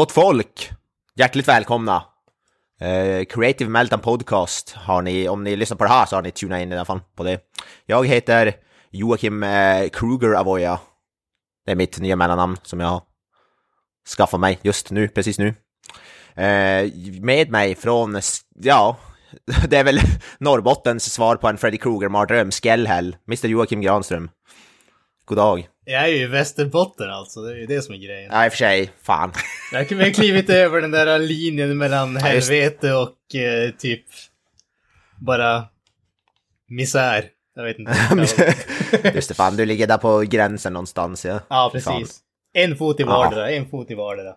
Gott folk! Hjärtligt välkomna! Eh, Creative Meltdown Podcast har ni, om ni lyssnar på det här så har ni tunat in i alla fall på det. Jag heter Joakim eh, Kruger Avoya. Det är mitt nya mellannamn som jag har skaffat mig just nu, precis nu. Eh, med mig från, ja, det är väl Norrbottens svar på en Freddy Krueger-mardröm, Skellhäll, Mr Joakim Granström. God dag. Jag är ju i Västerbotten alltså, det är ju det som är grejen. Ja, i och för sig, fan. Jag har vi har klivit över den där linjen mellan Ja, helvete och eh, typ bara misär. Jag vet inte. Just det, fan, du ligger där på gränsen någonstans, ja. ja, Fan. precis. En fot i Ja. vardera, en fot i vardera.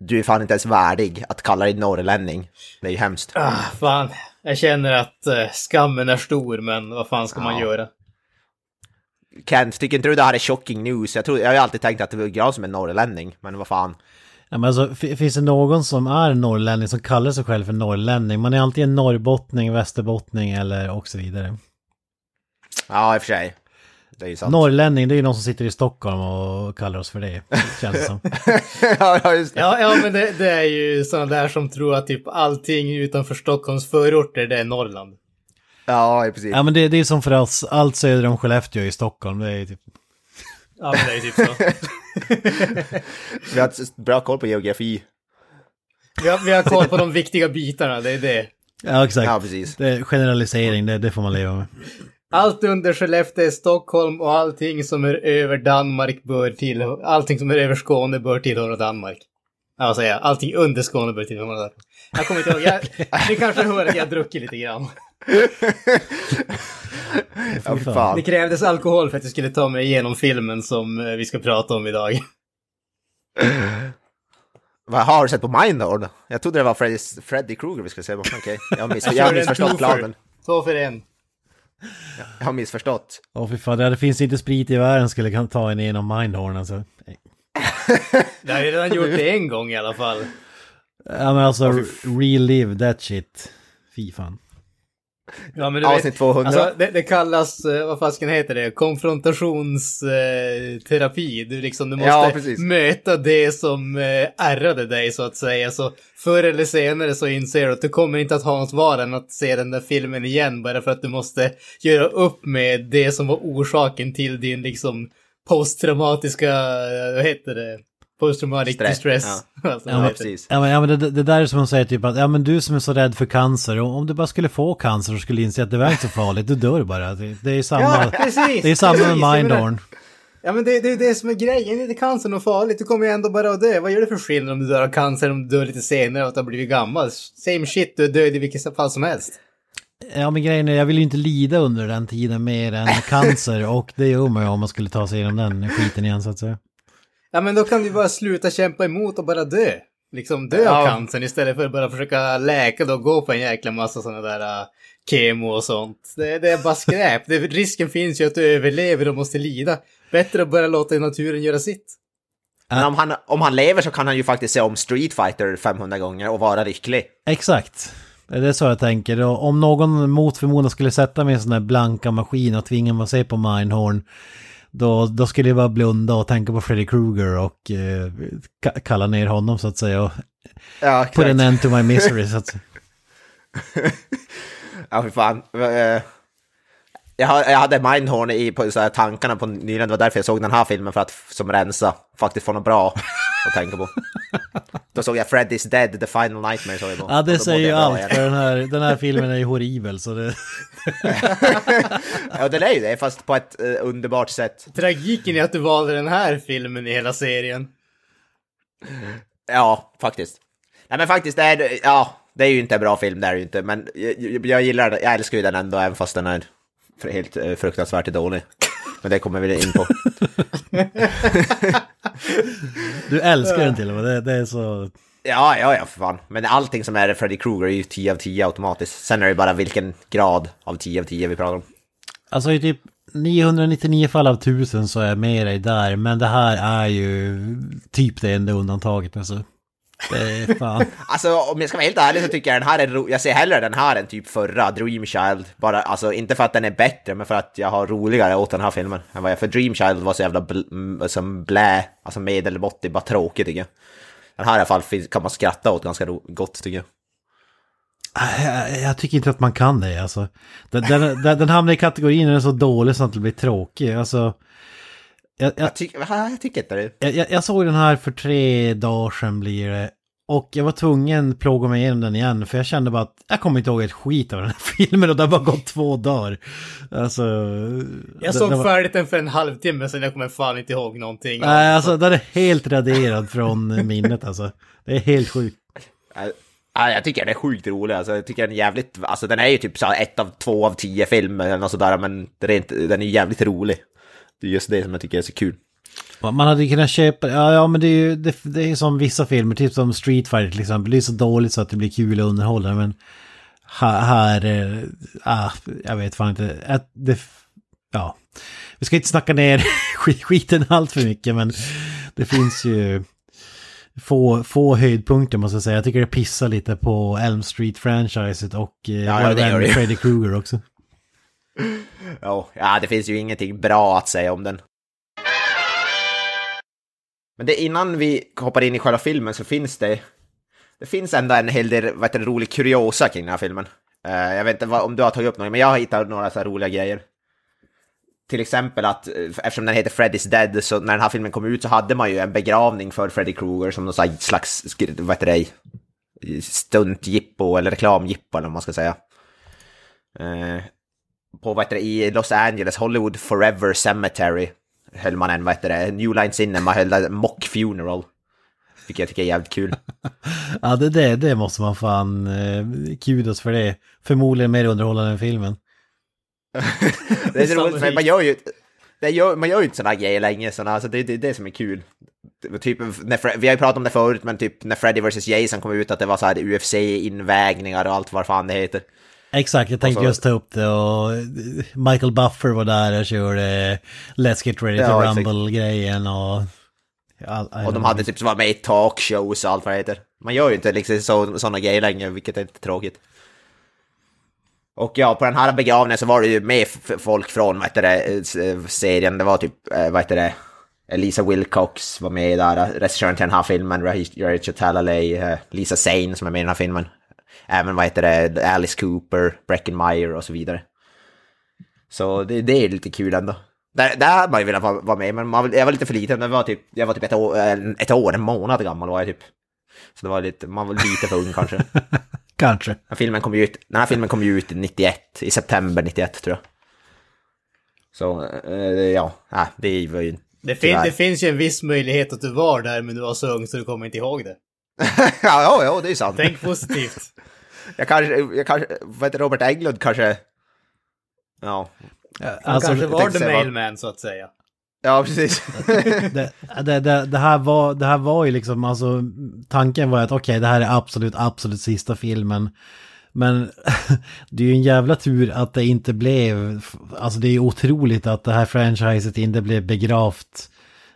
Du är fan inte ens värdig att kalla dig norrlänning. Det är ju hemskt. Ah, fan. Jag känner att eh, skammen är stor, men vad fan ska man Ja. göra? Kent, tycker inte du det här är shocking news? Jag, tror, jag har ju alltid tänkt att det var jag som är norrlänning, men vad fan. Ja, men alltså, fi- finns det någon som är norrlänning som kallar sig själv för norrlänning? Man är antingen norrbottning, västerbottning eller och så vidare. Ja, i och för sig. Det är ju sant. Norrlänning, det är ju någon som sitter i Stockholm och kallar oss för det. Känns det som. ja, ja, just det. Ja, ja men det, det är ju sådana där som tror att typ allting utanför Stockholms förorter, det är Norrland. Ja, i princip. Ja men det, det är som för oss, allt söder om Skellefteå i Stockholm. Det är typ... Ja, men det är typ så. Vi har bra koll på geografi. Vi har, vi har koll på de viktiga bitarna, det är det. Ja exakt. Ja, precis. Det är generalisering, det, det får man leva med. Allt under Skellefteå är Stockholm och allting som är över Danmark bör tillhöra... Allting som är över Skåne bör tillhöra Danmark. Ja, vad säger jag? Allting under Skåne bör tillhöra Danmark. Jag kommer inte ihåg. Jag, ni kanske hör att jag druckit lite grann. Ja, fy Det fan. krävdes alkohol för att jag skulle ta mig igenom filmen som eh, vi ska prata om idag. Vad har du sett på Mindhorn? Jag trodde det var Freddy, Freddy Krueger vi skulle se på. Okej, jag har, miss, jag har missförstått planen. Två för en. Jag har missförstått. Åh fy fan, det det finns inte sprit i världen skulle kan ta en igenom Mindhorn alltså. Jag har ju redan gjort det en gång i alla fall. Ja men alltså, relive that shit. Fy fan. Ja, men du Avsnitt vet, 200. alltså, det, det kallas, eh, vad fasken heter det, konfrontationsterapi. Terapi. du liksom, du måste Ja, möta det som eh, ärrade dig så att säga. Så förr eller senare så inser du att du kommer inte att ha något val än att se den där filmen igen bara för att du måste göra upp med det som var orsaken till din liksom posttraumatiska, eh, vad heter det? Posttraumatic Stress, distress. Alltså, Ja, Ja, vad heter det? precis. Ja men, ja, men det, det där är som man säger typ att, ja men du som är så rädd för cancer, om du bara skulle få cancer och skulle inse att det var inte så farligt, du dör bara. Det, det är samma, Ja, precis! det är samma precis, med Mindhorn. Ja men det, det är det som är grejen, är inte cancer något farligt? Du kommer ju ändå bara att dö. Vad gör det för skillnad om du dör av cancer om du dör lite senare och att du har blivit gammal? Same shit, du är död i vilket fall som helst. Ja men grejen är, jag vill ju inte lida under den tiden mer än cancer och det gör man ju om man skulle ta sig igenom den skiten igen så att säga. Ja men då kan du bara sluta kämpa emot och bara dö. Liksom dö av Ja. cancern istället för att bara försöka läka det och gå på en jäkla massa sådana där uh, kemo och sånt. Det, det är bara skräp. det, risken finns ju att du överlever och måste lida. Bättre att bara låta naturen göra sitt. Men om han, om han lever så kan han ju faktiskt se om Street Fighter 500 gånger och vara lycklig. Exakt. Det är så jag tänker. Och om någon mot förmodan skulle sätta mig i en sån där blanka maskin och tvinga mig att se på Mindhorn, då, då skulle jag bara blunda och tänka på Freddy Krueger och eh, ka- kalla ner honom så att säga. Och Ja, put an end to my misery så att säga. Ja, för fan. Jag, jag hade Mindhorn i på så här, tankarna på nyligen, det var därför jag såg den här filmen, för att som rensa, faktiskt få något bra att tänka på. Då såg jag Freddy's Dead, The Final Nightmare såg jag på. Ja, det säger ju allt. igen. För den här, den här filmen är ju horribel så det... Ja, den är ju det, fast på ett eh, underbart sätt. Tragiken är att du valde den här filmen i hela serien. Ja, faktiskt. Nej men faktiskt, det är, ja, det är ju inte en bra film, det är det ju inte. Men jag, jag, jag gillar den, jag älskar ju den ändå, även fast den är helt eh, fruktansvärt dålig. Men det kommer vi in på. Du älskar den till och med, det, det är så... Ja, ja, ja, för fan. Men allting som är Freddy Krueger är ju 10 av 10 automatiskt. Sen är det bara vilken grad av 10 av 10 vi pratar om. Alltså i typ 999 fall av 1000 så är jag med dig där, men det här är ju typ det enda undantaget alltså. Det är fan. Alltså om jag ska vara helt ärlig så tycker jag den här är ro- Jag ser hellre den här än typ förra, Dream Child. Bara, alltså inte för att den är bättre, men för att jag har roligare åt den här filmen. Än vad jag, för Dream Child var så jävla bl- som blä, alltså medelmåttig, bara tråkig tycker jag. Den här i alla fall kan man skratta åt ganska ro- gott tycker jag. Jag, jag tycker inte att man kan det alltså. Den, den, den, den hamnar i kategorin när den är så dålig så att det blir tråkig. Alltså, jag, jag, Jag, tycker- jag tycker inte det. jag, jag, jag såg den här för tre dagar sedan blir det. Och jag var tvungen att plåga mig igenom den igen för jag kände bara att jag kommer inte ihåg ett skit av den här filmen och det har bara gått två dagar. Alltså... Jag såg det var- färdigt den för en halvtimme sedan, jag kommer fan inte ihåg någonting. Nej, alltså den är helt raderad från minnet alltså. Det är helt sjukt. Ja, Ja, jag tycker den är sjukt rolig, alltså, jag tycker den är jävligt, alltså den är ju typ så ett av två av tio filmer eller sådär, men det är inte, den är jävligt rolig. Det är just det som jag tycker är så kul. Man hade kunnat köpa, ja, ja men det är ju det, det är som vissa filmer, typ som Street Fighter till exempel. Det är så dåligt så att det blir kul att underhålla men här, här eh, ah, jag vet fan inte, att det, ja. Vi ska inte snacka ner skit- skiten allt för mycket men det finns ju få, få höjdpunkter måste jag säga. Jag tycker det pissar lite på Elm Street-franchiset och eh, Ja, ju. Freddy Krueger också. Ja, ja, det finns ju ingenting bra att säga om den. Men det, innan vi hoppar in i själva filmen så finns det... Det finns ändå en hel del vad heter det, rolig kuriosa kring den här filmen. Uh, jag vet inte vad, om du har tagit upp något, men jag har hittat några så här roliga grejer. Till exempel att, eh, eftersom den heter Freddy's Dead, så när den här filmen kom ut så hade man ju en begravning för Freddy Krueger som någon slags, vad heter det, stuntjippo eller reklamjippo eller vad man ska säga. Eh, på vad heter det, i Los Angeles, Hollywood Forever Cemetery höll man en, vad heter det, New Line Cinema höll mock funeral. Vilket jag tycker är jävligt kul. Ja, det, det, det måste man fan eh, kudos för det. Förmodligen mer underhållande än filmen. Det är roligt, Sannolikt. man gör ju, det gör, man gör ju inte sådana grejer länge, såna, alltså det är det, det som är kul. Det Typ, när, vi har ju pratat om det förut, men typ när Freddy vs Jason kom ut, att det var så här UFC-invägningar och allt vad fan det heter. Exakt, jag tänkte så- just ta upp det och Michael Buffer var där och körde Let's Get Ready to Ja, exakt. Rumble-grejen och... All, Och de hade typ som var med i talkshows och allt vad det heter. Man gör ju inte liksom så, sådana grejer längre, vilket är lite tråkigt. Och ja, på den här begravningen så var det ju med folk från, vad heter det, serien. Det var typ, eh, vad heter det, Lisa Wilcox var med där, regissören till den här filmen, Rachel Talalay, eh, Lisa Zane som är med i den här filmen. Även, vad heter det, Alice Cooper, Breckin Meyer och så vidare. Så det, det är lite kul ändå. Där, där hade man ju velat vara, med, men man, jag var lite för liten. Det var typ, jag var typ ett år, ett år, en månad gammal var jag typ. Så det var lite, man var lite för ung kanske. Den Kanske. här filmen kom ju ut, den här filmen kom ju ut 91, i september 91 tror jag. Så, eh, ja, äh, det var ju... Det, fin- det finns ju en viss möjlighet att du var där, men du var så ung så du kommer inte ihåg det. ja, ja, ja, det är sant. Tänk positivt. Jag kanske, jag kanske, vad heter Robert Englund kanske... Ja, Han Alltså, kanske var the mailman, så att säga. ja precis. det, det, det, det, här var, det här var ju liksom, alltså tanken var att okej, det här är absolut, absolut sista filmen. Men det är ju en jävla tur att det inte blev, alltså det är ju otroligt att det här franchiset inte blev begravt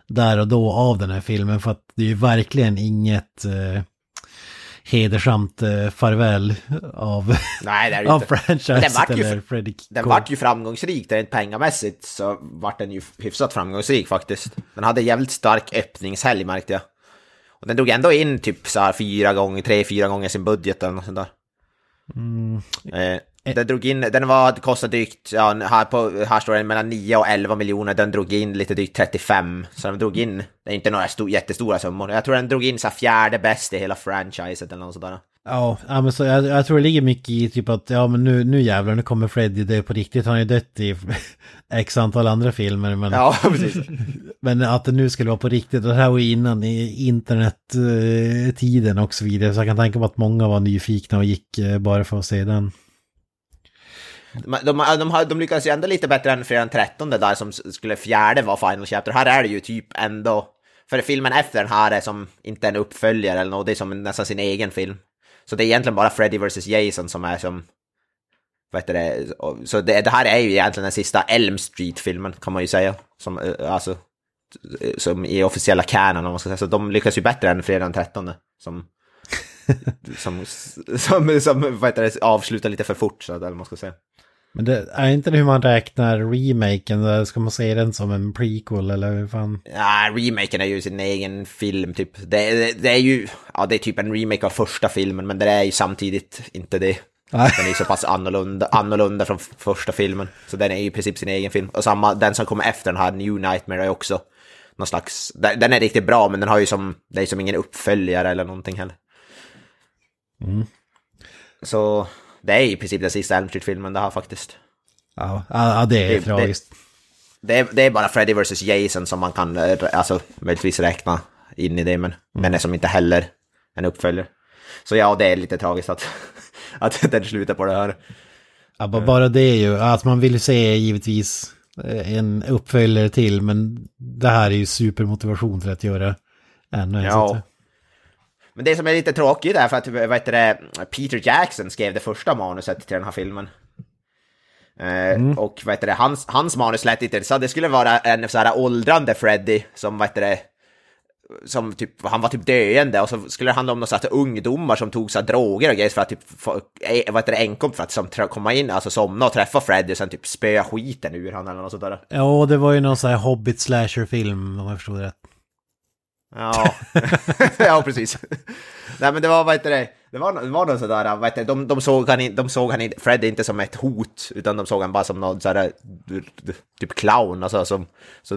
där och då av den här filmen. För att det är ju verkligen inget eh, hedersamt eh, farväl av, Nej, det är det av inte. franchiset Den vart ju Freddy Den vart ju framgångsrik, rent pengamässigt så vart den ju hyfsat framgångsrik faktiskt. Den hade jävligt stark öppningshelg märkte jag. Och den drog ändå in typ så här fyra gånger, tre, fyra gånger sin budget eller något sånt där. Eh, den drog in, den var, kostade drygt, ja, här, på, här står det mellan 9 och 11 miljoner, den drog in lite drygt 35. Så den drog in, det är inte några sto, jättestora summor. Jag tror den drog in så fjärde bäst i hela franchiset eller något sånt där. Ja, men så jag, jag tror det ligger mycket i typ att ja men nu, nu jävlar nu kommer Freddy dö på riktigt. Han har ju dött i x antal andra filmer men, Ja, precis. men att det nu skulle vara på riktigt. Det här var ju innan i internettiden och så vidare. Så jag kan tänka mig att många var nyfikna och gick eh, bara för att se den. De, de, de, de lyckades ju ändå lite bättre än fredag den 13 där som skulle fjärde vara Final Chapter. Här är det ju typ ändå... För filmen efter den här är som inte en uppföljare eller något, det är som nästan sin egen film. Så det är egentligen bara Freddy vs Jason som är som... Vad heter det? Så det, det här är ju egentligen den sista Elm Street-filmen kan man ju säga. Som, alltså, som i officiella canon om man ska säga. Så de lyckas ju bättre än fredag den 13 som som, som, som vad heter det, avslutar lite för fort, så att, eller man ska säga. Men det är inte det hur man räknar remaken? Ska man se den som en prequel eller hur fan? Ja, remaken är ju sin egen film typ. Det, det, det är ju, ja det är typ en remake av första filmen, men det är ju samtidigt inte det. Nej. Den är så pass annorlunda, annorlunda från första filmen. Så den är ju i princip sin egen film. Och samma, den som kommer efter den här, New Nightmare, är också någon slags, den, den är riktigt bra, men den har ju som, det är som ingen uppföljare eller någonting heller. Så det är i princip den sista Elm Street-filmen det här faktiskt. Ja, ja det är Det- det- tragiskt. Det är, det är bara Freddy vs Jason som man kan eh, alltså, möjligtvis räkna in i det, men, men är som inte heller en uppföljare. Så ja, det är lite tragiskt att, att den slutar på det här. Ja, ba- bara det är ju att man vill se givetvis eh, en uppföljare till, men det här är ju supermotivation för att göra ännu en. Ja. Men det som är lite tråkigt är för att vad heter det, Peter Jackson skrev det första manuset till den här filmen. Eh, Och vad heter det, hans, hans manus lät inte så det skulle vara en så här åldrande Freddy som vad heter det, som typ, han var typ döende och så skulle det handla om några så här ungdomar som tog så droger och grejer för att typ, få, eh, vad heter det, enkom för att som, komma in, alltså somna och träffa Freddy och sen typ spöa skiten ur han eller något sånt där. Ja, det var ju någon sån här Hobbit slasher-film om jag förstod det rätt. Ja, ja precis. Nej men det var, vad heter det, det var, det var någon sådär, vad heter det, de, de såg han, de såg han, Fred inte som ett hot, utan de såg han bara som någon sådär, typ clown, alltså som, så,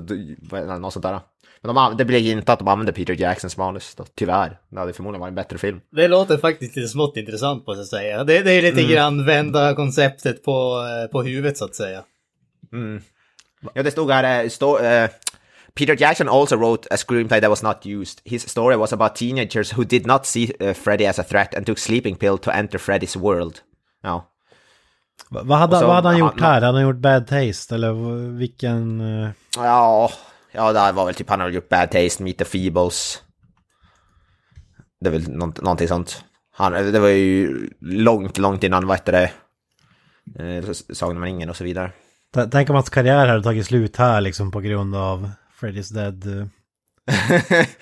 något sånt där. Men de, det blev inte att de använde Peter Jacksons manus då, tyvärr. Det hade förmodligen varit en bättre film. Det låter faktiskt lite smått intressant på att säga. Det, det är lite grann vända konceptet på, eh, på huvudet så att säga. Ja, det stod här, eh, stå, eh, Peter Jackson also wrote a screenplay that was not used. His story was about teenagers who did not see uh, Freddy as a threat and took sleeping pill to enter Freddy's world. Ja. Va- Vad hade, så- vad hade han gjort han- här? Hade han gjort Bad Taste? Eller vilken... eh, Ja, ja det var väl typ han har gjort Bad Taste, Meet the Feebles. Det är väl nånt, någonting sånt. Han, det var ju långt, långt innan, vad heter det, eh, Sagan om ringen och så vidare. Tänk om hans karriär hade tagit slut här liksom på grund av Freddy's Dead. eh.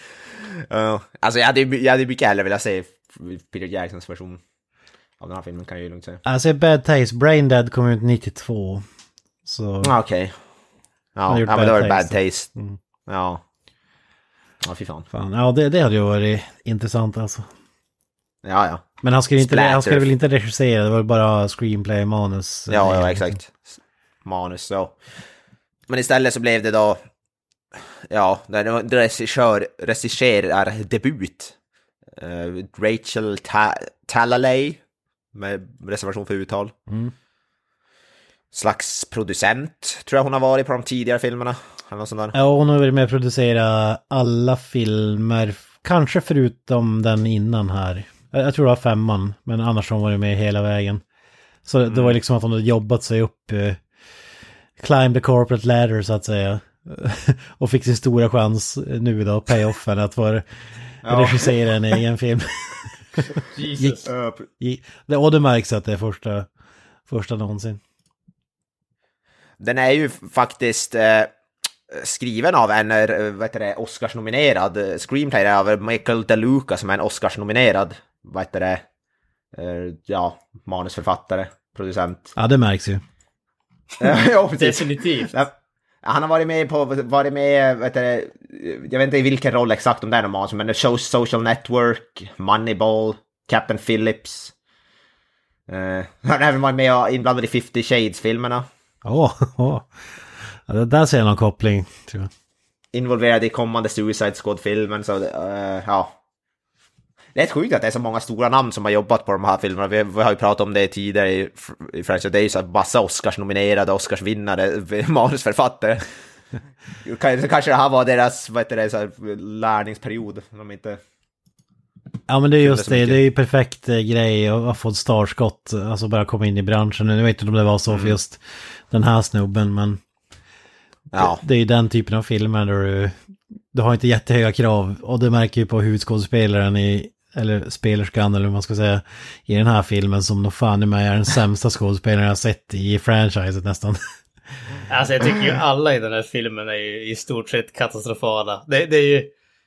Ja, alltså jag hade, jag hade mycket hellre velat se Peter Jacksons version av den här filmen kan jag ju lugnt säga. Alltså Bad Taste, Brain Dead kom ut 92. Så... Ja, okej. har Ja, ja men det var det Bad Taste. Mm. Ja. Ja, fy fan. Fan, ja det, det hade ju varit intressant alltså. Ja, ja. Men han skulle, inte, Splatter. han skulle väl inte regissera, det var bara screenplay, manus. eh, Ja, ja, exakt. Manus, så. Men istället så blev det då, ja, det var en regissör, regisserar-debut. Uh, Rachel Ta Talalay, med reservation för uttal. Mm. Slags producent, tror jag hon har varit på de tidigare filmerna. Eller något sånt där. Ja, hon har varit med och producerat alla filmer, kanske förutom den innan här. Jag tror det var femman, men annars har hon varit med hela vägen. Så det Mm. var liksom att hon hade jobbat sig upp, eh, climb the corporate ladder så att säga. och fick sin stora chans nu då, payoffen, att få regissera en egen film. Jesus. I- det- Och det märks att det är första, första någonsin. Den är ju faktiskt eh, skriven av en eh, heter det, Oscars-nominerad eh, screenplay av Michael DeLuca som är en Oscars-nominerad vad heter det, eh, ja, manusförfattare, producent. Ja, det märks ju. ja, precis. Definitivt. Ja, Han har varit med på, varit med, vet du, jag vet inte i vilken roll exakt om det är någon manus, men Show Social Network, Moneyball, Captain Phillips. Eh, han har även varit med och inblandad i 50 Shades-filmerna. Åh, åh. Ja, det där ser jag någon koppling, tror jag. involverad i kommande Suicide Squad-filmen, så uh, ja. Det är sjukt att det är så många stora namn som har jobbat på de här filmerna. Vi, vi har ju pratat om det tidigare i, i franchise. Det är ju så massa Oscars-nominerade, Oscarsvinnare, manusförfattare. Kanske det här var deras, vad heter det, så här, lärningsperiod. De inte... Ja men det är just det, det är ju perfekt eh, grej att få ett startskott, alltså bara komma in i branschen. Nu vet jag inte om det var så för just den här snubben men Ja, det är ju den typen av filmer där du, du har inte jättehöga krav och det märker ju på huvudskådespelaren i, eller spelerskan eller hur man ska säga, i den här filmen som nog fan i mig är den sämsta skådespelaren jag har sett i franchiset nästan. Alltså jag tycker ju alla i den här filmen är ju i stort sett katastrofala. Det, det är ju...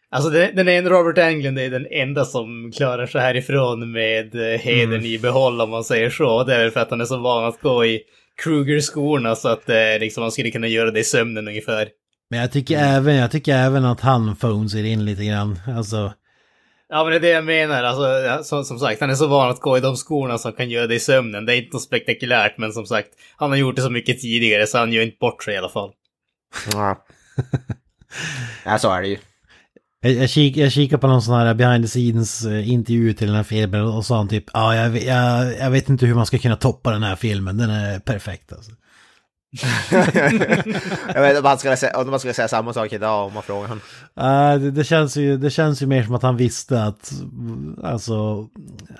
Alltså den, den enda Robert Englund är den enda som klarar sig härifrån med eh, hedern i behåll om man säger så. Det är väl för att han är så van att gå i Kruger-skorna så att eh, liksom, man skulle kunna göra det i sömnen ungefär. Men jag tycker, även, jag tycker även att han phones in lite grann. Alltså, Ja men det är det jag menar. Alltså, som, som sagt, han är så van att gå i de skorna som kan göra det i sömnen. Det är inte något spektakulärt men som sagt, han har gjort det så mycket tidigare så han gör inte bort sig i alla fall. ja. ja så är det ju. jag, jag, kik, jag kikar på någon sån här behind the scenes eh, intervju till den här filmen och sa han typ, ja ah, jag, vet- jag, jag vet inte hur man ska kunna toppa den här filmen, den är perfekt alltså. Jag vet om man skulle säga, om man skulle säga samma sak idag om man frågar honom. Uh, det, det, känns ju, det känns ju mer som att han visste att, alltså,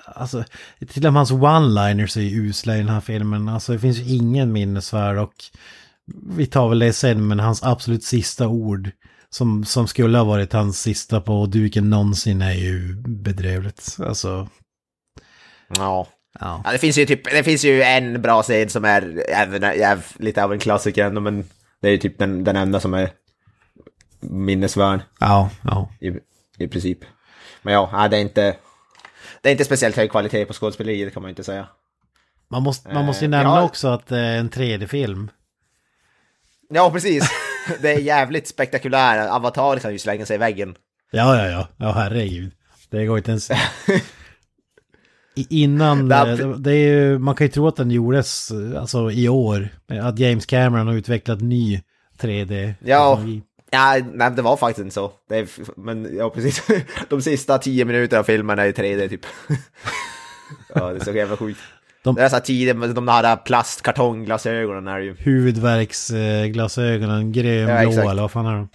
alltså till och med hans one-liners är ju usla i den här filmen. Alltså det finns ju ingen minnesvärd och vi tar väl det sen, men hans absolut sista ord som, som skulle ha varit hans sista på duken någonsin är ju bedrövligt. Alltså, Ja. Ja. ja. Det finns ju typ, det finns ju en bra scen som är även, är lite av en klassiker ändå, men det är ju typ den, den enda som är minnesvärd Ja, ja. i, i princip. Men ja, det är inte, det är inte speciellt hög kvalitet på skådespeleri, det kan man ju inte säga. Man måste, man måste ju Eh, nämna ja. också att det är en 3D-film. Ja, precis. Det är jävligt spektakulär. Avatar kan ju slänga sig i väggen. Ja, ja, ja. Ja, herregud. Det går inte ens... Innan, Det- eh, det, är ju, man kan ju tro att den gjordes eh, alltså i år. Att James Cameron har utvecklat ny 3D. Ja. Ja, nej, det var faktiskt inte så. Är, men ja, precis. De sista tio minuterna av filmen är i 3D typ. Ja, det är så jävla sjukt. De- Det är så här tidigt med de här plastkartongglasögonen är ju. Huvudvärksglasögonen, grön, Ja, eller vad fan är de?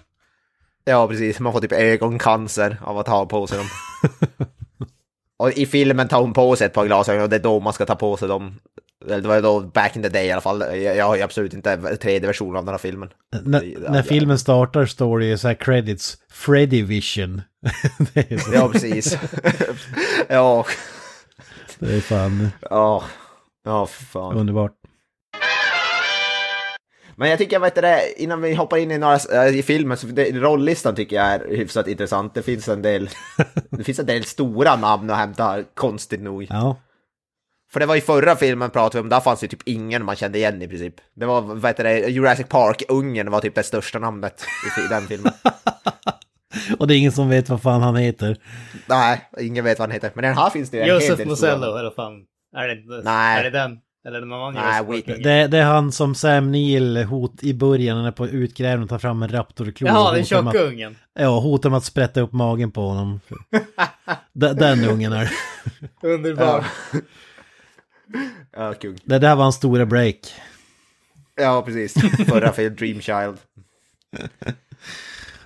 Ja, precis. Man får typ ögoncancer av att ha på sig dem. och i filmen tar hon på sig ett par glasögon och det är då man ska ta på sig dem. Det var då back in the day i alla fall. Jag, har ju absolut inte 3D-version av den här filmen. N- när filmen startar står det ju så här credits, Freddy Vision. Ja, precis. ja, det är fan ja. Ja, fan. underbart. Men jag tycker, vet du det, innan vi hoppar in i några äh, i filmen, så det, rolllistan tycker jag är hyfsat intressant. Det finns en del, det finns en del stora namn att hämta, konstigt nog. Ja. För det var i förra filmen pratade vi om, där fanns det typ ingen man kände igen i princip. Det var, vad heter det, Jurassic Park-ungen var typ det största namnet i den filmen. Och det är ingen som vet vad fan han heter. Nej, ingen vet vad han heter. Men den här finns det ju en hel Josef del Mosello, eller fan. Är det? Nej. Är det den? Eller någon annan Nej, Whitney. Det, det är han som Sam Neill hot i början, han är på utgrävning och tar fram en raptorklo. Jaha, den tjocka ungen. Ja, hotar med att sprätta upp magen på honom. den, den ungen är Underbar. Ja, kung. Det där var hans stora break. Ja, precis. Förra film, Dream Child.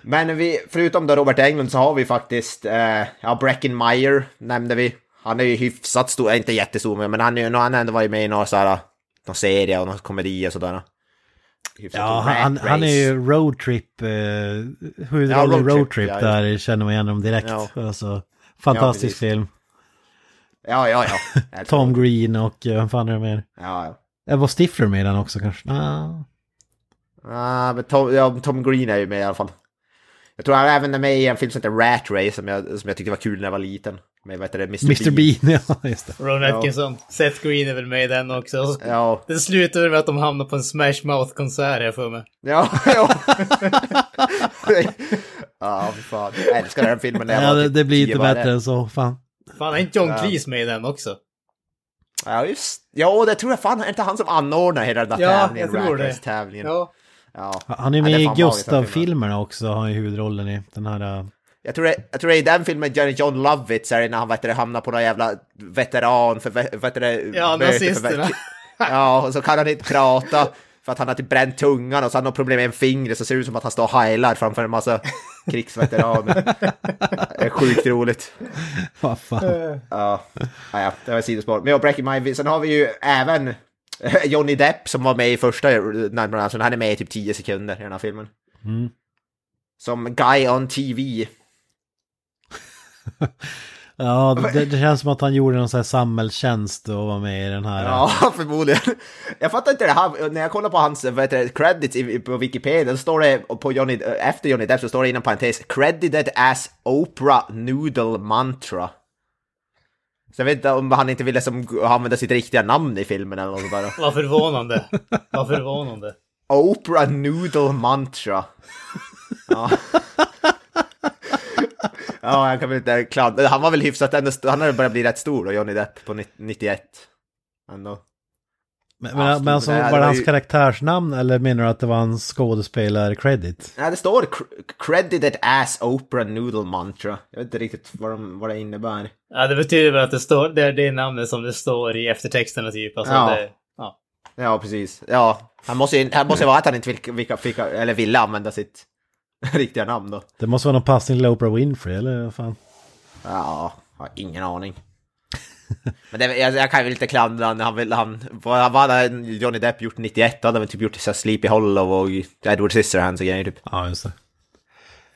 Men vi, förutom då Robert Englund så har vi faktiskt, eh, ja, Breckin Meyer nämnde vi. Han är ju hyfsat stor, inte jättestor, men han, är, han har ändå varit med i några sådana, någon serie och någon komedi och sådär. Hyfsat Ja, han, han är ju roadtrip, eh, Ja, huvudroll i Road Trip, roadtrip ja, ja. där känner man igen honom direkt. Ja. Alltså, fantastisk precis. film. Ja, ja, ja. Tom Green och eh, vem fan är det mer? Ja, ja. Var Stifler med i den också kanske? Ah. Ah, men Tom, ja, Tom Green är ju med i alla fall. Jag tror han även är med i en film som heter Rat Race som jag, som jag tyckte var kul när jag var liten. Med vad heter det, Mr. Mr Bean, ja just det. Ron Ja. Atkinson. Seth Green är väl med i den också. Och så- Ja, Den slutar med att de hamnar på en Smash Mouth-konsert här för mig. ja, ja. ja, fy fan. Jag älskar den filmen när jag Ja, var det, typ det blir inte bättre än så, fan. Fan, är inte John Ja. Cleese med i den också? Ja, just Ja, det tror jag fan. Är inte han som anordnar hela den där Ja, tävlingen? jag tror det. Race-tävlingen. Ja. Ja. Han är Ja, med är i Gustav-filmerna också, har han ju huvudrollen i. Den här... Jag tror, det, jag tror det är i den filmen Johnny John Lovitz är det när han vet du, det, hamnar på någon jävla veteran för ve- vet du, det, Ja, nazisterna. Ja, och så kan han inte prata för att han har typ bränt tungan och så har han något problem med en finger så ser det ut som att han står och heilar framför en massa krigsveteraner. Det är Sjukt roligt. Vad fan. Ja, ja, ja, det var sidospår. Men ja, Breaking My... Sen har vi ju även Johnny Depp som var med i första Nightmare Ransom. Han är med i typ 10 sekunder i den här filmen. Mm. Som Guy on TV. Ja, det, det känns som att han gjorde någon sån här samhällstjänst och var med i den här. Ja, förmodligen. Jag fattar inte det här. När jag kollar på hans vad heter det, credits på Wikipedia, då står det på Johnny, efter Johnny Depp så står det inom parentes credited as Oprah Noodle Mantra. Så jag vet inte om han inte ville som, använda sitt riktiga namn i filmen eller något sånt där. Vad förvånande. Vad förvånande. Oprah Noodle Mantra. Ja. Ja, jag kan väl inte klara. Han var väl hyfsat ändå, han hade börjat bli rätt stor då, Johnny Depp på 90 91. Ändå. Men, Ja, men, men alltså, var det hans ju- karaktärsnamn eller menar du att det var hans skådespelar-credit? Nej, det står cr- credited as Oprah Noodle Mantra. Jag vet inte riktigt vad, de, vad det innebär. Ja, det betyder väl att det står, det är det namnet som det står i eftertexterna typ. Alltså, Ja. Det, ja. Ja, precis. Ja, han måste ju han måste vara att han inte vill, vilka, fick, eller ville använda sitt riktiga namn då. Det måste vara någon passning till Oprah Winfrey eller vad fan? Ja, har ingen aning. Men det, jag, jag kan ju lite klandra han, han, vill, han vad, hade Johnny Depp gjort 91? Då hade han väl typ gjort så Sleepy Hollow och Edward Scissorhands och grejer typ. Ja, just det.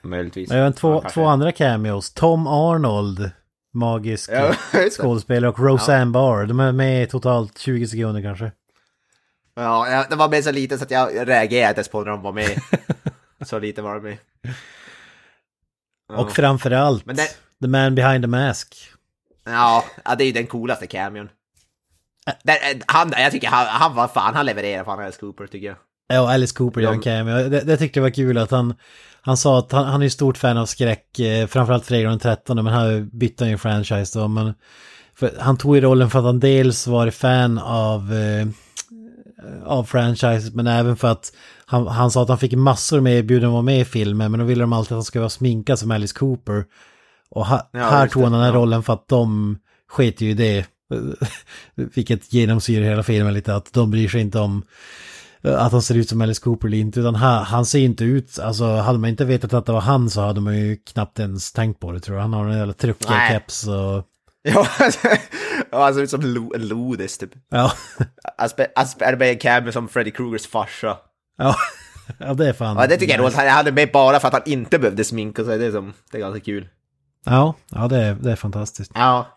Möjligtvis. Har två, Ja, två andra cameos. Tom Arnold, magisk Ja, skådespelare, och Roseanne Barr. De är med totalt 20 sekunder kanske. Ja, det var med så lite så att jag reagerade på när de var med. så lite var de med. Ja. Och framförallt, Men det, The Man Behind the Mask. ja, det är ju den coolaste cameon. Eh, han, jag tycker han, han var fan, han levererar fan Alice Cooper tycker jag. Ja, Alice Cooper gör en cameo. Det, det tyckte jag var kul att han, han sa att han, han är stort fan av skräck, eh, framförallt Fredag den 13, men här bytte han ju franchise då. Men han tog ju rollen för att han dels var fan av, eh, av franchise, men även för att han, han sa att han fick massor med erbjudanden att vara med i filmen, men då ville de alltid att han skulle vara sminkad som Alice Cooper. Och ha, Ja, här tog han den här ja. rollen för att de sket ju i det. Vilket genomsyrar hela filmen lite, att de bryr sig inte om att han ser ut som Alice Cooper eller inte, utan han, han ser inte ut, alltså hade man inte vetat att det var han så hade man ju knappt ens tänkt på det tror jag. Han har en jävla truckig Nej. keps och... Ja, han ser ut som Lodis typ. Ja, en cameo som Freddy Krugers farsa. Ja, ja det är fan... Ja, det tycker jag är roligt. Han hade med bara för att han inte behövde sminka sig. Det är, som, det är ganska kul. Ja, ja det, är, det är fantastiskt. Ja.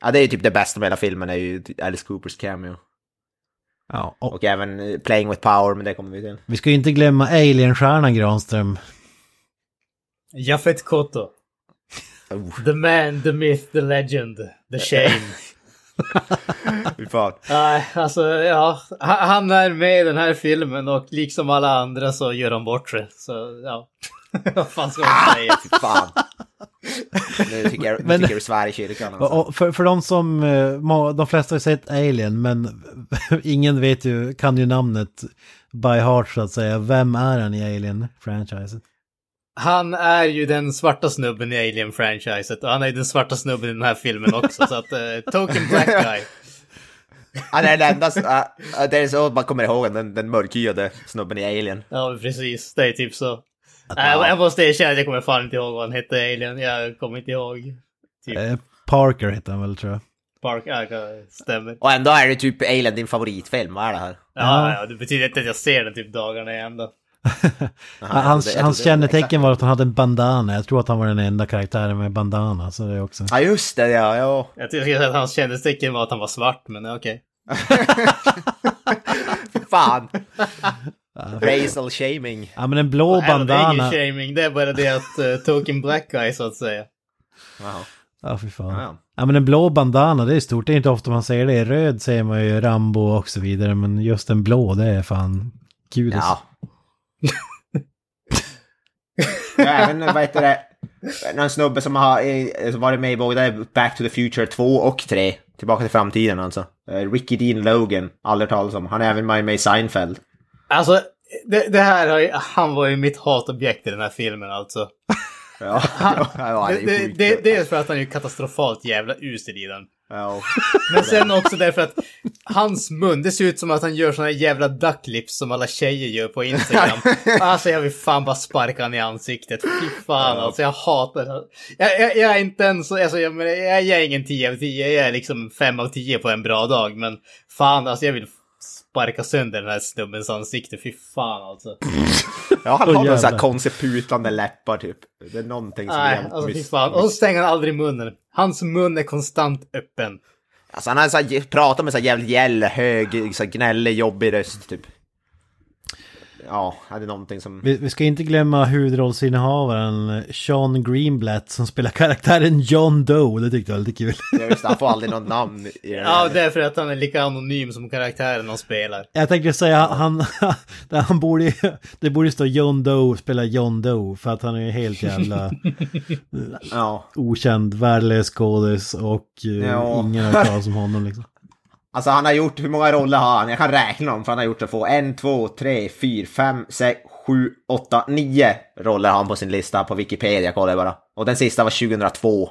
Ja, det är ju typ det bästa med hela filmen, är ju Alice Coopers cameo. Ja, och Och även eh, Playing with Power, men det kommer vi till. vi ska ju inte glömma Alien-stjärnan Granström. Jafet Koto. Oh, The man, the myth, the legend, the shame. Nej, alltså ja. ha- Han är med i den här filmen och liksom alla andra så gör han bort sig. Så ja. Vad fan ska man säga? Fy fan. Nu tycker jag, nu Men- tycker du svär i kyrkan alltså. För, för de som, eh, de flesta har ju sett Alien, men ingen vet ju, kan ju namnet by heart så att säga. Vem är han i Alien-franchisen? Han är ju den svarta snubben i Alien-franchiset och han är ju den svarta snubben i den här filmen också. så att, uh, token black guy. Han är den enda, äh, äh, det är så man kommer ihåg den, den mörkhyade snubben i Alien. Ja, precis. Det är typ så. Nej, jag måste erkänna att jag kommer fan inte ihåg vad han hette i Alien. Jag kommer inte ihåg. Typ Eh, Parker heter han väl tror jag. Park. Ja, stämmer. Och ändå är det typ Alien din favoritfilm, vad är det här? Ja, ja, det betyder inte att jag ser den typ dagarna i ända. Aha, hans jag hans kännetecken var att han hade en bandana. Jag tror att han var den enda karaktären med bandana. Så det är också... Ja just det, ja, ja. Jag tycker att hans kännetecken var att han var svart, men okej. Fan. Racial shaming. Ja men en blå Nej, Det är bandana. ingen shaming, det är bara det att uh, token black guy så att säga. Jaha. Ja fy fan. Ja, ja. Ja men en blå bandana det är stort. Det är inte ofta man ser det. Röd ser man ju Rambo och så vidare. Men just en blå det är fan gud. Ja. Ja även, vad heter det, någon snubbe som har som varit med i både Back to the Future 2 och 3. Tillbaka till framtiden alltså. Eh, Ricky Dean Logan, aldrig talas om. Han är även med i Seinfeld. Alltså, det, det här har ju, han var ju mitt hatobjekt i den här filmen alltså. Ja, ja, ja Det, det är det, dels för att han är katastrofalt jävla usel i den. Ja. Men sen också därför att hans mun, det ser ut som att han gör såna jävla ducklips som alla tjejer gör på Instagram. alltså jag vill fan bara sparka han i ansiktet. Fy fan alltså, jag hatar det. Jag, jag, jag är inte ens, alltså jag, jag, jag är ingen 10 av 10, jag är liksom 5 av 10 på en bra dag. Men fan alltså jag vill sparka sönder den här snubbens ansikte, fy fan alltså. Ja, han har någon sån här jävlar. konstigt putlande läppar typ. Det är någonting som är Nej, jävligt alltså fy fan. Och så stänger han aldrig munnen. Hans mun är konstant öppen. Alltså han har så här, pratar med så här jävligt gäll, hög, så här gnällig, jobbig röst typ. Ja, det är någonting som... Vi, vi ska inte glömma huvudrollsinnehavaren Sean Greenblatt som spelar karaktären John Doe. Det tyckte jag var lite kul. Ja, just det, han får aldrig något namn i den Ja, här. därför att han är lika anonym som karaktären han spelar. Jag tänkte säga, han, han borde, det borde stå John Doe spelar John Doe för att han är helt jävla Ja. okänd, värdelös skådis och eh, Ja. ingen har hört talas om honom liksom. Alltså han har gjort, hur många roller har han? Jag kan räkna dem för han har gjort så få. En, två, tre, fyra, fem, sex, sju, åtta, nio roller har han på sin lista på Wikipedia, kollar jag bara. Och den sista var 2002.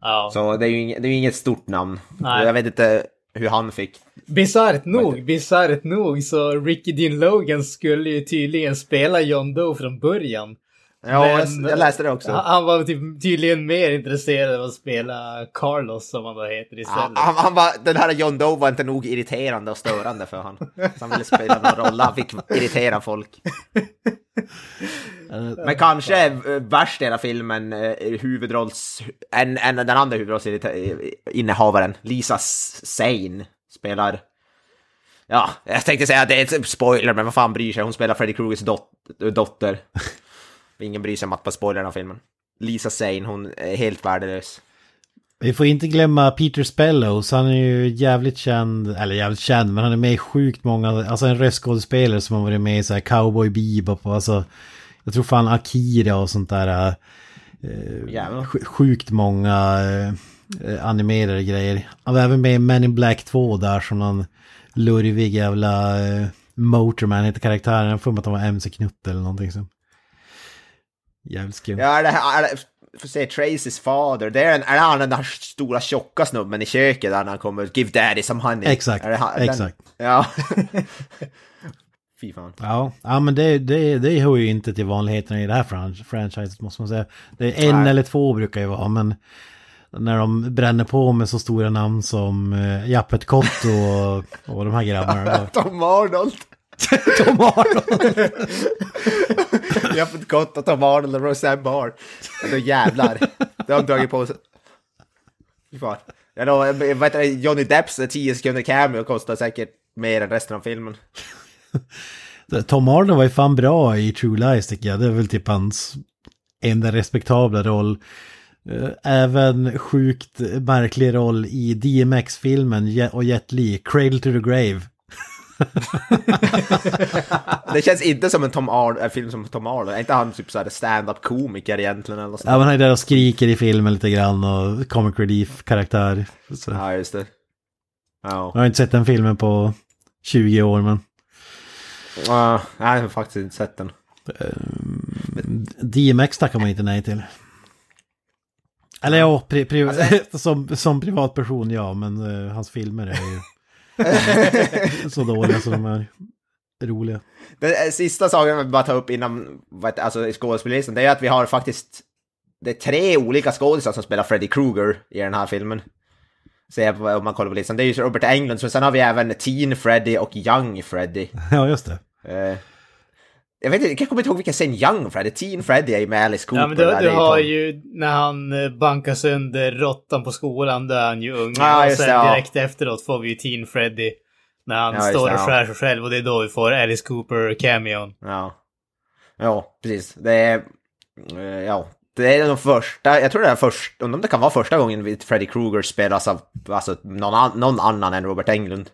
Ja. Så det är ju inget, det är ju inget stort namn. Nej. Jag vet inte hur han fick. Bisarrt nog, bisarrt nog så Ricky Dean Logan skulle ju tydligen spela John Doe från början. Ja, Men- jag, jag läste det också. Han- var typ, tydligen mer intresserad av att spela Carlos som han då heter istället. Han, han, han var, den här John Doe var inte nog irriterande och störande för han. Så han ville spela någon roll, han fick irritera folk. Men kanske eh, värst i hela filmen, eh, huvudrolls... En, en, den andra huvudrollsinnehavaren, Lisa Sane, spelar... Ja, jag tänkte säga att det är ett spoiler, men vad fan bryr sig? Hon spelar Freddy Krugers dot, dotter. Ingen bryr sig om att på spoilern av filmen. Lisa Sane, hon är helt värdelös. Vi får inte glömma Peter Spellows, han är ju jävligt känd, eller jävligt känd, men han är med i sjukt många, alltså en röstskådespelare som har varit med i så här Cowboy Bebop och alltså, jag tror fan Akira och sånt där. eh, Sjukt många eh, animerade grejer. Han var även med i Men in Black 2 där som någon lurvig jävla eh, Motorman heter karaktären. Jag får att han var MC Knutt eller någonting så. Jävligt skumt. Ja, är det, är det, får se Tracys fader, det är, en, är det han den där stora tjocka snubben i köket där när han kommer Give daddy some honey? Exakt, Är det han- den- exakt. Ja. Fy fan. Ja, ja men det, det, det hör ju inte till vanligheterna i det här fran- franchiset måste man säga. Det är en Nej. eller två brukar ju vara, men när de bränner på med så stora namn som uh, Jappet Kotto och, och de här grabbarna. Tom Arnold! Tom Arnold! Vi har fått gott att ta Arnold och Roseanne Barr. Då jävlar. Det har de dragit på sig. Fy fan. Jag lovar, vad heter det, Johnny Depps 10 sekunder cameo kostar säkert mer än resten av filmen. Tom Arnold var ju fan bra i True Lies tycker jag. Det är väl typ hans enda respektabla roll. Eh, även sjukt märklig roll i DMX-filmen och Jet Li, Cradle to the Grave. Det känns inte som en Tom Arnold, en film som Tom Arnold. Är inte han typ såhär stand-up komiker egentligen eller något sånt? Ja, men han är där och skriker i filmen lite grann och comic relief-karaktär. Ja, just det. Ja. Jag har inte sett den filmen på 20 år, men Uh, nej, jag har faktiskt inte sett den. DMX tackar man inte nej till. Eller ja, pri, pri, Alltså- som, som privatperson ja, men eh, hans filmer är ju så dåliga som de är roliga. Den eh, sista saken jag vill bara ta upp innan, alltså i skådespelarlistan, det är att vi har faktiskt, det är tre olika skådisar som spelar Freddy Krueger i den här filmen. Ser jag på- om man kollar på listan. Det är ju Robert Englund, men sen har vi även Teen Freddy och Young Freddy. Ja, just det. Eh, jag vet inte, jag kommer inte ihåg vilken scen Young Freddy, Teen Freddy är ju med Alice Cooper. Ja men du, du har Tom- ju när han eh, bankar sönder råttan på skolan, då är han ju ung. Ja, och sen det, ja. direkt efteråt får vi ju Teen Freddy. När han Ja, står och skär sig själv och det är då vi får Alice Cooper cameon. Ja. Ja, precis. Det är... eh, Ja. Det är de första, jag tror det är först, undrar om det kan vara första gången Freddy Krueger spelas av alltså, någon, an, någon annan än Robert Englund.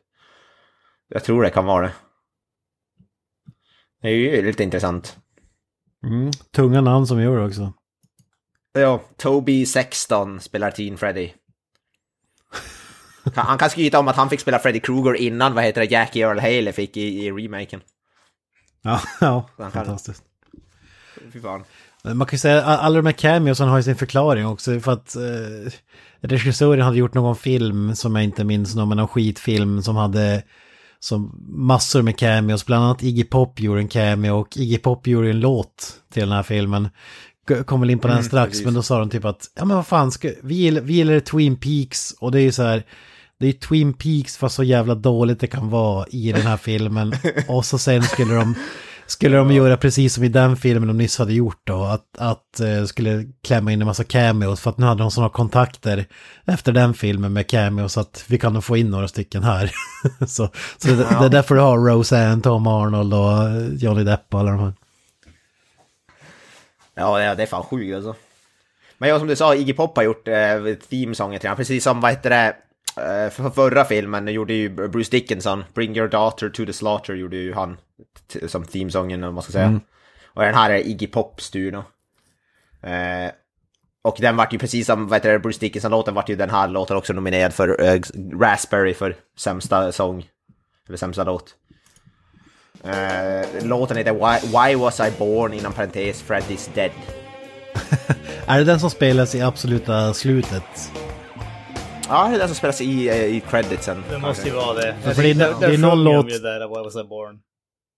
Jag tror det kan vara det. Det är ju lite intressant. Mm. Tunga namn som gör det också. Ja, Toby 16 spelar Teen Freddy. Han kan skryta om att han fick spela Freddy Krueger innan, vad heter det, Jackie Earl Haley fick i, i remaken. Ja, ja kan- fantastiskt. Fy fan. Man kan ju säga att alla de här cameosen har ju sin förklaring också för att eh, regissören hade gjort någon film som jag inte minns någon, men någon skitfilm som hade som massor med cameos, bland annat Iggy Pop gjorde en cameo och Iggy Pop gjorde en låt till den här filmen. Kommer väl in på den Mm, strax, precis. men då sa de typ att, ja men vad fan, ska, vi, gillar, vi gillar Twin Peaks och det är ju så här, det är Twin Peaks fast så jävla dåligt det kan vara i den här filmen. och så sen skulle de, skulle de göra precis som i den filmen de nyss hade gjort då, att, att eh, skulle klämma in en massa cameos för att nu hade de sådana kontakter efter den filmen med cameos att vi kan nog få in några stycken här. så så det, det är därför du har Roseanne, Tom Arnold och eh, Johnny Depp och alla de här. Ja, det är, fan sjukt alltså. Men ja, som du sa, Iggy Pop har gjort eh, themesången till den. Precis som, vad heter det, för förra filmen gjorde ju Bruce Dickinson, Bring Your Daughter to the Slaughter gjorde ju han som themesången, om man ska säga. Och den här är Iggy Pop styr då. Eh, och den vart ju precis som, vad heter det, Bruce Dickinson-låten vart ju den här låten också nominerad för eh, Raspberry för sämsta sång. Eller sämsta låt. Eh, låten heter Why, Why Was I Born inom parentes Freddy's Dead. Är det den som spelas i absoluta slutet? Ja, det är den som spelas i, eh, i creditsen. Det måste ju vara det. för det är- det är där någon låt- ju där, Why was I born?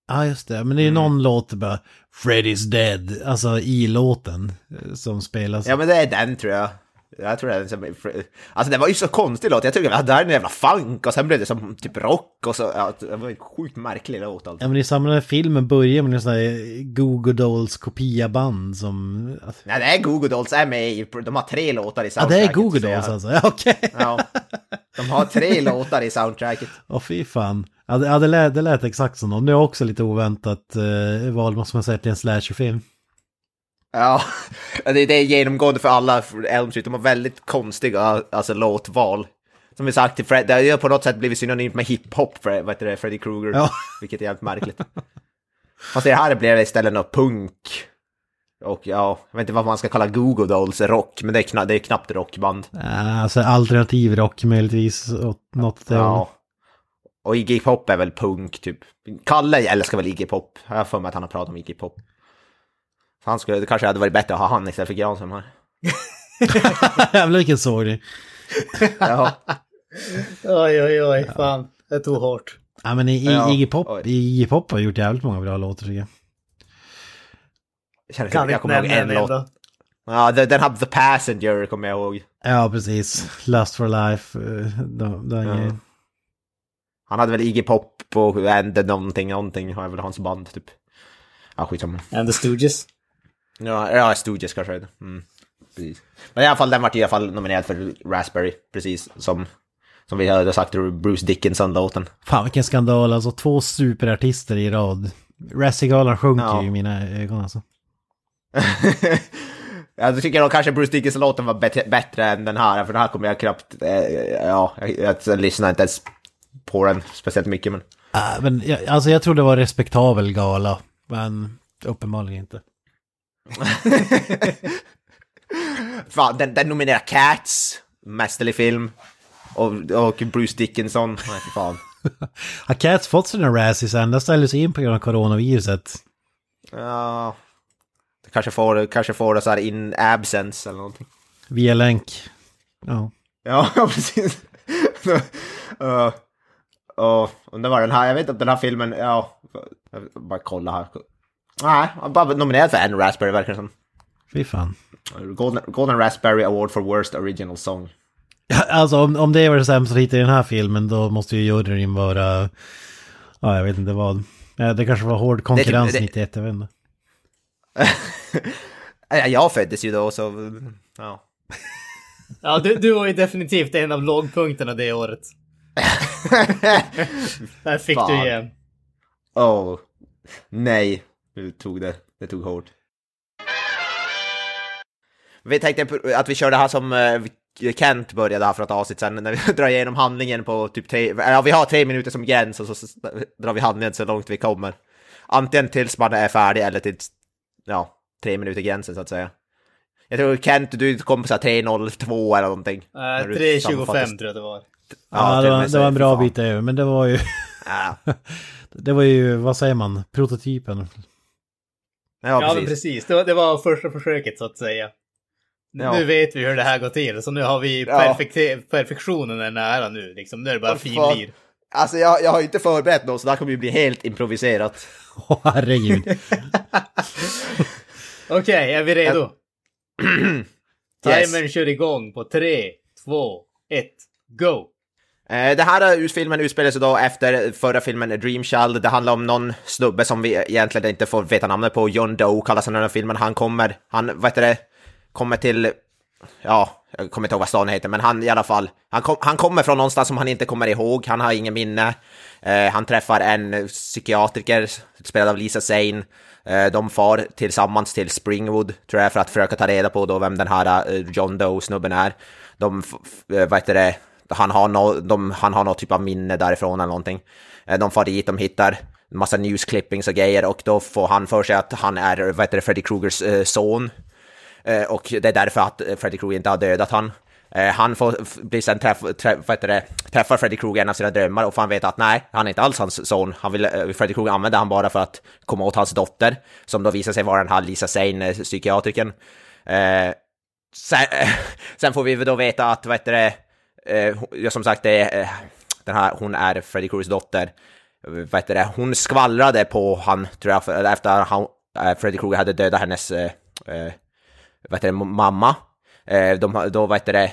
Ja, just det. Men det är ju någon låt bara, Freddy's Dead, alltså i låten eh, som spelas. Ja, men det är den tror jag. Jag tror det är. Alltså det var ju så konstig låt. Jag tyckte att det här är en jävla funk och sen blev det som typ rock och så. Ja, det var en sjukt märklig låt alltså. Ja men i samma när filmen börjar med en sån här Google Dolls kopia-band som... Nej, det är Google Dolls är med i... De har tre låtar i Ja det soundtracket. är Google jag- Dolls alltså, ja okej. Ja. De har tre låtar i soundtracket. Åh fy fan. Ja det, det, lät, det lät exakt som dem. Det är också lite oväntat eh, val måste man säga till en slasherfilm. Ja, det, det är genomgående för alla Elm Street. De har väldigt konstiga alltså, låtval. Som vi sagt, till Fred, det har på något sätt blivit synonymt med hiphop vad heter det, Freddy Krueger. Ja. Vilket är jävligt märkligt. Fast det här blev istället något punk. Och ja, jag vet inte vad man ska kalla Google Dolls rock, men det är, kna, det är knappt rockband. Alltså alternativ rock möjligtvis åt något det. Ja. Och Iggy Pop är väl punk, typ. Kalle älskar väl Iggy Pop. Jag har för mig att han har pratat om Iggy Pop. Han skulle, det kanske hade varit bättre att ha han istället för Granström här. Jävlar vilken sorg. Ja. Oj, oj, oj, fan. Det tog hårt. Ja men i, i Ja, Iggy Pop, oj. Iggy Pop har gjort jävligt många bra låtar tycker jag. Jag, Kan jag kommer ihåg en låt. Ja, den, den hade The Passenger, kommer jag ihåg. Ja precis, Lust for Life, eh, den, den Ja. grejen. Han hade väl Iggy Pop och and någonting, någonting, har väl hans band typ. Ja, skitsamma. And the Stooges. Ja, ja Stooges kanske. Mm, precis. Men i alla fall, den vart i alla fall nominerad för Raspberry, precis som, som vi hade sagt, Bruce Dickinson-låten. Fan vilken skandal, alltså två superartister i rad. Razzie-galan sjunker Ja. i mina ögon alltså. Ja, då tycker jag nog kanske Bruce Dickinson-låten var bättre, bättre än den här, för den här kommer jag knappt, eh, ja, jag, jag, jag lyssnar inte ens på den speciellt mycket, men... Äh, men jag, alltså jag tror det var respektabel gala, men uppenbarligen inte. Fan, den, den nominerar Cats, mästerlig film, och, och Bruce Dickinson, nej fy fan. Har Cats fått sina Razzies än? Den ställdes in på grund av coronaviruset. Ja, det kanske får, kanske får det så här in absence eller någonting. Via länk. Ja. Ja, precis. uh, uh, och det var den här, jag vet inte om den här filmen, ja, jag bara kolla här. Nej, han bara nominerad för en Raspberry verkar det som. Fy fan. Golden, Golden Raspberry Award for Worst Original Song. Ja, Alltså om, om det var det sämsta hit i den här filmen då måste ju juryn vara... Ja, jag vet inte vad. Ja, det kanske var hård konkurrens det- 91, jag vet inte. Ja, Jag föddes ju då, så ja. Ja, du, du var ju definitivt en av lågpunkterna det året. Där fick Fan. du igen. Oh, nej, nu tog det, det tog hårt. Vi tänkte att vi kör det här som eh, Kent började här för ett avsnitt sen, när vi drar igenom handlingen på typ tre, ja vi har tre minuter som gräns och så, drar vi handlingen så långt vi kommer. Antingen tills man är färdig eller tills, ja, tre minuter gränsen så att säga. Jag tror Kent, du kom på så här 3.02 eller någonting. När du 3.25 sammanfattar- tror jag det var. Ja, till det var, det var en bra fan. bit över, men det var ju... Ja. Det var ju, vad säger man, prototypen. Ja, Ja, men precis. precis. Det var, det var första försöket så att säga. Ja. Nu vet vi hur det här går till, så nu har vi Ja. perfekte- perfektionen är nära nu. Liksom. Nu är det bara finlir. Alltså jag, jag har inte förberett något så det här kommer ju bli helt improviserat. Åh herregud. Okej, är vi redo? Yes. Timern kör igång på 3, 2, 1, go! Eh, det här filmen utspelar sig då efter förra filmen Dream Child. Det handlar om någon snubbe som vi egentligen inte får veta namnet på. John Doe kallas han i den här filmen. Han kommer, han, vad heter det, kommer till, ja, jag kommer inte ihåg vad stan heter, men han i alla fall, han, kom, han kommer från någonstans som han inte kommer ihåg. Han har ingen minne. Eh, han träffar en psykiatriker spelad av Lisa Zane. Eh, de far tillsammans till Springwood, tror jag, för att försöka ta reda på då vem den här eh, John Doe-snubben är. De, eh, vad heter det, han har, no, de, han har någon typ av minne därifrån eller någonting. Eh, de far dit, de hittar massa newsklippings och grejer och då får han för sig att han är, vad heter det, Freddy Krugers eh, son. Eh, och det är därför att Freddy Krueger inte har dödat han. Eh, han får blir bli sen träff, träff, vad heter det, träffar Freddy Krueger i en av sina drömmar och får han veta att nej, han är inte alls hans son. Han vill, eh, Freddy Krueger använder han bara för att komma åt hans dotter, som då visar sig vara den här Lisa Zane, eh, psykiatrikern. Eh, sen, sen får vi då veta att, vad heter det, eh, ja, som sagt, det är, eh, den här, hon är Freddy Kruegers dotter. Vet Vad det, hon skvallrade på han, tror jag, för, efter han, eh, Freddy Krueger hade dödat hennes eh, vet vad det, mamma. Eh, de, då, vet heter det,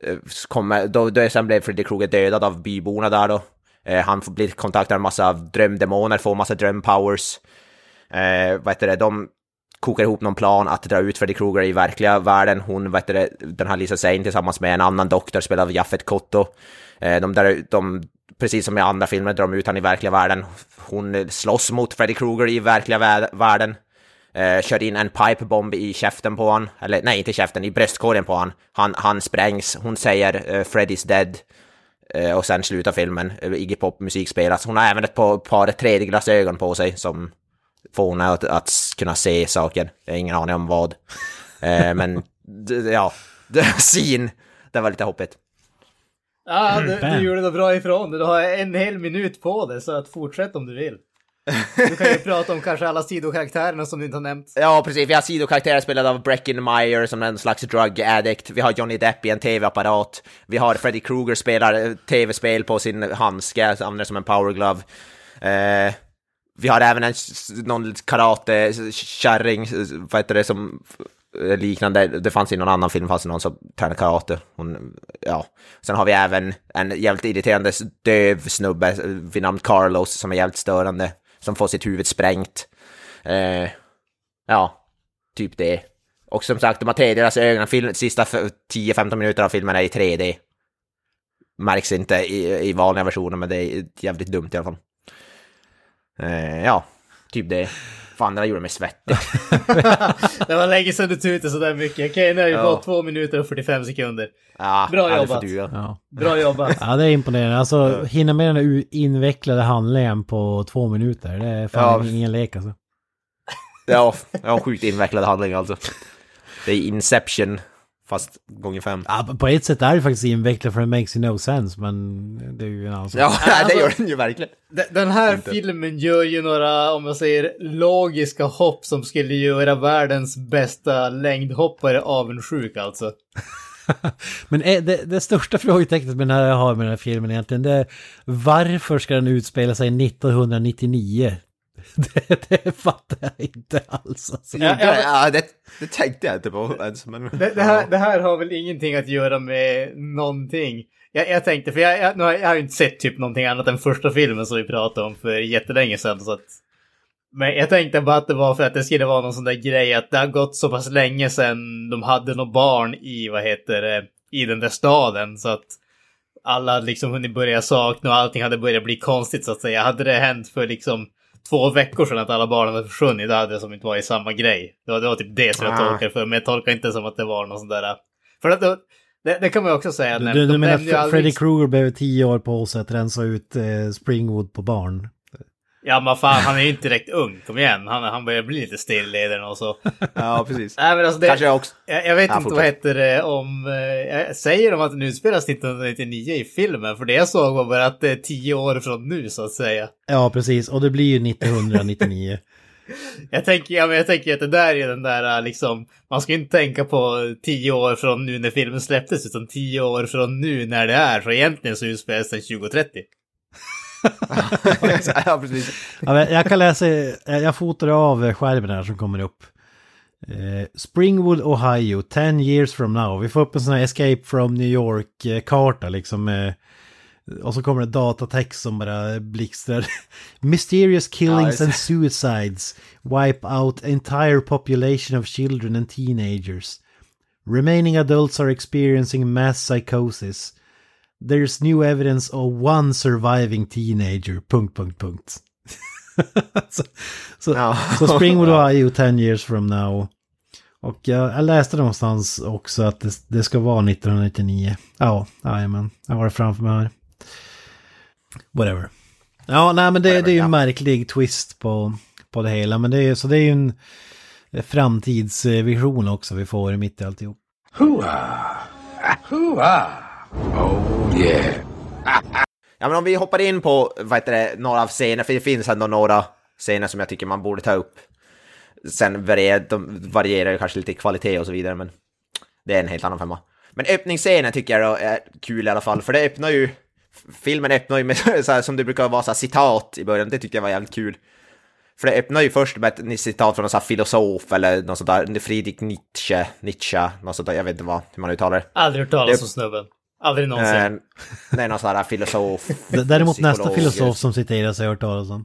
eh, kommer, då, då sen blev Freddy Krueger dödad av byborna där då. Eh, han blir kontaktad av en massa drömdemoner, får massa drömpowers. Eh, vad heter det, de kokar ihop någon plan att dra ut Freddy Krueger i verkliga världen. Hon, vad heter det, den här Lisa Zane tillsammans med en annan doktor spelad av Jaffet Kotto. Eh, de, där, de, precis som i andra filmer, drar de ut han i verkliga världen. Hon slåss mot Freddy Krueger i verkliga världen. Eh, kör in en pipebomb i käften på han, eller nej inte käften, i bröstkorgen på han. Han, han sprängs, hon säger eh, Freddy's dead. Eh, och sen slutar filmen, eh, Iggy Pop musik spelas. Hon har även ett par, par tredjeglasögon på sig som får henne att, att kunna se saker. Jag har ingen aning om vad. Eh, men ja, scene, det var lite hoppigt. Ja, du, du gjorde det bra ifrån. Du har en hel minut på dig, så att fortsätt om du vill. Du kan ju prata om kanske alla sidokaraktärerna som du inte har nämnt. Ja, precis. Vi har sidokaraktärer spelade av Brecken Meyer som en slags drug addict. Vi har Johnny Depp i en tv-apparat. Vi har Freddy Krueger spelar tv-spel på sin handske, använder som en power glove. Eh, vi har även en någon karate-kärring, vad heter det, som eh, liknande. Det fanns i någon annan film, fanns det någon som tränade karate. Hon, ja. Sen har vi även en jävligt irriterande döv snubbe eh, vid namn Carlos som är jävligt störande, som får sitt huvud sprängt. Eh, Ja, typ det. Och som sagt, de har tredjedelas ögon. Film, sista 10-15 minuter av filmen är i 3D. Märks inte i, i vanliga versioner, men det är jävligt dumt i alla fall. Eh, ja, typ det. Fan, det där gjorde mig svettig. Det var länge sedan du tutade sådär mycket. Okej, nu har vi Ja. fått två minuter och 45 sekunder. Ja, Bra jobbat. ja. Ja. Bra jobbat. ja, det är imponerande. Alltså, hinna med den där invecklade handlingen på två minuter. Det är fan Ja. ingen lek alltså. Ja, ja, sjukt invecklad handling alltså. Det är Inception, fast gånger fem. Ja, på ett sätt är det faktiskt invecklat för det makes no sense, men det är ju en annan sak. Ja, det Alltså- gör den ju verkligen. Den- här filmen gör ju några, om jag säger, logiska hopp som skulle göra världens bästa längdhoppare avundsjuk alltså. Men det, det största frågetecknet med den här jag har med den här filmen egentligen, det är varför ska den utspela sig 1999? Det, det fattar jag inte alls alltså. Ja, ja, Ja, det, det tänkte jag inte på ens. Men... Det, det, här, det här har väl ingenting att göra med någonting. Jag, jag tänkte, för jag, jag, jag har ju inte sett typ någonting annat än första filmen som vi pratade om för jättelänge sedan. Så att, men jag tänkte bara att det var för att det skulle vara någon sån där grej att det har gått så pass länge sedan de hade något barn i, vad heter det, i den där staden. Så att alla hade liksom hunnit börja sakna och allting hade börjat bli konstigt så att säga. Hade det hänt för liksom två veckor sedan att alla barnen hade försvunnit, då hade det som inte varit samma grej. Det var, det var typ det som jag Ah. tolkade för, men jag tolkar inte som att det var någon sån där... För att det, det, det kan man ju också säga. Du, när- du, du menar att aldrig- Freddy Krueger behöver tio år på sig att rensa ut eh, Springwood på barn? Ja men fan, han är ju inte direkt ung, kom igen. Han, han börjar bli lite stilleden och så. Ja, precis. Nej men alltså det... Kanske jag också... Jag, jag vet Ja, inte vad fortsätt. heter det om... Eh, jag säger de att den utspelas 1999 i filmen? För det jag såg var bara att det är tio år från nu så att säga. Ja, precis. Och det blir ju 1999. Jag tänker, ja, men jag tänker att det där är den där liksom, man ska inte tänka på tio år från nu när filmen släpptes, utan tio år från nu när det är. För egentligen så utspelas den 2030. ja, precis. Ja, jag kan läsa, jag fotar av skärmen här som kommer upp. Eh, Springwood, Ohio, 10 years from now. Vi får upp en sån här Escape from New York-karta liksom. Eh, och så kommer det datatext som bara blixtrar. Mysterious killings and suicides wipe out entire population of children and teenagers. Remaining adults are experiencing mass psychosis. There's new evidence of one surviving teenager. Punkt, punkt, punkt. så, så, Ja. så Springwood Ohio 10 years from now. Och jag, jag läste någonstans också att det, det ska vara 1999. Ja, jajamän. Jag har det framför mig här. Whatever. Ja, nej men det, Whatever, det är ju en ja. märklig twist på, på det hela. Men det är, så det är ju en framtidsvision också vi får mitt i alltihop. Hooah! Hooah! Oh, yeah. Ja, men om vi hoppar in på vad heter det, några av scenerna, för det finns ändå några scener som jag tycker man borde ta upp. Sen varierar, de varierar ju kanske lite i kvalitet och så vidare, men det är en helt annan femma. Men öppningsscenen tycker jag då är kul i alla fall, för det öppnar ju... Filmen öppnar ju med så här, som det brukar vara så här, citat i början, det tyckte jag var jävligt kul. För det öppnar ju först med ett citat från någon sån här filosof eller något sånt där, Friedrich Nietzsche, Nietzsche, något sånt där, jag vet inte vad, hur man uttalar det. Aldrig hört talas om snubben. Aldrig någonsin. Eh, det är någon sån här filosof. Däremot nästa filosof som citeras har jag hört talas om.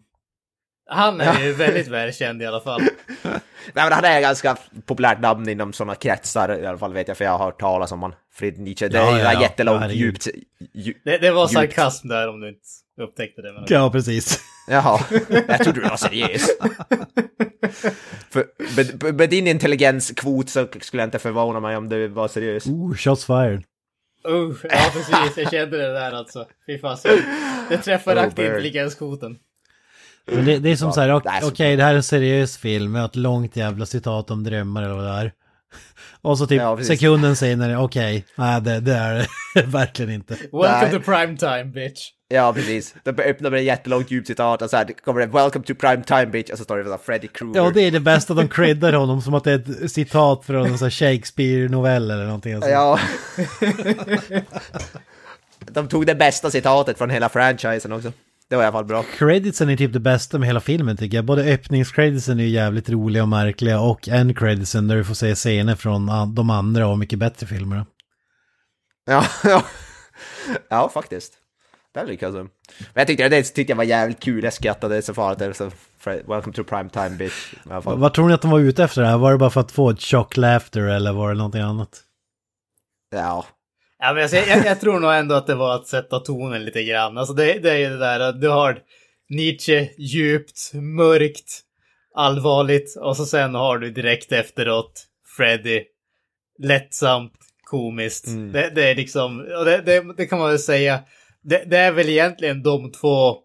Han är ju väldigt välkänd i alla fall. Nej men han är ganska populärt namn inom sådana kretsar i alla fall vet jag för jag har hört talas om han. Friedrich Nietzsche, det Ja, är ja, ja. jättelångt, Ja, djupt... Dju, Det, det var Djupt. sarkasm där om du inte upptäckte det. Men... Ja, precis. jaha, jag trodde du var seriös. för, med, med din intelligenskvot så skulle jag inte förvåna mig om du var seriös. Oh, shots fired. Uh, ja, precis. Jag kände det där alltså. Fy fasen. Det träffar Oh, rakt bird. intelligenskvoten. Men det, det är som så här, ok- det är okej så- det här är en seriös film med ett långt jävla citat om drömmar eller vad det är. Och så typ Ja, sekunden senare, okej, nej det, det är det verkligen inte. Welcome Nej. to prime time bitch. Ja, precis. De öppnar med ett jättelångt djupt citat och så här kommer det “Welcome to prime time bitch” och så står det Freddy Krueger. Ja, det är det bästa, de creddar honom som att det är ett citat från en Shakespeare-novell eller någonting. Alltså. Ja. De tog det bästa citatet från hela franchisen också. Det var i alla fall bra. Creditsen är typ det bästa med hela filmen tycker jag. Både öppningscreditsen är ju jävligt roliga och märkliga och endcreditsen där du får se scener från de andra och mycket bättre filmer. Ja, ja. ja faktiskt. Det lyckades de. Men jag tyckte det tyckte jag var jävligt kul, jag skrattade så farligt. Så, welcome to prime time bitch. Vad tror ni att de var ute efter det här? Var det bara för att få ett chock laughter eller var det någonting annat? Ja. Ja, men alltså, jag, jag, tror nog ändå att det var att sätta tonen lite grann. Alltså det, det är ju det där att du har Nietzsche djupt, mörkt, allvarligt och så sen har du direkt efteråt Freddy lättsamt, komiskt. Mm. Det, det är liksom, och det, det, det kan man väl säga, det, det är väl egentligen de två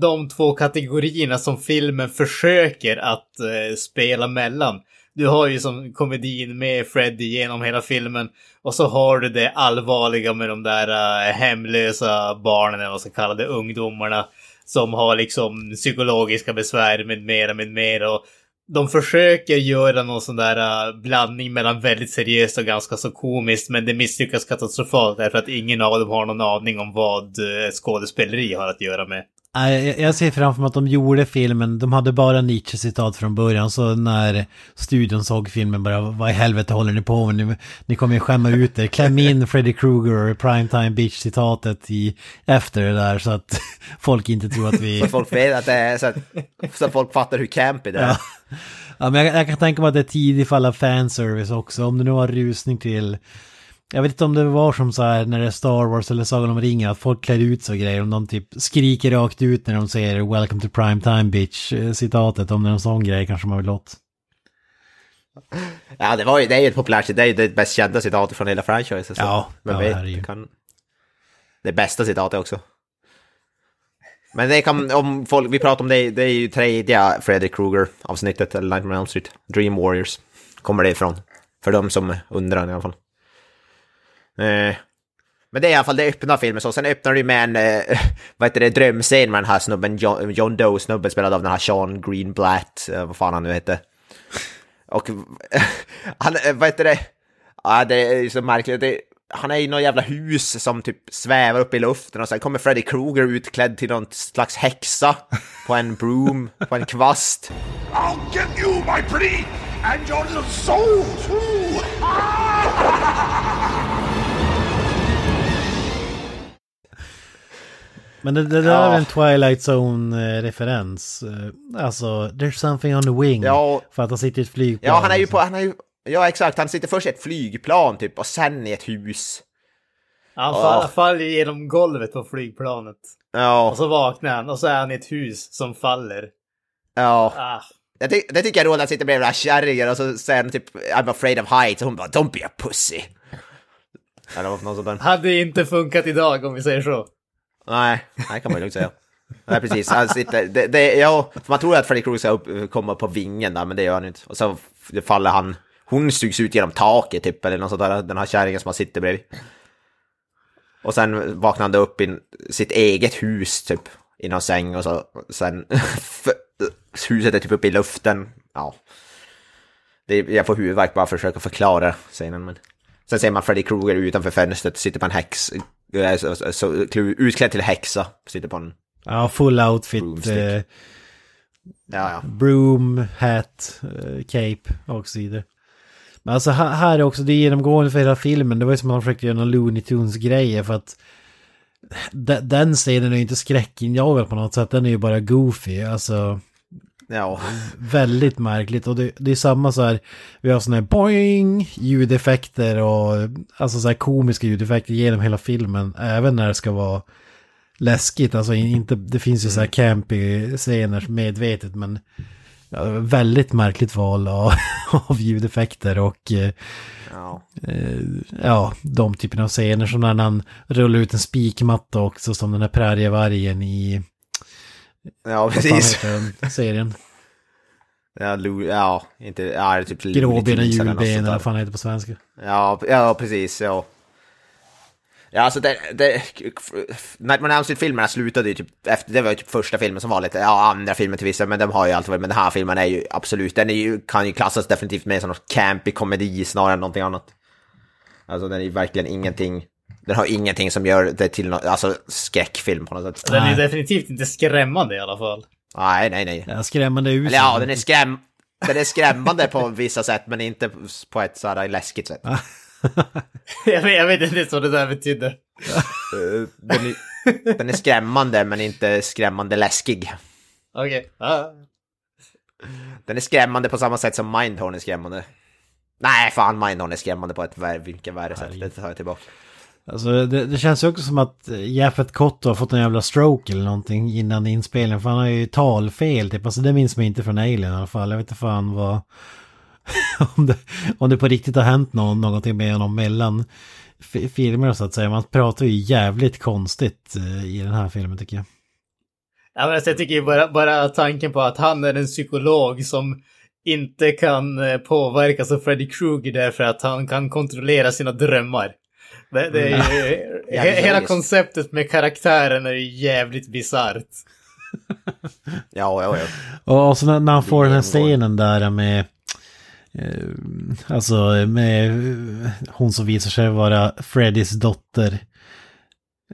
de två kategorierna som filmen försöker att eh, spela mellan. Du har ju som komedin med Freddy genom hela filmen och så har du det allvarliga med de där uh, hemlösa barnen, eller vad man ska kalla det, ungdomarna som har liksom psykologiska besvär med mera, med mera. Och de försöker göra någon sån där uh, blandning mellan väldigt seriöst och ganska så komiskt, men det misslyckas katastrofalt därför att ingen av dem har någon aning om vad uh, skådespeleri har att göra med. Nej, jag- ser framför mig att de gjorde filmen, de hade bara Nietzsche-citat från början, så när studion såg filmen bara, vad i helvete håller ni på med? Ni, ni kommer ju skämma ut er. Kläm in Freddy Krueger och Primetime Bitch-citatet i, efter det där så att folk inte tror att vi... Så folk vet att det är så att, så att folk fattar hur campy det är. Ja. Ja, men jag, jag kan tänka mig att det är tidig fall av fanservice också. Om det nu var rusning till... Jag vet inte om det var som så här när det är Star Wars eller Sagan om ringen, att folk klär ut sig och grejer. Om de typ skriker rakt ut när de säger “Welcome to prime time bitch” eh, citatet. Om det är en sån grej kanske man vill åt. Ja, det, var ju, det är ju ett populärt, det är ju det bäst kända citatet från hela franchisen. Ja, vem ja, vet, det kan... Det bästa citatet också. Men det kan, om folk, vi pratar om det, det är ju tredje Freddy Krueger-avsnittet, eller Nightmare on Elm Street, Dream Warriors, kommer det ifrån. För de som undrar i alla fall. Eh, Men det är i alla fall, det öppnar filmen så. Sen öppnar det med en, eh, vad heter det, drömscen med den här snubben, John, John Doe, snubben spelad av den här Sean Greenblatt, eh, vad fan han nu heter. Och han, eh, vad heter det, ja det är så märkligt, det, han är i något jävla hus som typ svävar upp i luften och sen kommer Freddy Krueger utklädd till någon slags häxa på en broom, på en kvast. I'll get you, my pretty, and your little soul, too! Men det, det där Ja. är en Twilight Zone-referens. Alltså, there's something on the wing. Ja. För att han sitter i ett flygplan. Ja, han är ju på, han är ju, ja exakt, han sitter först i ett flygplan typ och sen i ett hus. Han fall, faller genom golvet på flygplanet. Ja, Och så vaknar han och så är han i ett hus som faller. ja. Ah. Jag ty- det tycker jag är roligt att han sitter bredvid den här kärringen och så säger han typ I'm afraid of heights och hon bara Don't be a pussy. Eller något sånt där. Hade inte funkat idag om vi säger så. Nej, det kan man lugnt säga. Nej, precis. Han sitter, det, det, ja, man tror att Freddy Krueger ska upp, komma på vingen där, men det gör han inte. Och så faller han, hon sugs ut genom taket typ, eller något sånt där, den här kärringen som han sitter bredvid. Och sen vaknar han upp i sitt eget hus typ, i någon säng och så, sen, huset är typ uppe i luften. Ja. Det, jag får huvudvärk bara för att försöka förklara scenen, men. Sen ser man Freddy Krueger utanför fönstret, sitter på en häx, så, så, utklädd till häxa, sitter på en, Ja, full outfit. Eh, ja ja. broom, hat, eh, cape och så vidare. Men alltså här, här är också, det är genomgående för hela filmen. Det var ju som att man försökte göra någon Looney Tunes-grejer för att de- den scenen är ju inte skräckinjagad på något sätt, den är ju bara goofy. Alltså Ja, väldigt märkligt. Och det, det är samma så här, vi har sådana här boing ljudeffekter och alltså så här komiska ljudeffekter genom hela filmen, även när det ska vara läskigt, alltså inte, det finns ju så här campy scener medvetet men ja, väldigt märkligt val av, av ljudeffekter och eh, ja. eh, ja, de typerna av scener. Som när han rullar ut en spikmatta också som den här prärievargen i, Ja, precis. heter serien? Ja, Lu, ja, inte, ja, typ Gråbenen, Looney Tunes eller något julben sånt eller där. vad fan heter det på svenska. Ja, ja, precis, ja. Ja, alltså det, det, Nightmare on Elm Street-filmerna slutade ju typ efter, det var ju typ första filmen som var lite, ja andra filmer till vissa, men de har ju alltid varit, men den här filmen är ju absolut, den är ju, kan ju klassas definitivt mer som något campy komedi snarare än någonting annat. Alltså den är ju verkligen ingenting, den har ingenting som gör det till något, alltså skräckfilm på något sätt. Den är definitivt inte skrämmande i alla fall. Nej, nej, nej. Ja, skrämmande usel. Eller ja, den är, skräm den är skrämmande på vissa sätt, men inte på ett sådär läskigt sätt. jag, vet, jag vet inte vad det där betydde. Eh, den, är, den är skrämmande, men inte skrämmande läskig. Okej. Ah. Den är skrämmande på samma sätt som Mindhorn är skrämmande. Nej, fan Mindhorn är skrämmande på ett vilket värre sätt. Det tar jag tillbaka. Alltså det, det känns ju också som att eh, Jaffet Kotto har fått en jävla stroke eller någonting innan inspelningen. För han har ju talfel typ. Alltså det minns man inte från Alien i alla fall. Jag vet inte fan vad... om, det, om det på riktigt har hänt någon, någonting med honom mellan filmer så att säga. Man pratar ju jävligt konstigt eh, i den här filmen tycker jag. Ja, men alltså, jag tycker ju bara, bara tanken på att han är en psykolog som inte kan eh, påverkas av Freddy Krueger därför att han kan kontrollera sina drömmar. Det, det är ju, he, hela konceptet med karaktären är ju jävligt bisarrt. Ja, ja, ja. Och, så när, när han får den här scenen där med... Eh, alltså med eh, hon som visar sig vara Freddys dotter.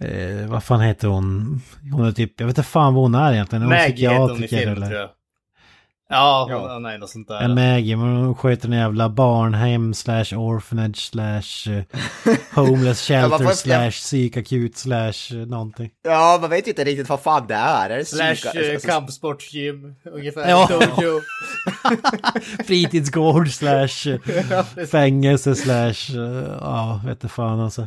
Eh, vad fan heter hon? Hon är typ, jag vet inte fan vad hon är egentligen. Hon Maggie heter hon i filmen eller? tror jag. Ja, Ja. nej, något sånt där. En Maggie, men sköter en jävla barnhem slash orphanage slash eh, homeless shelter slash psykakut slash eh, någonting. Ja, man vet ju inte riktigt vad fan det är. Är det Slash eh, alltså, kampsportsgym, ungefär. Ja. Fritidsgård slash fängelse slash, ja, vet fan alltså.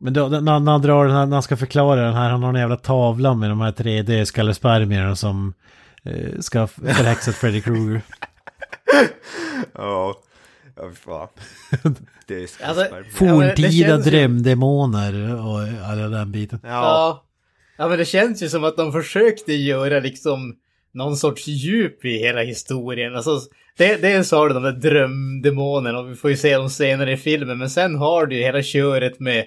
Men då, när, när han drar den här, när han ska förklara den här, han har en jävla tavla med de här 3D-skallespermierna som ska förhäxa Freddy Krueger. Ja, ja fan. Det är Alltså. Ja, Forntida ju- drömdemoner och alla den biten. Ja, Ja. ja, men det känns ju som att de försökte göra liksom någon sorts djup i hela historien. Alltså, det, dels har du de där drömdemonerna och vi får ju se dem senare i filmen, men sen har du ju hela köret med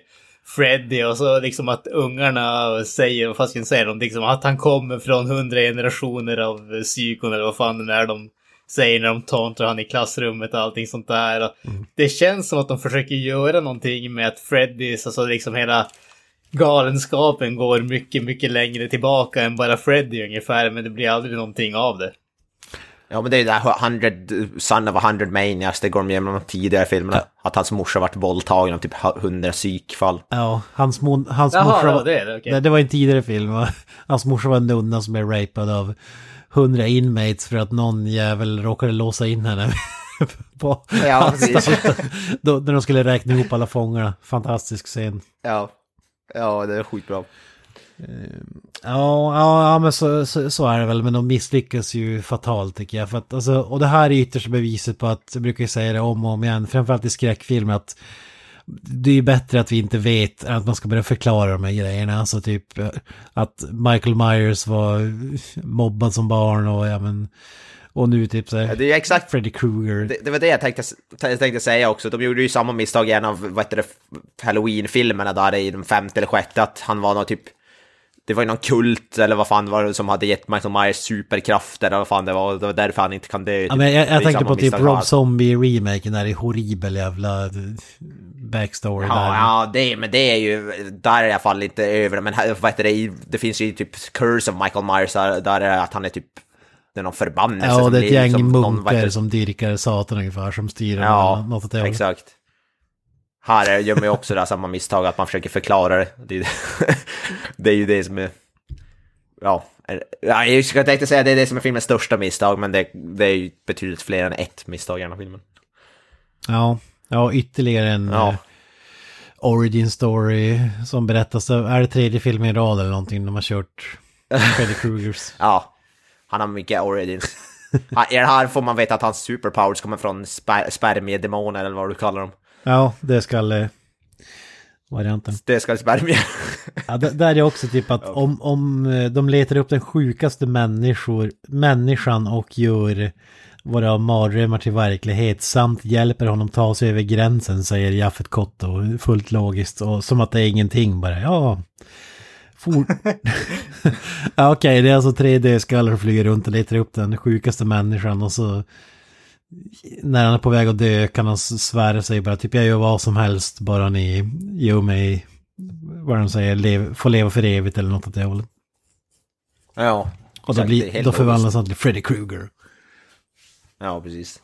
Freddy och så liksom att ungarna säger, vad jag säga, de liksom att han kommer från hundra generationer av psykon eller vad fan det är de säger när de tantrar han i klassrummet och allting sånt där. Mm. Det känns som att de försöker göra någonting med att Freddys, alltså liksom hela galenskapen går mycket, mycket längre tillbaka än bara Freddy ungefär, men det blir aldrig någonting av det. Ja men det är ju det här 100, Son of a 100 Maniacs, det går de igenom de tidigare filmerna. Ja. Att hans morsa varit våldtagen av typ 100 psykfall. Ja, hans, mo hans Jaha, morsa... Var, det, okay. det, det var en tidigare film. Hans morsa var en nunna som blev rapad av 100 inmates för att någon jävel råkade låsa in henne. på ja, anstalten. Då, när de skulle räkna ihop alla fångarna. Fantastisk scen. Ja, ja det är skitbra. Ja, ja, ja men så, så, så, är det väl, men de misslyckas ju fatalt tycker jag. För att, alltså, och det här är ytterst beviset på att, jag brukar ju säga det om och om igen, framförallt i skräckfilmer, att det är ju bättre att vi inte vet än att man ska börja förklara de här grejerna. Alltså typ att Michael Myers var mobbad som barn och ja men... Och nu typ så ja, det är exakt, Freddy Krueger. Det, det, var det jag tänkte, tänkte säga också. De gjorde ju samma misstag i en av Halloween-filmerna där i den femte eller sjätte. Att han var någon typ det var ju någon kult eller vad fan var det som hade gett Michael Myers superkrafter eller vad fan det var. Det var därför han inte kan dö. Ja, men jag, jag tänkte på typ Rob Zombie-remaken där i horribel jävla backstory ja, där. Ja, det, men det är ju, där är alla fall inte över. Men vad heter det, det finns ju typ Curse of Michael Myers där, där är att han är typ det är någon förbannelse. Ja, det är ett gäng liksom, munkar som dyrkar Satan ungefär, som styr ja, något åt det Exakt. Här gör man ju också det här samma misstag, att man försöker förklara det. Det är, det är ju det som är... Ja, jag ska tänkte säga att det är det som är filmens största misstag, men det, det är ju betydligt fler än ett misstag i den här filmen. Ja, ja ytterligare en ja. Uh, origin story som berättas. Är det tredje filmen i rad eller någonting de har kört Freddy Krugers? ja, han har mycket origins. I den här får man veta att hans superpowers kommer från sper spermiedemoner eller vad du kallar dem. Ja, det ska eh, varianten. Det ska spermier. ja, där är också typ att om, om eh, de letar upp den sjukaste människor, människan och gör våra mardrömmar till verklighet samt hjälper honom ta sig över gränsen, säger Jaffet Kotto, fullt logiskt och som att det är ingenting bara. Ja, For... ja, Okej, okay, det är alltså 3D-skallar som flyger runt och letar upp den sjukaste människan och så när han är på väg att dö kan han svära sig bara typ jag gör vad som helst bara ni gör mig vad de säger, lev, får leva för evigt eller något åt det hållet. Ja. Och då, blir, då förvandlas han till Freddy Krueger. Ja, precis.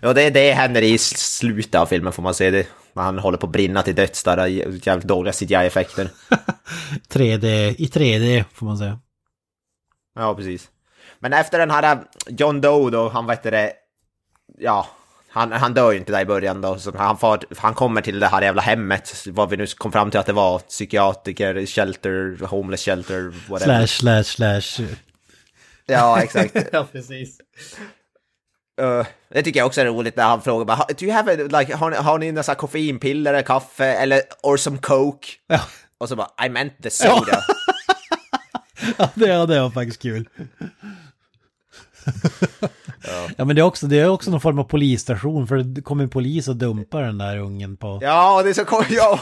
Ja, det, det händer i slutet av filmen får man se det. När han håller på att brinna till döds där, jävligt dåliga CGI-effekter. 3D, i 3D får man säga. Ja, precis. Men efter den här John Doe då, han vet det, ja, han, han dör ju inte där i början då, så han, far, han kommer till det här jävla hemmet, vad vi nu kom fram till att det var, psykiatriker, shelter, homeless shelter, whatever. Slash, slash, slash. Ja, exakt. ja, precis. Uh, det tycker jag också är roligt när han frågar bara, Do you have a, like, har, har ni några koffeinpiller eller kaffe eller or some coke? Ja. Och så bara, I meant the soda. Ja, ja det, ja, det var faktiskt kul. Ja. ja men det är, också, det är också någon form av polisstation för det kommer en polis och dumpar den där ungen på... Ja, det är så ja,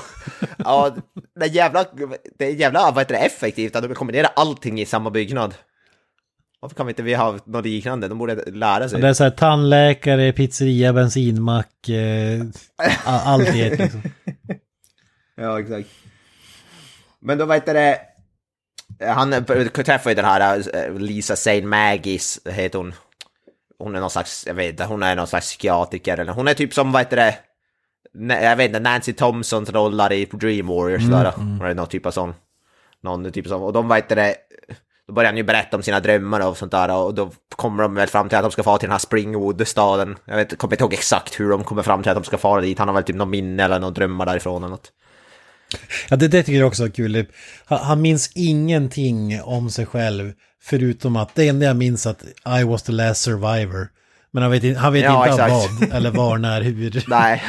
ja det är jävla, det är jävla vad heter det, effektivt att de kombinerar allting i samma byggnad. Varför kan vi inte vi ha något liknande? De borde lära sig. Det är så här tandläkare, pizzeria, bensinmack, eh, allt ett liksom. Ja, exakt. Men då vad heter det, han träffar ju den här eh, Lisa Saint Maggies, heter hon. Hon är någon slags, jag vet inte, hon är någon slags psykiatriker eller hon är typ som, vad heter det, jag vet inte, Nancy Thompsons rollar i Dream Warriors mm, där. Mm. Eller någon typ av sån. Någon typ av sån. Och de, vad heter det, då börjar han ju berätta om sina drömmar och sånt där och då kommer de väl fram till att de ska fara till den här Springwood-staden. Jag vet, kommer inte ihåg exakt hur de kommer fram till att de ska fara dit. Han har väl typ någon minne eller någon drömmar därifrån eller något. Ja, det, det tycker jag också är kul. Han, han minns ingenting om sig själv förutom att det enda jag minns att I was the last survivor. Men han vet, han vet ja, inte vad, eller var, när, hur. Nej.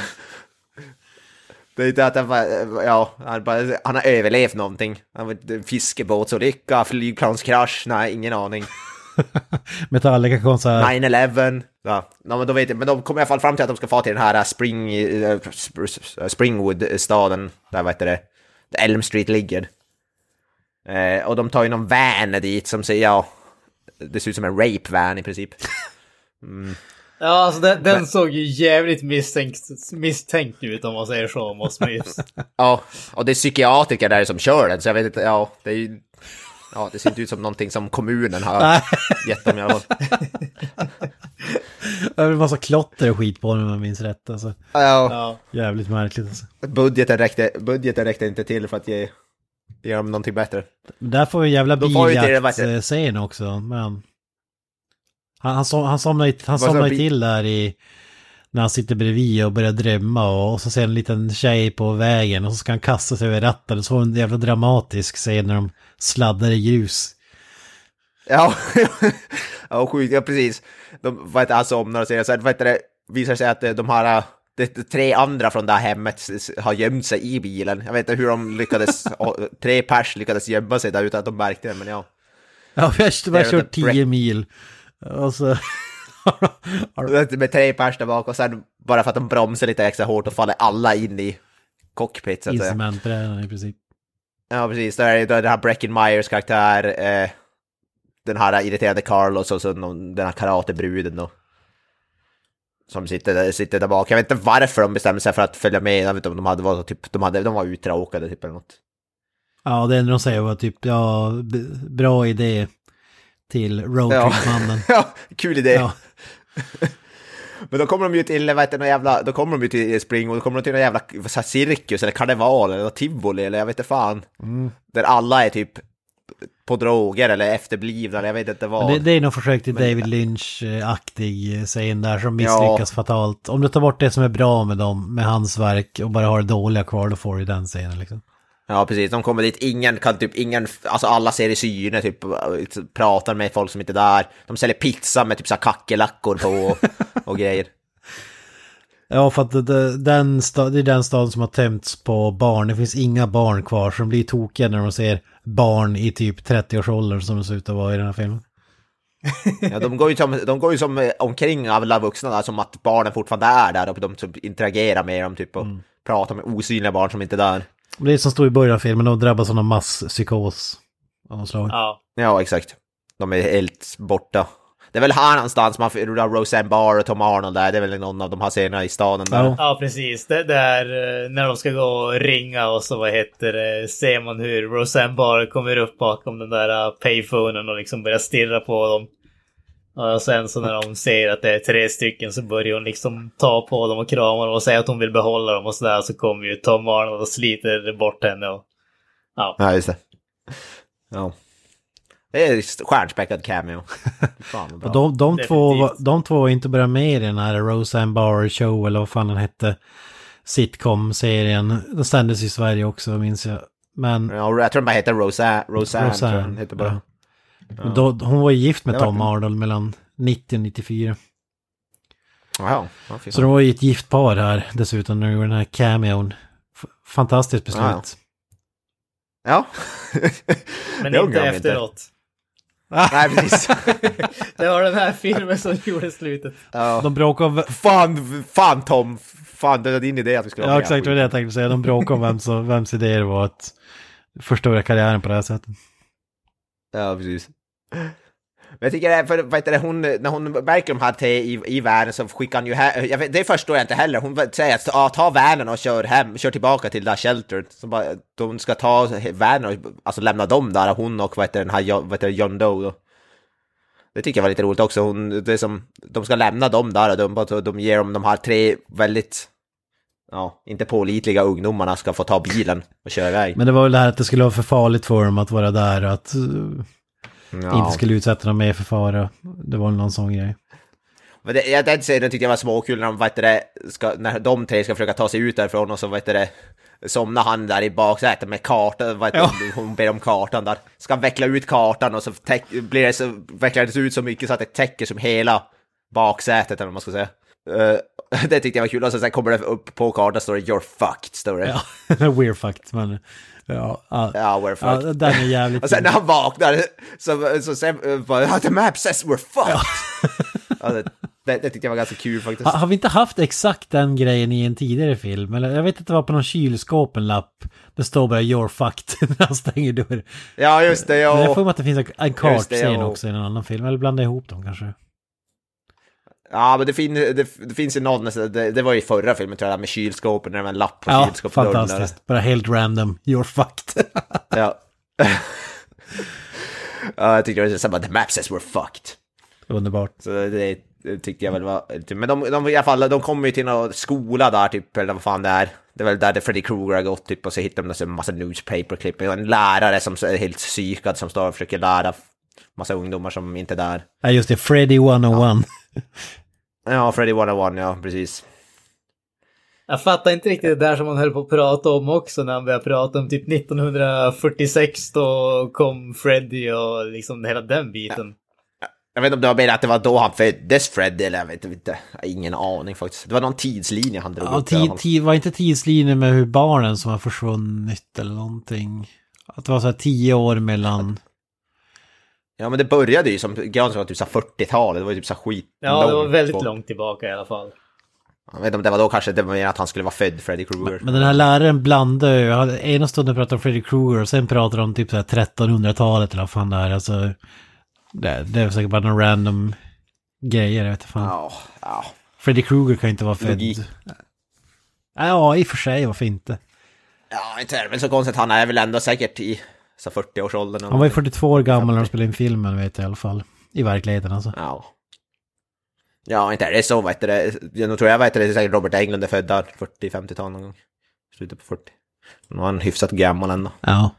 Det är inte att han bara, ja, han, bara, han har överlevt någonting. Han var fiskebåtsolycka, flygplanskrasch, nej, ingen aning. Metallica kom så här... 9-11. Ja, men då vet jag, men de kommer i alla fall fram till att de ska få till den här Spring, uh, Springwood-staden, där vad heter det, där Elm Street ligger. Eh, och de tar ju någon van dit som säger, ja, det ser ut som en rape-van i princip. Ja, alltså den, den såg ju jävligt misstänkt, misstänkt ut om man säger så, måste man ju... Ja, och det är psykiatriker där som kör den, så jag vet inte, ja, det är ju... Ja, det ser inte ut som någonting som kommunen har gett dem i alla fall. Det är en massa klotter och skit på den om jag minns rätt. Alltså. Ja. Jävligt märkligt alltså. budgeten räckte, budgeten räckte inte till för att ge, ge dem någonting bättre. Där får vi jävla biljaktscen också. Men... Han, han, som, han somnar ju han bi- till där i... När han sitter bredvid och börjar drömma och, och så ser en liten tjej på vägen och så ska han kasta sig över ratten. Och så får en jävla dramatisk scen när de sladdar i grus. Ja, ja sjukt, ja precis. De, heter, han somnar och så här, vad heter det, visar sig att eh, de har, eh, det, tre andra från det här hemmet har gömt sig i bilen. Jag vet inte hur de lyckades, tre pers lyckades gömma sig där utan att de märkte det, men ja. Ja, vi har, vi har kört 10 mil. Och så... Med tre pers där bak och sen bara för att de bromsar lite extra hårt och faller alla in i cockpit så att I säga. cementbrädan i princip. Ja, precis. Där är det den här Breckin Myers karaktär, eh, den här irriterade Carlos och så den här karatebruden då. Som sitter där, sitter där bak. Jag vet inte varför de bestämde sig för att följa med. Jag vet inte om de hade varit typ, de, hade, de var uttråkade typ eller något. Ja, det enda de säger var typ, ja, bra idé till roadtrip-mannen. ja, kul idé. Ja. Men då kommer de ju till, vad heter jävla, då kommer de ju till Spring och då kommer de till någon jävla så cirkus eller karneval eller tivoli eller jag vet inte fan. Mm. Där alla är typ på droger eller efterblivna eller jag vet inte vad. Det, det är nog försök till David Lynch-aktig scen där som misslyckas fatalt. Om du tar bort det som är bra med dem, med hans verk och bara har det dåliga kvar, då får du den scenen liksom. Ja, precis. De kommer dit, ingen kan typ, ingen, alltså alla ser i syne, typ pratar med folk som inte är där. De säljer pizza med typ så här kackerlackor på och, och grejer. Ja, för att det, den sta, det är den staden som har tömts på barn. Det finns inga barn kvar, så de blir tokiga när de ser barn i typ 30-årsåldern som det ser ut att vara i den här filmen. Ja, de går ju som, de går ju som eh, omkring alla vuxna där, som att barnen fortfarande är där och de typ interagerar med dem typ och pratar med osynliga barn som inte är där. Det är som står i början av filmen, de drabbas av någon masspsykos av något slag. Ja. Ja, exakt. De är helt borta. Det är väl här någonstans man får Roseanne Barr och Tom Arnold där, det är väl någon av de här scenerna i staden där. Ja. Ja, precis. Det där eh, när de ska gå och ringa och så vad heter det, ser man hur Roseanne Barr kommer upp bakom den där eh, payphonen och liksom börjar stirra på dem. Och sen så när de ser att det är tre stycken så börjar hon liksom ta på dem och krama dem och säga att hon vill behålla dem och sådär. Så kommer ju Tom Arnold och sliter bort henne och... Ja. Ja, just det. Ja. Det är stjärnspäckad cameo. Fan. Och de, de, två, de två var inte bara med i den här Roseanne Barr Show eller vad fan den hette. Sitcom-serien. Den sändes i Sverige också minns jag. Men Ja, jag tror den bara heter Roseanne. Roseanne, tror jag den heter bara. Men Då, hon var ju gift med Tom Arnold mellan 90 och 94. Jaha, ja, Så de var ju ett gift par här dessutom när de gjorde den här cameon. Fantastiskt beslut. Ja, Ja. Men Det inte efteråt. Nej, precis. Det var den här filmen som gjorde slutet. Ja. De bråkade om... Fan, fan Tom! Fan, det var din idé att vi skulle Ja med. exakt, det var det jag tänkte säga. De bråkade om vem som, vems idé det var att förstöra karriären på det här sättet. Ja, precis. Men jag tycker det är, för vad heter det, hon, när hon märker de här tre i, i världen så skickar hon ju hem, jag vet, det förstår jag inte heller, hon säger att ah, ta vanen och kör hem, kör tillbaka till det där shelteret. Så bara, de ska ta vanen och alltså lämna dem där, hon och vad heter den här, vad heter det, John Doe då. Det tycker jag var lite roligt också, hon, det som, de ska lämna dem där och de, de ger dem de här tre väldigt, ja, inte pålitliga ungdomarna ska få ta bilen och köra iväg. Men det var väl det här att det skulle vara för farligt för dem att vara där att uh, Ja. inte skulle utsätta dem mer för fara. Det var någon sån grej. Men det, jag, den scenen tyckte jag var småkul när de, heter det, ska, när de tre ska försöka ta sig ut därifrån och så heter det, somnar han där i baksätet med kartan, heter det, hon ber om kartan där, ska veckla ut kartan och så täck, blir det så, vecklar det ut så mycket så att det täcker som hela baksätet eller vad man ska säga. Eh, det tyckte jag var kul och så sen kommer det upp på kartan står det “You're fucked” står det. Ja, we're fucked men... Ja, ja, Ja, we're ja, fucked. den är jävligt... Och sen när han vaknar så, så sen bara “The map says we're fucked”. ja, det, Det, det tyckte jag var ganska kul faktiskt. Ha, har vi inte haft exakt den grejen i en tidigare film? Eller jag vet att det var på någon kylskåp en lapp. Det står bara “You're fucked” när han stänger dörren. Ja, just det. Jag Ja. får mig att det finns en- kartscen ja. också i en annan film. Eller blanda ihop dem kanske. Ja, men det, fin det, det finns ju någon, det, det var ju förra filmen tror jag, med kylskåpen, när det var en lapp på Ja, kylskåpsdörren. där. fantastiskt. Bara helt random. “You're fucked”. Ja. ja, jag tyckte det var så bara, the map says we're fucked. Underbart. Så det, det tyckte jag väl var, men de, de i alla fall, de kommer ju till någon skola där typ, eller vad fan det är. Det är väl där det Freddy Krueger har gått typ och så hittar de en massa newspaper-klipp. Och en lärare som är helt psykad som står och försöker lära massa ungdomar som inte är där. Ja, just det. Freddy 101. Ja, Freddy 101, ja precis. Jag fattar inte riktigt det där som man höll på att prata om också när han började prata om typ 1946 då kom Freddy och liksom hela den biten. Jag vet inte om det var mer att det var då han föddes Freddy eller jag vet inte. Jag har ingen aning faktiskt. Det var någon tidslinje han drog Ja, upp tid, tid, var inte tidslinjen med hur barnen som har försvunnit eller någonting? Att det var så här tio år mellan... Ja men det började ju som, Granström var typ så här 40-talet, det var ju typ så skit Ja, det var väldigt långt tillbaka i alla fall. Jag vet inte om det var då kanske, det var mer att han skulle vara född Freddy Krueger. Men den här läraren blandade ju, han- ena stunden pratade om Freddy Krueger och sen pratade de om typ så här 1300-talet eller vad fan det är. Alltså, det, det är säkert bara någon random grejer, jag vet inte fan. Ja, ja. Freddy Krueger kan ju inte vara född. Logik. Ja, i och för sig, varför inte? Ja, inte är det väl så konstigt, han är väl ändå säkert i så 40-årsåldern. eller Han var ju någonting. 42 år gammal när de spelade in filmen, vet jag i alla fall. I verkligheten alltså. Ja. Ja, inte är det så, vet du. Jag tror jag vet det, säkert Robert Englund är född där, 40-50-tal någon gång. Slutet på 40. Nu var han hyfsat gammal ändå. Ja.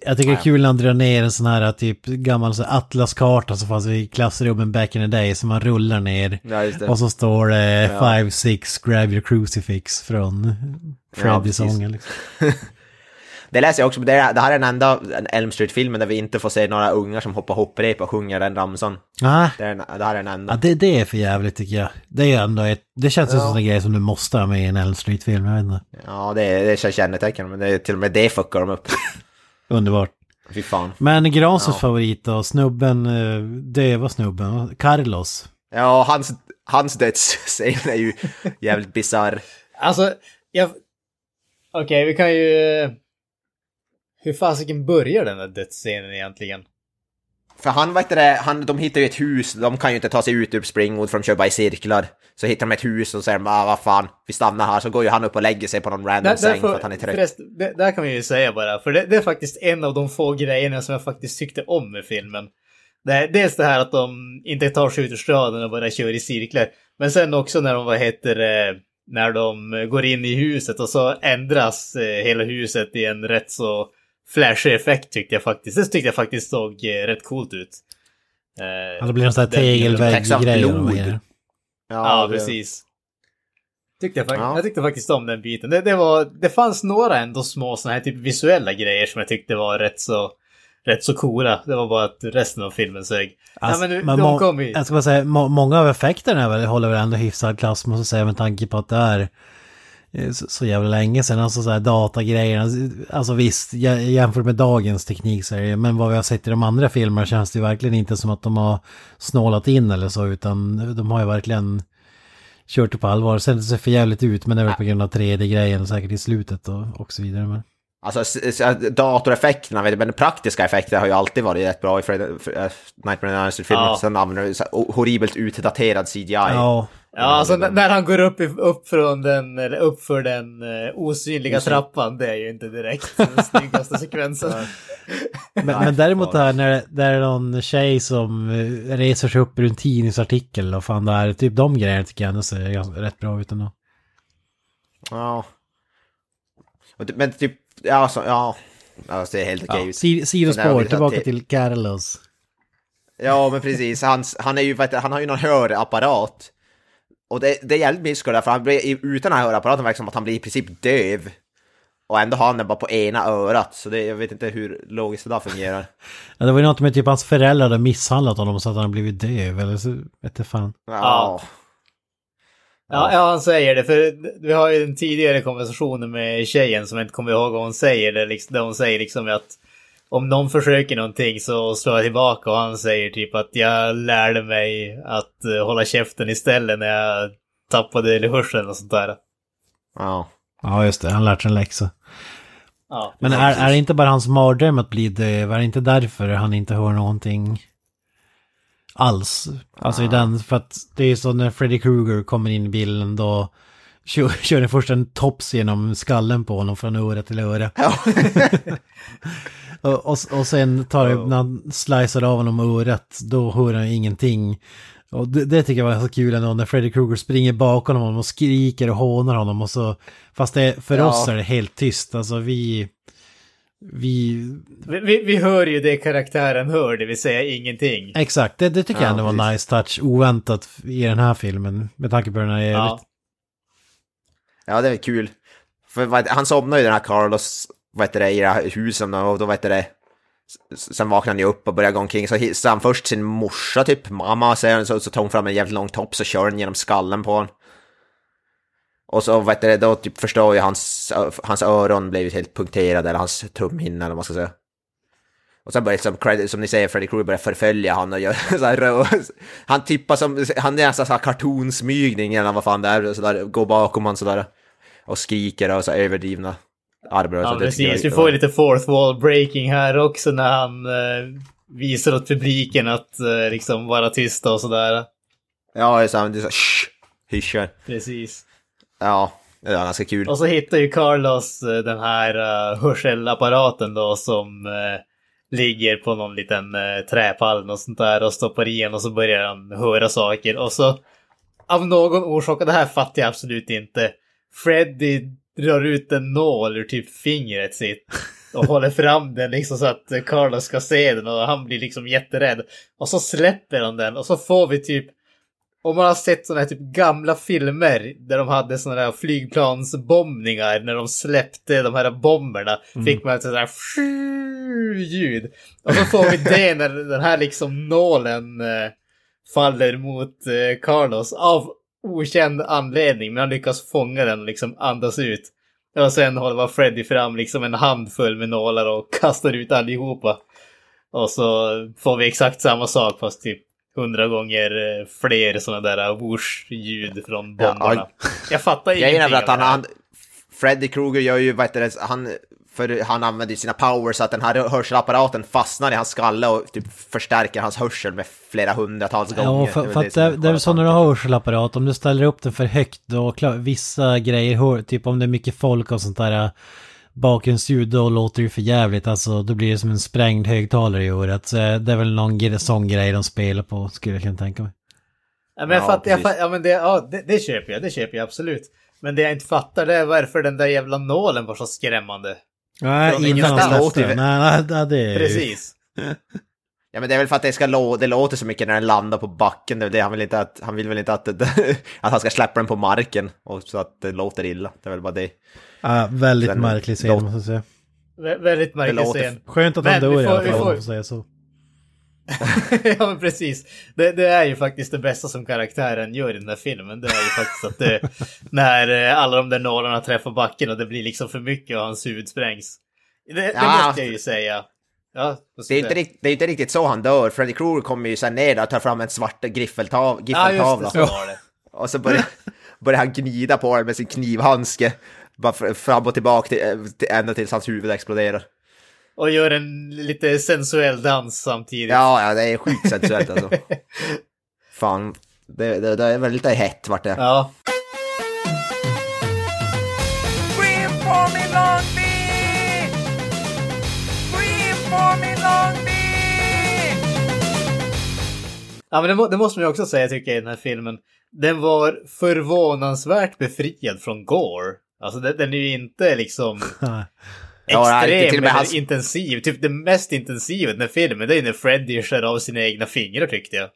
Jag tycker det är kul när han drar ner en sån här typ gammal så atlaskarta som fanns i klassrummen back in the day som man rullar ner. Ja. Och så står det Ja. 5-6 grab your crucifix från Freddy-sången. liksom. Det läser jag också, det, är, det här är den enda Elm Street-filmen där vi inte får se några ungar som hoppar hopprep och sjunger den ramsan. Ah, Det, är, den- det här är den enda. ja, det, det är för jävligt tycker jag. Det är ändå ett, det känns ju Ja. som en grej som du måste ha med i en Elm Street-film, jag vet inte. Ja, det, är- det känns kännetecken, men det är, till och med det fuckar de upp. Underbart. Fy fan. Men Granströms Ja. favorit då, snubben, eh, döva snubben, Carlos. Ja, hans, hans dödsscen är ju jävligt bisarr. Alltså, jag... Okej, vi kan ju... Hur fasiken börjar den där dödsscenen egentligen? För han, vet det, han, de hittar ju ett hus, de kan ju inte ta sig ut ur Springwood för de kör bara i cirklar. Så hittar de ett hus och säger de, ah, vad fan, vi stannar här. Så går ju han upp och lägger sig på någon random Där, säng för att han är trött. förresten, det, där kan vi ju säga bara, för det, det är faktiskt en av de få grejerna som jag faktiskt tyckte om med filmen. Det är, dels det här att de inte tar sig ut ur staden och bara kör i cirklar. Men sen också när de, vad heter när de går in i huset och så ändras eh, hela huset i en rätt så flashig effekt tyckte jag faktiskt. Det tyckte jag faktiskt såg eh, rätt coolt ut. Eh, Ja, det blir en sån här den- tegelvägg-grej. Grejer. Ja, det- precis. Tyckte jag, Ja. jag tyckte faktiskt om den biten. Det, det, var, det fanns några ändå små såna här typ visuella grejer som jag tyckte var rätt så, rätt så coola. Det var bara att resten av filmen sög. Alltså, ja, men, nu- men de må- kom ju... Jag ska bara säga, må, många av effekterna väl, håller väl ändå hyfsad klass, måste jag säga, med tanke på att det är eh, så, så jävla länge sedan. Alltså så här datagrejerna, alltså visst, jä- jämfört med dagens teknik så är det, men vad vi har sett i de andra filmerna känns det ju verkligen inte som att de har snålat in eller så, utan de har ju verkligen kört det på allvar. Sen det ser för jävligt ut, men det är väl på grund av 3D-grejen säkert i slutet och, och så vidare. Men... Alltså datoreffekterna, du, men praktiska effekter har ju alltid varit rätt bra i Fred, äh, Nightmare on Elm Street-filmer. Ja. Sen använder här horribelt utdaterad CGI. Ja, Ja, alltså n- när han går upp, i, upp från den, eller upp för den eh, osynliga Osyn- trappan, det är ju inte direkt den snyggaste sekvensen. Men, men däremot det här när det, det är någon tjej som eh, reser sig upp ur en tidningsartikel och fan det här, typ de grejerna tycker jag ändå ser ganska, rätt bra ut ändå. Ja. Men typ, ja, så, ja. Alltså, det är helt okej Ja, sidospår, tillbaka till Carlos. Ja, men precis. Hans, han, är ju, vet han har ju någon hörapparat. Och det, det är jävligt mysko där, för han blir, utan den här hörapparaten verkar som att han blir i princip döv. Och ändå har han den bara på ena örat, så det, jag vet inte hur logiskt det där fungerar. Ja, det var ju något med typ hans föräldrar hade misshandlat honom så att han blivit döv eller så, vet jag fan. Ja. Ja, ja, han säger det. För vi har ju den tidigare konversationen med tjejen som jag inte kommer ihåg vad hon säger. Där, liksom, där hon säger liksom att om någon försöker någonting så slår jag tillbaka och han säger typ att jag lärde mig att eh, hålla käften istället när jag tappade hörseln och sånt där. Ja. Ja, just det. Han lärt sig en läxa. Ja, Men är, är det inte bara hans mardröm att bli döv? Är det inte därför han inte hör någonting alls? Alltså i den, för att det är så när Freddy Krueger kommer in i bilden då kör, kör den först en tops genom skallen på honom från öra till öra. och, och, och sen tar det, när han slicear av honom örat, då hör han ingenting. Och det, det tycker jag var så kul ändå när Freddy Krueger springer bakom honom och skriker och hånar honom och så... Fast det, för Ja. oss är det helt tyst, alltså vi... Vi... Vi, vi, vi hör ju det karaktären hör, det vill säga ingenting. Exakt, det, det tycker jag Ja, ändå var precis. nice touch, oväntat i den här filmen. Med tanke på den här Ja. Ja, det är kul. För vad, han somnar ju den här Carlos, vad heter det, i det här huset och då vad heter det, sen vaknar han ju upp och börjar gå omkring så hissar han först sin morsa typ, mamma så, så tar hon fram en jävligt lång topp så kör den genom skallen på honom. Och så heter det, då typ förstår ju hans, hans öron blivit helt punkterade eller hans trumhinna eller vad man ska säga. Och sen börjar liksom, Cred- som ni säger, Freddy Krueger börjar förfölja han och gör så här Han tippar som, han är nästan så här kartonsmygning eller vad fan det är, så där, går bakom han sådär. Och skriker och så överdrivna armbågar. Ja, jag precis. Vi får ju lite fourth wall breaking här också när han eh, visar åt publiken att eh, liksom vara tysta och sådär. Ja, det är så här, det är så här, hyschar. Precis. Ja, det är ganska kul. Och så hittar ju Carlos eh, den här eh, uh, hörselapparaten då som uh, ligger på någon liten uh, träpall och sånt där och stoppar i och så börjar han höra saker och så av någon orsak, och det här fattar jag absolut inte, Freddy drar ut en nål ur typ fingret sitt och håller fram den liksom så att Carlos ska se den och han blir liksom jätterädd. Och så släpper han den och så får vi typ om man har sett sådana här typ gamla filmer där de hade sådana här flygplansbombningar när de släppte de här bomberna fick man ett sådant här ljud. Och så får vi det när den här liksom nålen eh, faller mot eh, Carlos av okänd anledning. Men han lyckas fånga den och liksom andas ut. Och sen håller Freddy fram liksom en handfull med nålar och kastar ut allihopa. Och så får vi exakt samma sak fast typ hundra gånger eh, fler sådana där whoosh-ljud från Ja, bomberna. Jag fattar ingenting väl att av han, det han Freddy Krueger gör ju, vad heter det, han, för han använder ju sina powers så att den här hörselapparaten fastnar i hans skalle och typ förstärker hans hörsel med flera hundratals gånger. Ja, för, för att som det, det är väl så när du har hörselapparat, om du ställer upp den för högt då, klar, vissa grejer, hör, typ om det är mycket folk och sånt där bakgrundsljud, då låter det för jävligt, alltså då blir det som en sprängd högtalare i. Så äh, det är väl någon sån grej de spelar på, skulle jag kunna tänka mig. Ja, men jag Ja, fattar, jag fattar, ja, men det, ja, det, det köper jag, det köper jag absolut. Men det jag inte fattar det är varför den där jävla nålen var så skrämmande. Nej, innan han ingenstans. släppte den. Nej, nej, nej, det är ju- Precis. Ja men det är väl för att det ska lå det låter så mycket när den landar på backen, det är det han vill inte att, han vill väl inte att, att han ska släppa den på marken och så att det låter illa. Det är väl bara det. Ja, väldigt Sen- märklig scen låt- måste jag säga. Vä väldigt märklig scen. Skönt att Men han dör i alla fall, om får- man får säga så. ja men precis. Det, det är ju faktiskt det bästa som karaktären gör i den här filmen. Det är ju faktiskt att det, när eh, alla de där nålarna träffar backen och det blir liksom för mycket och hans huvud sprängs. Det, det Ja. måste jag ju säga. Ja, Det är inte, rikt, det är inte riktigt så han dör. Freddy Krueger kommer ju sen ner där och tar fram en svart griffeltav, Ja, griffeltavla. så. Och så börjar, börjar han gnida på den med sin knivhandske. Bara fr- fram och tillbaka till, eh, till, ända tills hans huvud exploderar. Och gör en lite sensuell dans samtidigt. Ja, ja, det är sjukt sensuellt alltså. Fan, det, det, det är väl lite hett vart det. Ja. Ja, men det, må, det måste man ju också säga tycker jag i den här filmen. Den var förvånansvärt befriad från gore. Alltså den, den är ju inte liksom Ja, extrem eller hans- intensiv. Typ det mest intensiva i den här filmen det är när Freddy skär av sina egna fingrar tyckte jag.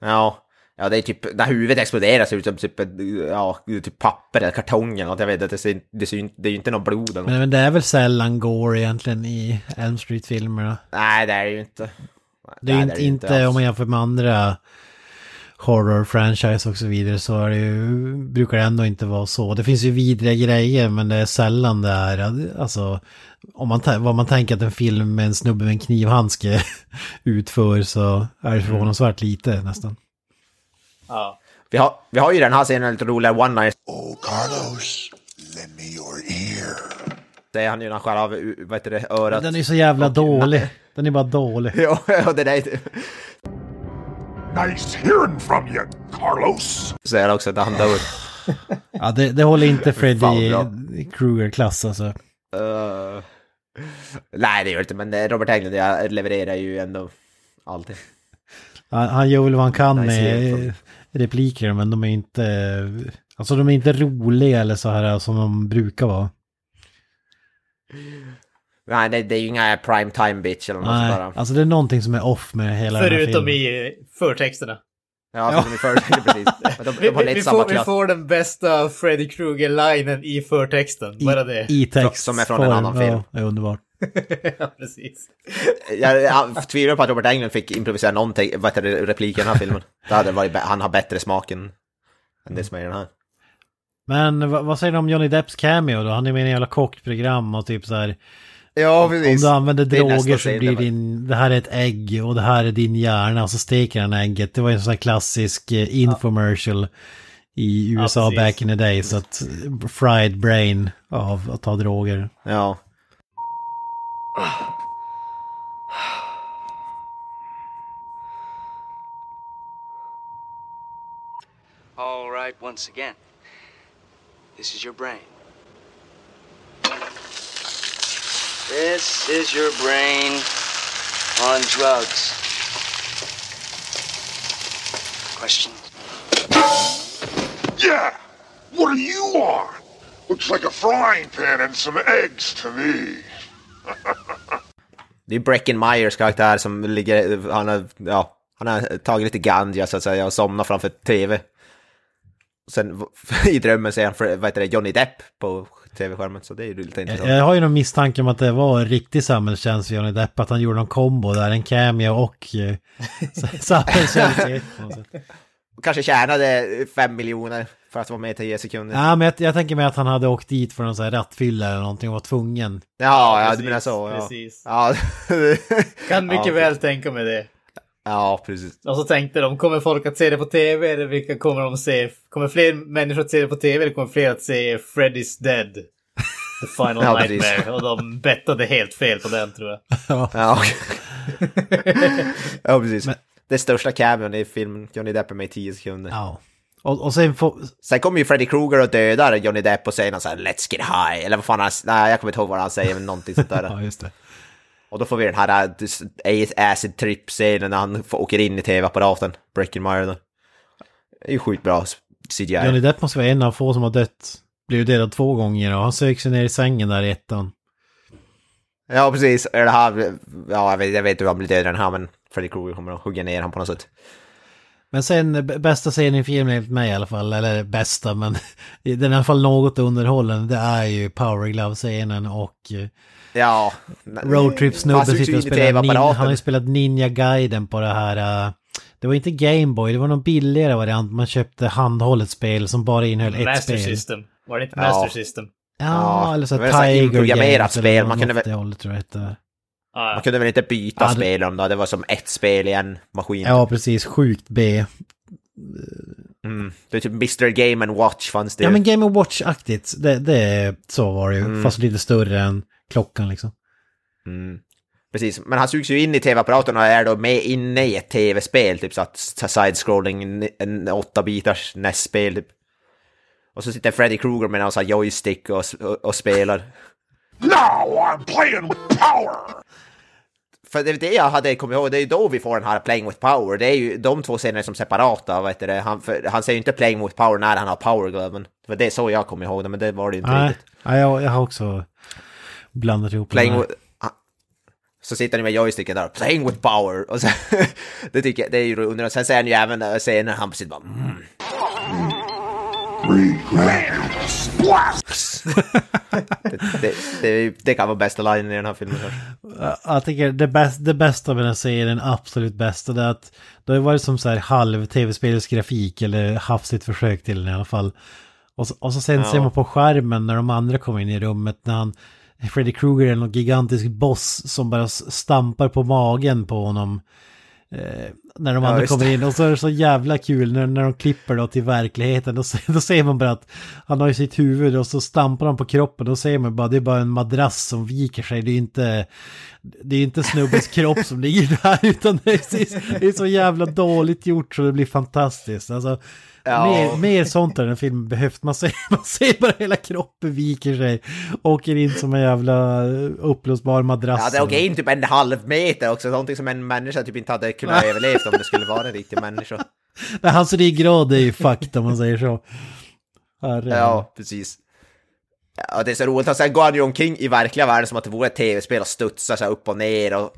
Ja. Ja, det är typ, när huvudet exploderar ser det ut som typ, ja, typ papper eller kartong eller något. Jag vet inte, det, ser, det, ser, det är ju inte någon blod eller något. Men, men det är väl sällan gore egentligen i Elm Street-filmerna. Nej, det är det ju inte. Det är Nej, inte, ju inte alls. om man jämför med andra horror-franchise och så vidare så är det ju, brukar det ändå inte vara så. Det finns ju vidriga grejer men det är sällan det är, alltså om man, vad man tänker att en film med en snubbe med en knivhandske utför så är det förvånansvärt lite nästan. Ja. Vi har, vi har ju den här scenen lite roligare one-night. Oh, Carlos, lend me your ear. Det är han ju när han skär av vad heter det, örat. Den är så jävla dålig. Den är bara dålig. Ja, ja, det där Nice hearing from you, Carlos. säger också att han dör. Ja, det, det håller inte Freddy Krueger-klass alltså. Uh, nej, det gör det inte, men eh, Robert Englund jag levererar ju ändå alltid. Han, han gör väl vad han kan Nice med eh, repliker men de är inte... Alltså de är inte roliga eller så här som de brukar vara. Nej, det, det är ju inga prime time bitch eller något Nej, där. alltså det är någonting som är off med hela den här Förutom filmen. i förtexterna. Ja, för de är för, precis. Men de, Vi, de har vi, vi, får, vi får den bästa Freddy Krueger-linen i förtexten. Bara det. I text. Som är från en annan film. Ja, det är underbart. ja, precis. Jag, jag tvivlar på att Robert Englund fick improvisera någonting, vad heter det, replik i den här filmen. Det hade varit, han har bättre smak än, än det som är i den här. Men vad, vad säger du om Johnny Depps cameo då? Han är med i en jävla kockprogram och typ så här. Ja, Om du använder droger så blir din, det här är ett ägg och det här är din hjärna och så steker han ägget. Det var en sån här klassisk eh, infomercial i USA precis. back in the day. Så att fried brain av att ta droger. Ja. All right, once again. This is your brain. This is your brain on drugs. Questions? Yeah, what are you on? Looks like a frying pan and some eggs to me. Det är Breckin Myers karaktär som ligger, han har, ja, han har tagit lite ganja så att säga och somnat framför tv. Sen i drömmen ser han, för, vad heter det, Johnny Depp på tv-skärmen, så det är ju lite Jag, intressant. jag har ju någon misstanke om att det var en riktig samhällstjänst för Johnny Depp. Att han gjorde någon kombo där, en cameo och eh, samhällstjänst. Kanske tjänade fem miljoner för att vara med i 10 sekunder. Ja, Ja, men jag, jag tänker mig att han hade åkt dit för någon sån här rattfylla eller någonting och var tvungen. ja, precis, du menar så. Ja. precis. Ja. Kan mycket Ja, väl tänka mig det. Ja, precis. Och så tänkte de, kommer folk att se det på tv eller vilka kommer de att se? Kommer fler människor att se det på tv eller kommer fler att se Freddy's Dead? The Final Ja, precis. Nightmare. Och de bettade helt fel på den tror jag. Ja, ja precis. Det största cameon i filmen, Johnny Depp är med i 10 sekunder. Ja. Och, och sen får... Sen kommer ju Freddy Krueger och dödar Johnny Depp och säger något så här “Let's get high” eller vad fan han... Nej, jag kommer inte ihåg vad han säger, men någonting sånt där. Ja, just det. Och då får vi den här äh, acid trip-scenen när han åker in i tv-apparaten, Breaking då. Det är ju sjukt bra CGI. Johnny Depp måste vara en av få som har dött. Blivit dödad två gånger och han söker sig ner i sängen där i ettan. Ja, precis. Det här... Ja, jag vet, jag vet hur han blir dödad den här, men Freddy Krueger kommer att hugga ner honom på något sätt. Men sen bästa scenen i filmen enligt mig i alla fall, eller bästa men den är i alla fall något underhållande, det är ju Power Glove-scenen och eh, Ja. Roadtrip-snubben sugs sitter och spelar, nin, TV-apparaten. han har ju spelat Ninja Gaiden på det här, eh, det var inte Gameboy, det var någon billigare variant, man köpte handhållet spel som bara innehöll ett Master spel. System. Var det inte Ja. Master System? Ja, Ja, eller så det Tiger inprogrammerat Games spel, man kunde väl- det hållet tror jag det Man kunde väl inte byta Ja, det- spel om då, det var som ett spel i en maskin. Ja, precis, sjukt B. Mm. Det är typ Mr. Game and Watch fanns det Ja men Game Watch-aktigt, det, det, så var det ju, Mm. fast lite större än klockan liksom. Mm. Precis, men han sugs ju in i tv-apparaten och är då med inne i ett tv-spel, typ så att side-scrolling, en- åtta bitars NES-spel typ. Och så sitter Freddy Krueger med en sån här joystick och, och, och spelar. Now I'm playing with power. För det är det jag hade kommit ihåg, det är ju då vi får den här Playing with Power. Det är ju de två scenerna som separata, vad heter det? Han, för, han säger ju inte Playing with Power när han har Power-gloven. Det var det så jag kom ihåg det, men det var det ju inte Nej, riktigt. nej jag, jag har också blandat ihop Playing det with... ah. Så sitter han med joysticken där, Playing with Power. Och så, det tycker jag, det är ju roligt. Sen säger han ju även äh, scener, han sitter bara mm. Det, det, det, det kan vara bästa linjen i den här filmen. Jag tycker det, bäst, det bästa med den serien, absolut bästa, det är att Då har det varit som så här halv tv-spelsgrafik eller hafsigt försök till den i alla fall. Och så, och så sen Ja. ser man på skärmen när de andra kommer in i rummet när han Freddy Krueger är någon gigantisk boss som bara stampar på magen på honom. Eh, när de Ja, andra kommer in och så är det så jävla kul när, när de klipper då till verkligheten. Då, då ser man bara att han har ju sitt huvud och så stampar han på kroppen. Då ser man bara det är bara en madrass som viker sig. Det är inte, det är inte snubbens kropp som ligger där utan det är, det är så jävla dåligt gjort så det blir fantastiskt. Alltså, Ja. mer, mer sånt den här filmen behövt. Man ser, man ser bara hela kroppen viker sig. Åker in som en jävla uppblåsbar madrass. Ja, det åker in typ en halv meter också, någonting som en människa typ inte hade kunnat överleva om det skulle vara en riktig människa. Nej, hans ryggrad är ju fucked om man säger så. Herre. Ja, precis. Ja, det är så roligt, och sen går han ju omkring i verkliga världen som att det vore ett tv-spel och studsar så här upp och ner och...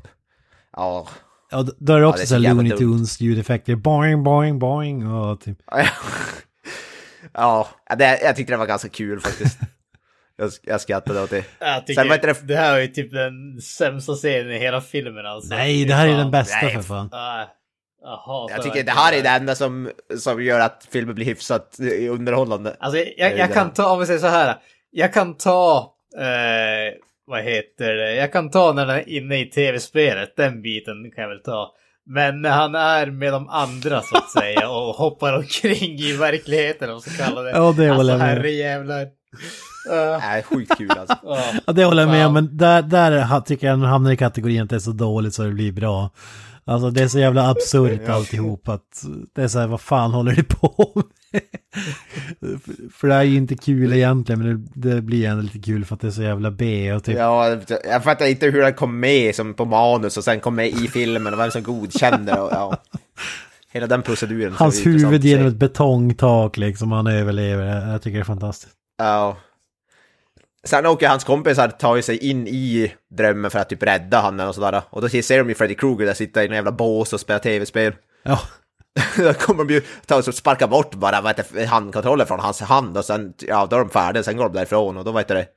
Ja, Ja, då- är det också det är så så Looney. Tunes ljudeffekter. Boing, boing, boing och typ. ja det, jag tyckte det var ganska kul faktiskt. Jag, jag skrattade åt det. Jag tycker Sen det? det här är ju typ den sämsta scenen i hela filmen alltså. Nej, det här är den bästa Nej. för fan. Ah, jag tycker det här är det enda som, som gör att filmen blir hyfsat eh, underhållande. Alltså jag, jag, det. kan ta, om vi säger så här. Jag kan ta, eh, vad heter det, jag kan ta när han är inne i tv-spelet, den biten kan jag väl ta. Men när han är med de andra så att säga och hoppar omkring i verkligheten och så kallar det. Ja, det håller alltså jag med. herrejävlar. Uh, Nej, sjukt kul alltså. Ja, det håller jag med om, men där, där tycker jag han hamnar i kategorin att det är så dåligt så det blir bra. Alltså det är så jävla absurt alltihop att det är så här, vad fan håller du på med? För- det är ju inte kul egentligen, men det, det blir ändå lite kul för att det är så jävla B och typ. Ja, jag fattar inte hur den kom med som på manus och sen kom med i filmen och vem som godkände och ja. Hela den proceduren. Hans det huvud genom ett betongtak liksom, han överlever. Jag, jag tycker det är fantastiskt. Ja. Sen åker hans kompisar tar sig in i drömmen för att typ rädda honom och sådär. Och då ser de ju Freddy Krueger där sitta i en jävla bås och spela tv-spel. Ja, då kommer de ju ta och sparka bort bara vad heter, det, handkontrollen från hans hand och sen, ja då är de färdiga, sen går de därifrån och då vet du det.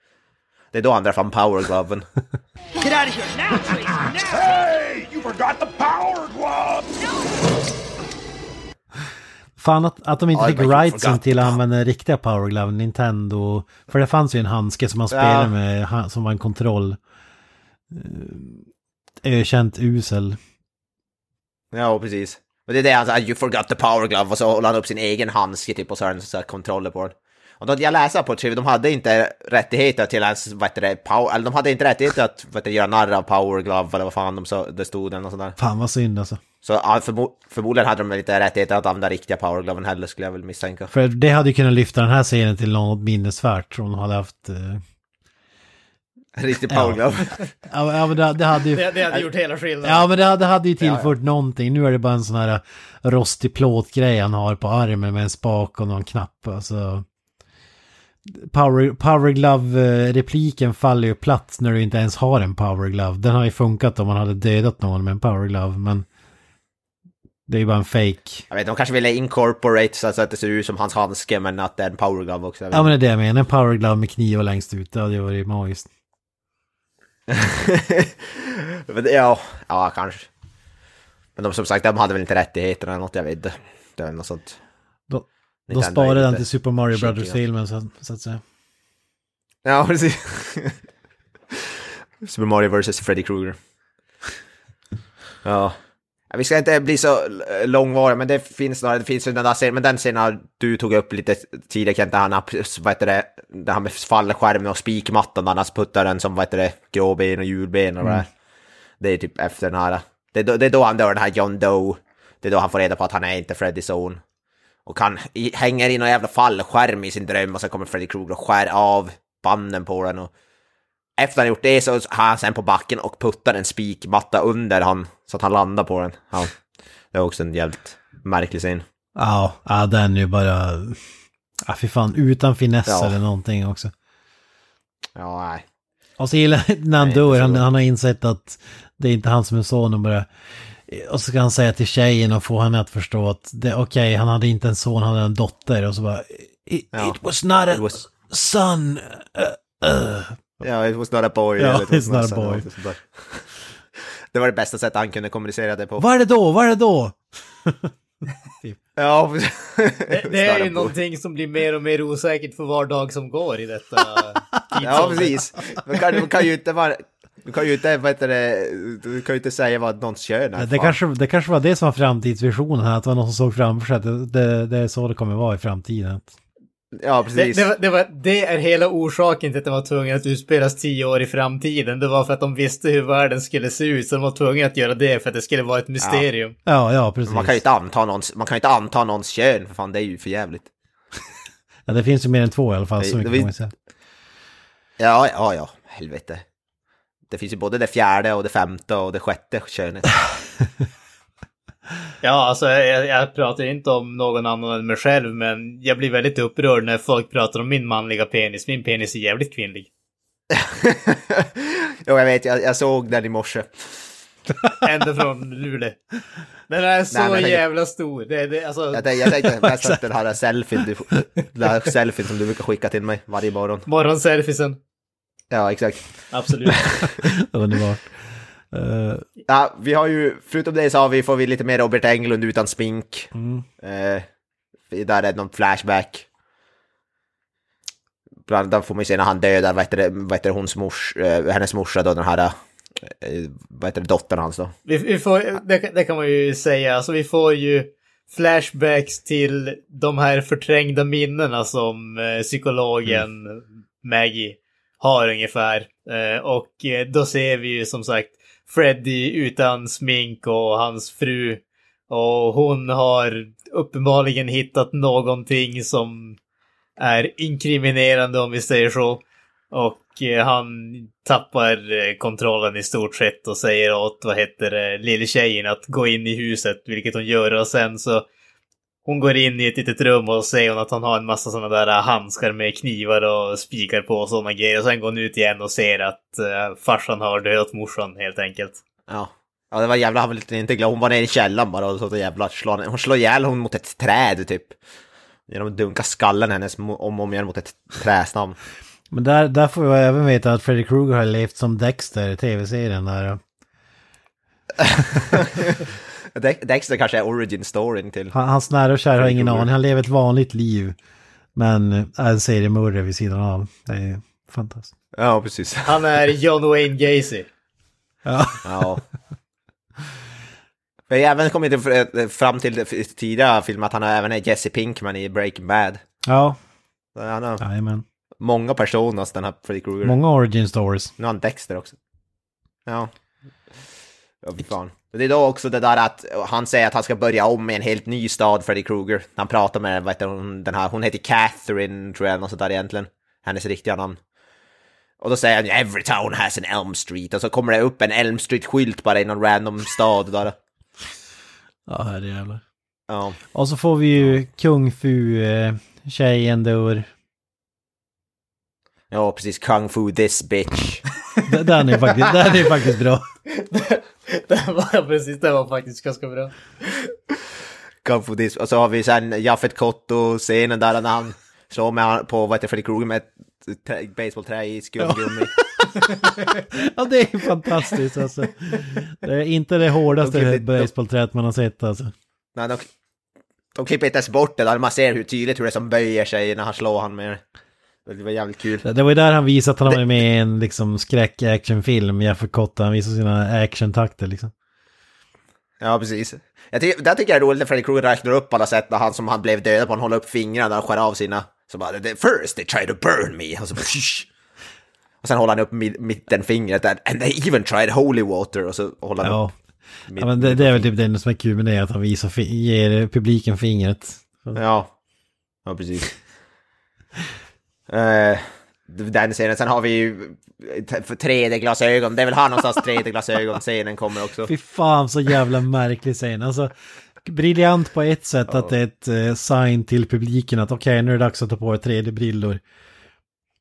Det är då han drar fram powergloven. Get out of here now, please! Now! Hey, you forgot the power glove! fan att, att de inte Ja, fick rightsen till att använda den riktiga Power Glove, Nintendo. För det fanns ju en handske som man spelade Ja. med, som var en kontroll. Eh, Ökänt usel. ja, precis. Och det är det han säger, you forgot the power glove och så håller han upp sin egen handske typ och så har han så här kontroller på den. Och då jag läste på Triv, de hade inte rättigheter till ens, vad heter det, power, eller de hade inte rättigheter att vad heter, det, göra narr av power glove eller vad fan de sa, det stod eller något sånt där. Fan vad synd alltså. Så ja, förmo förmodligen hade de inte rättigheter att använda riktiga powergloven heller skulle jag väl misstänka. För det hade ju kunnat lyfta den här scenen till något minnesvärt om de hade haft... eh, Riktig Ja. powerglove. Ja, ja men det, det hade ju... det, det hade gjort hela skillnaden. Ja men det, det hade ju tillfört någonting. Nu är det bara en sån här rostig plåtgrej han har på armen med en spak och någon knapp. Alltså... Power, power Glove-repliken faller ju platt när du inte ens har en Power Glove. Den har ju funkat om man hade dödat någon med en Power Glove, men... Det är ju bara en fake. Jag vet, de kanske ville incorporate så att det ser ut som hans handske men att det är en powerglove också. Ja men det är det jag menar. En Power Glove med knivar längst ut. Det hade ju varit magiskt. Ja, ja, kanske. Men de som sagt, de hade väl inte rättigheterna eller något, jag vet inte. Det var något sånt. Nintendo är sparade den till Super Mario Brothers-filmen så, så att säga. Ja, precis. Super Mario vs. Freddy Krueger. Ja. Vi ska inte bli så långvariga, men det finns några, det finns ju den där scenen, men den scenen du tog upp lite tidigare Kent, där han vad heter det, där han med fallskärmen och spikmattan, där han puttar den som, vad heter det, gråben och julben och vad det är. Det är typ efter den här, det är då, det är då han dör, den här John Doe. Det är då han får reda på att han är inte Freddy Zone. Och han hänger i någon jävla fallskärm i sin dröm och så kommer Freddy Krueger och skär av banden på den. Och efter han gjort det så har han sen på backen och puttar en spikmatta under han så att han landar på den. Ja. Det är också en jävligt märklig scen. Ja, ja den är ju bara... Ja, fy fan, utan finess Ja. eller någonting också. Ja, nej. Och så gillar när han Nej, dör, han, han har insett att det är inte han som är son och bara... Och så ska han säga till tjejen och få henne att förstå att det okej, han hade inte en son, han hade en dotter och så bara... It, Ja. it was not a It was- son. Uh, uh. Ja, it was not a boy. Ja, was it's not a boy. Det var det bästa sättet han kunde kommunicera det på. Vad är det då? Vad är det då? Ja, Det, det är ju någonting som blir mer och mer osäkert för var dag som går i detta Ja, precis. Man kan, man kan ju inte vara... Du kan ju inte, vad heter det, du kan ju inte säga vad någons kön är. Det fan. kanske, det kanske var det som var framtidsvisionen här, att det var någon som såg framför sig att det, det, det är så det kommer vara i framtiden. Ja, Det, precis. det, var, det, var, det är hela orsaken till att den var tvungen att utspelas tio år i framtiden. Det var för att de visste hur världen skulle se ut, så de var tvungna att göra det för att det skulle vara ett mysterium. Ja, ja, precis. Man kan ju inte anta någons, man kan ju inte anta någons kön, för fan det är ju för jävligt. Ja, det finns ju mer än två i alla fall, Det- så mycket det kan man säga. Ja, ja, ja, helvete. Det finns ju både det fjärde och det femte och det sjätte könet. Ja, alltså jag, jag pratar inte om någon annan än mig själv, men jag blir väldigt upprörd när folk pratar om min manliga penis. Min penis är jävligt kvinnlig. jo, jag vet, jag, jag såg den i morse. Ända från Luleå. Den är så Nej, jävla stor. Det, det, alltså, Jag tänkte, jag tänkte mest att den här selfien, du, den här selfien som du brukar skicka till mig varje morgon. Morgonselfiesen. Ja, exakt. Absolut. Underbart. Eh, Ja, vi har ju, förutom det så har vi, får vi lite mer Robert Englund utan smink. mm. Eh, där är någon flashback. Bland annat får man ju se när han dödar, vad heter det, vad heter hons mors, eh, hennes morsa då, den här, eh, vad heter det, dottern hans då. Vi, vi får, det, det kan man ju säga. Alltså vi får ju flashbacks till de här förträngda minnena som psykologen Maggie har ungefär. Och då ser vi ju som sagt Freddy utan smink och hans fru. Och hon har uppenbarligen hittat någonting som är inkriminerande om vi säger så. Och eh, han tappar eh, kontrollen i stort sett och säger åt, vad heter det, lilltjejen att gå in i huset, vilket hon gör. Och sen så hon går in i ett litet rum och säger hon att han har en massa sådana där eh, handskar med knivar och spikar på och sådana grejer. Och sen går hon ut igen och ser att uh, farsan har dödat morsan helt enkelt. Ja. Ja, det var jävla, han var lite inte glad. Hon var nere i källaren bara och så jävla slå, hon slår ihjäl hon mot ett träd typ. Genom att dunka skallen hennes om och om igen mot ett trästam. Men där, där får vi även veta att Freddy Krueger har levt som Dexter i tv-serien där. Dex- Dexter kanske är origin storyn till. Han, hans nära och kära har ingen aning, han lever ett vanligt liv. Men är en seriemördare vid sidan av. Det är fantastiskt. Ja, precis. Han är John Wayne Gacy. Ja, Ja. Vi har även kommit fr- fram till tidigare film att han är även är Jesse Pinkman i Breaking Bad. ja, Han har jajamän. många personer, den här Freddy Krueger. Många origin stories. Nu har han Dexter också. Ja. Ja, fan. Det är då också det där att han säger att han ska börja om i en helt ny stad, Freddy Krueger. Han pratar med, vad heter hon, den här, hon heter Catherine, tror jag, något sånt där egentligen. Hennes riktiga namn. Och då säger han “Every town has an Elm Street” och så kommer det upp en Elm Street-skylt bara i någon random stad där. Ja, herrejävlar. Ja. Och så får vi ju kung fu eh, tjejen dör. Ja, precis. Kung fu this bitch. Den är faktiskt, den är faktiskt bra. det var precis, det var faktiskt ganska bra. Kung fu this. Och så har vi sen Jaffet Kotto-scenen där när han slår med på, vad heter Freddy Krueger med ett trä, baseballträ i skumgummi. Ja, det är ju fantastiskt alltså. Det är inte det hårdaste Okej, det- baseballträet man har sett alltså. Nej, de, de klipper inte ens bort det där, man ser hur tydligt hur det som böjer sig när han slår han med det. Det var jävligt kul. Det det var ju där han visade att han var med i en liksom skräck-actionfilm. Jeff Cotta, han visade sina actiontakter liksom. Ja, precis. Jag tycker, där tycker jag det är roligt när Freddy Krueger räknar upp alla sätt när han som han blev dödad på, han håller upp fingrarna och skär av sina. Så bara, "The- first they tried to burn me. Och så bara, "Shh." Och sen håller han upp mittenfingret där, and they even tried holy water. Och så håller han Ja. upp. ja men det, det är väl typ det som är kul med det, att han visar, ger publiken fingret. Ja, ja precis. Eh, den scenen, sen har vi ju 3D-glasögon, det väl här någonstans 3D-glasögon-scenen kommer också. Fy fan så jävla märklig scen. Alltså, briljant på ett sätt att det är ett eh, sign till publiken att okej, nu är det dags att ta på er 3D-brillor.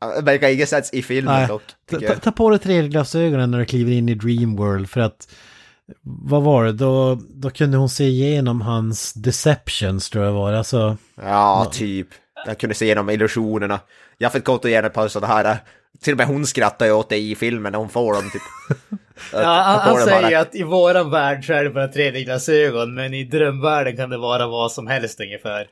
Ja, Det verkar inget sätt i filmen Nej, dock, ta, ta, på dig 3D-glasögonen när du kliver in i Dreamworld för att vad var det? Då, då kunde hon se igenom hans deceptions tror jag var. Alltså, Ja, typ. Jag kunde se genom illusionerna. Jag fick gott och gärna ett par sådana här, till och med hon skrattar ju åt det i filmen när hon får dem typ. Ja, han, han säger bara. att i våran värld så är det bara 3D-glasögon, men i drömvärlden kan det vara vad som helst ungefär.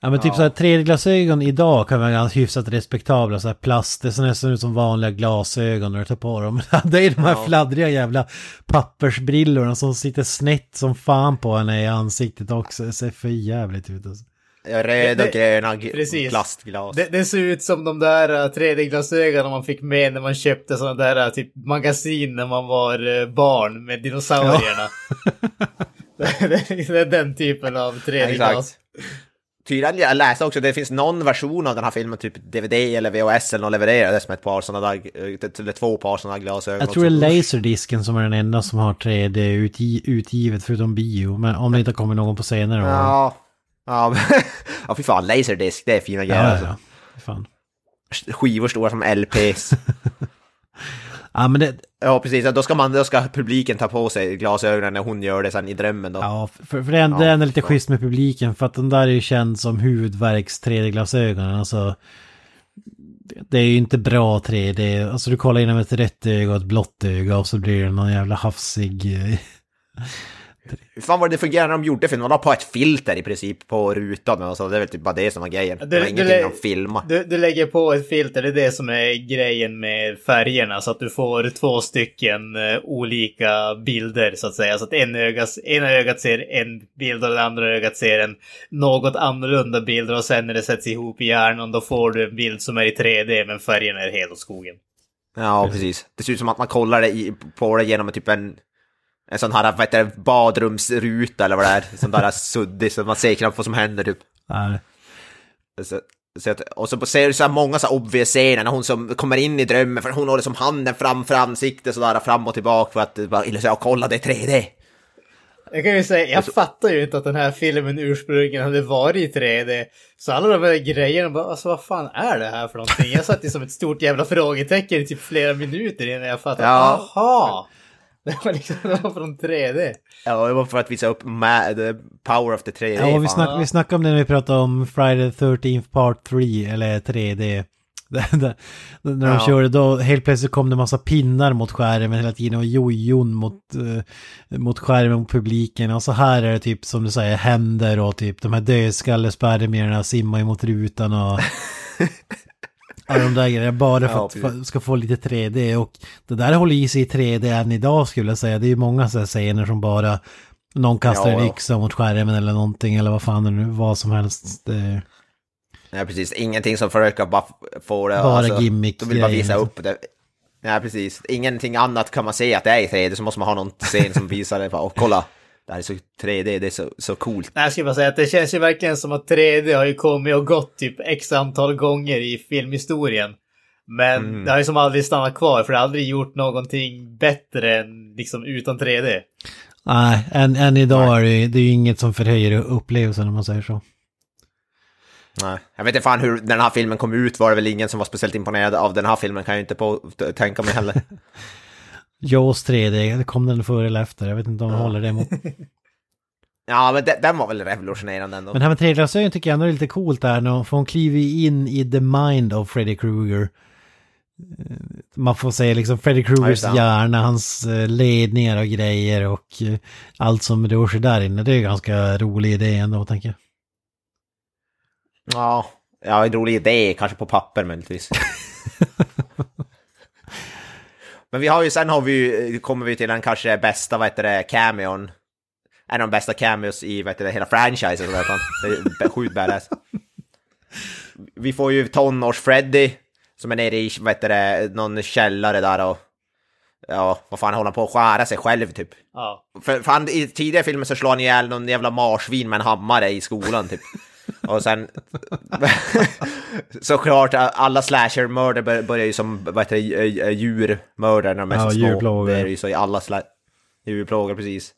Ja men typ så här 3D-glasögon idag kan vara ganska hyfsat respektabla, så här plast, det ser nästan ut som vanliga glasögon när du tar på dem. det är de här fladdriga jävla pappersbrillorna som sitter snett som fan på henne i ansiktet också. Det ser för jävligt ut alltså. Röda och Det- gröna precis. plastglas. Det, det ser ut som de där uh, 3D-glasögonen man fick med när man köpte sådana där uh, typ magasin när man var uh, barn med dinosaurierna. det, det, det är den typen av 3D-glas. Exakt. Tydligen, jag läste också, det finns någon version av den här filmen, typ DVD eller VHS eller någon levererades med ett par sådana där, eh, eller två par sådana glasögon. Jag tror det är. Laserdisken som är den enda som har 3D utgi- utgivet förutom bio. Men om det inte kommer någon på senare år. Ja, ja, ja fy fan, Laserdisc, det är fina grejer. ja, alltså. ja. Fan. Skivor stora som LPs. Ja men det, ja, precis, då ska, man, då ska publiken ta på sig glasögonen när hon gör det sen i drömmen då. Ja, för, för det, är, det är ändå lite schysst med publiken för att den där är ju känd som huvudverks 3D-glasögonen. Alltså, det- är ju inte bra 3D. Alltså du kollar inom ett rött öga och ett blått öga och så blir det någon jävla hafsig... Hur fan var det fungerande när de gjorde filmen? De la på ett filter i princip på rutan och så, det är väl typ bara det som var grejen. Det, Det- var ingenting de filmade. Du, du lägger på ett filter, det är det som är grejen med färgerna. Så att du får två stycken eh, olika bilder så att säga. Så att en ögas, ena ögat ser en bild och det andra ögat ser en något annorlunda bild. Och sen när det sätts ihop i hjärnan då får du en bild som är i 3D men färgerna är helt åt skogen. Ja, precis. Det ser ut som att man kollar det i, på det genom typ en, en sån här, vad heter det, badrumsruta eller vad det är. Sån där suddig, så man ser knappt vad som händer typ. Nej. Så, så att, och så ser du så här många så här obvious scener när hon som kommer in i drömmen, för hon håller som handen framför ansiktet sådär fram och tillbaka för att bara illustrera, kolla det är 3D. Jag kan ju säga, jag fattar ju inte att den här filmen ursprungligen hade varit i 3D. Så alla de här grejerna bara, alltså vad fan är det här för någonting? Jag satt ju som ett stort jävla frågetecken i typ flera minuter innan jag fattade. Ja. Aha! Det var liksom det var från 3D. Ja, det var för att visa upp ma- the power of the 3D. Ja, och vi, snack, vi snackade om det när vi pratade om Friday the 13th Part 3, eller 3D. Där- där- när de Ja. körde då, helt plötsligt kom det massa pinnar mot skärmen hela tiden och jojon mot, eh, mot skärmen mot publiken. Och så här är det typ som du säger händer och typ de här dödskallespermierna simmar emot rutan och... Ja, de där grejerna, bara för att ska få lite 3D och det där håller i sig i 3D än idag skulle jag säga. Det är ju många så här scener som bara någon kastar Ja, en ja. yxa mot skärmen eller någonting eller vad fan det nu vad som helst. Det, Ja, precis. Ingenting som försöker bara få det... Bara gimmick De vill bara visa upp det. Ja, precis. Ingenting annat kan man se att det är i 3D, så måste man ha någon scen som visar det. Och kolla, det här är så 3D, det är så, så coolt. Nej, jag skulle bara säga att det känns ju verkligen som att 3D har ju kommit och gått typ x antal gånger i filmhistorien. Men Mm. det har ju som aldrig stannat kvar för det har aldrig gjort någonting bättre än liksom utan 3D. nej, än, än idag är det, ju- det är ju inget som förhöjer upplevelsen om man säger så. Nej. Jag vet inte fan hur den här filmen kom ut, var det väl ingen som var speciellt imponerad av den här filmen, kan jag inte på, tänka mig heller. Jaws 3D, det kom den före eller efter? Jag vet inte om de håller det emot. Ja, men de- den var väl revolutionerande ändå. Men det här med 3D-glasögon tycker jag ändå är lite coolt där, för hon kliver ju in i the mind of Freddy Krueger. Eh, Man får säga liksom Freddy Ja, Kruegers hjärna, hans eh, ledningar och grejer och eh, allt som rör sig där inne. Det är en ganska rolig idé ändå, tänker jag. Ja, ja, en rolig idé, kanske på papper möjligtvis. Men vi har ju, sen har vi ju, kommer vi till den kanske bästa, vad heter det, cameon. En av de bästa cameos i, vad heter det, hela franchisen. Det är sjukt badass. Vi får ju tonårs-Freddy, som är nere i, vad heter det, någon källare där och... Ja, vad fan håller han på att skära sig själv typ? Ja. För, för han, i tidigare filmer så slår han ihjäl någon jävla marsvin med en hammare i skolan typ. Och sen... Såklart, alla slasher-mördare bör- börjar ju som, vad heter det, djurmördare när de är Ja, så små. djurplågare. Det är ju så i alla sla... djurplågare, precis.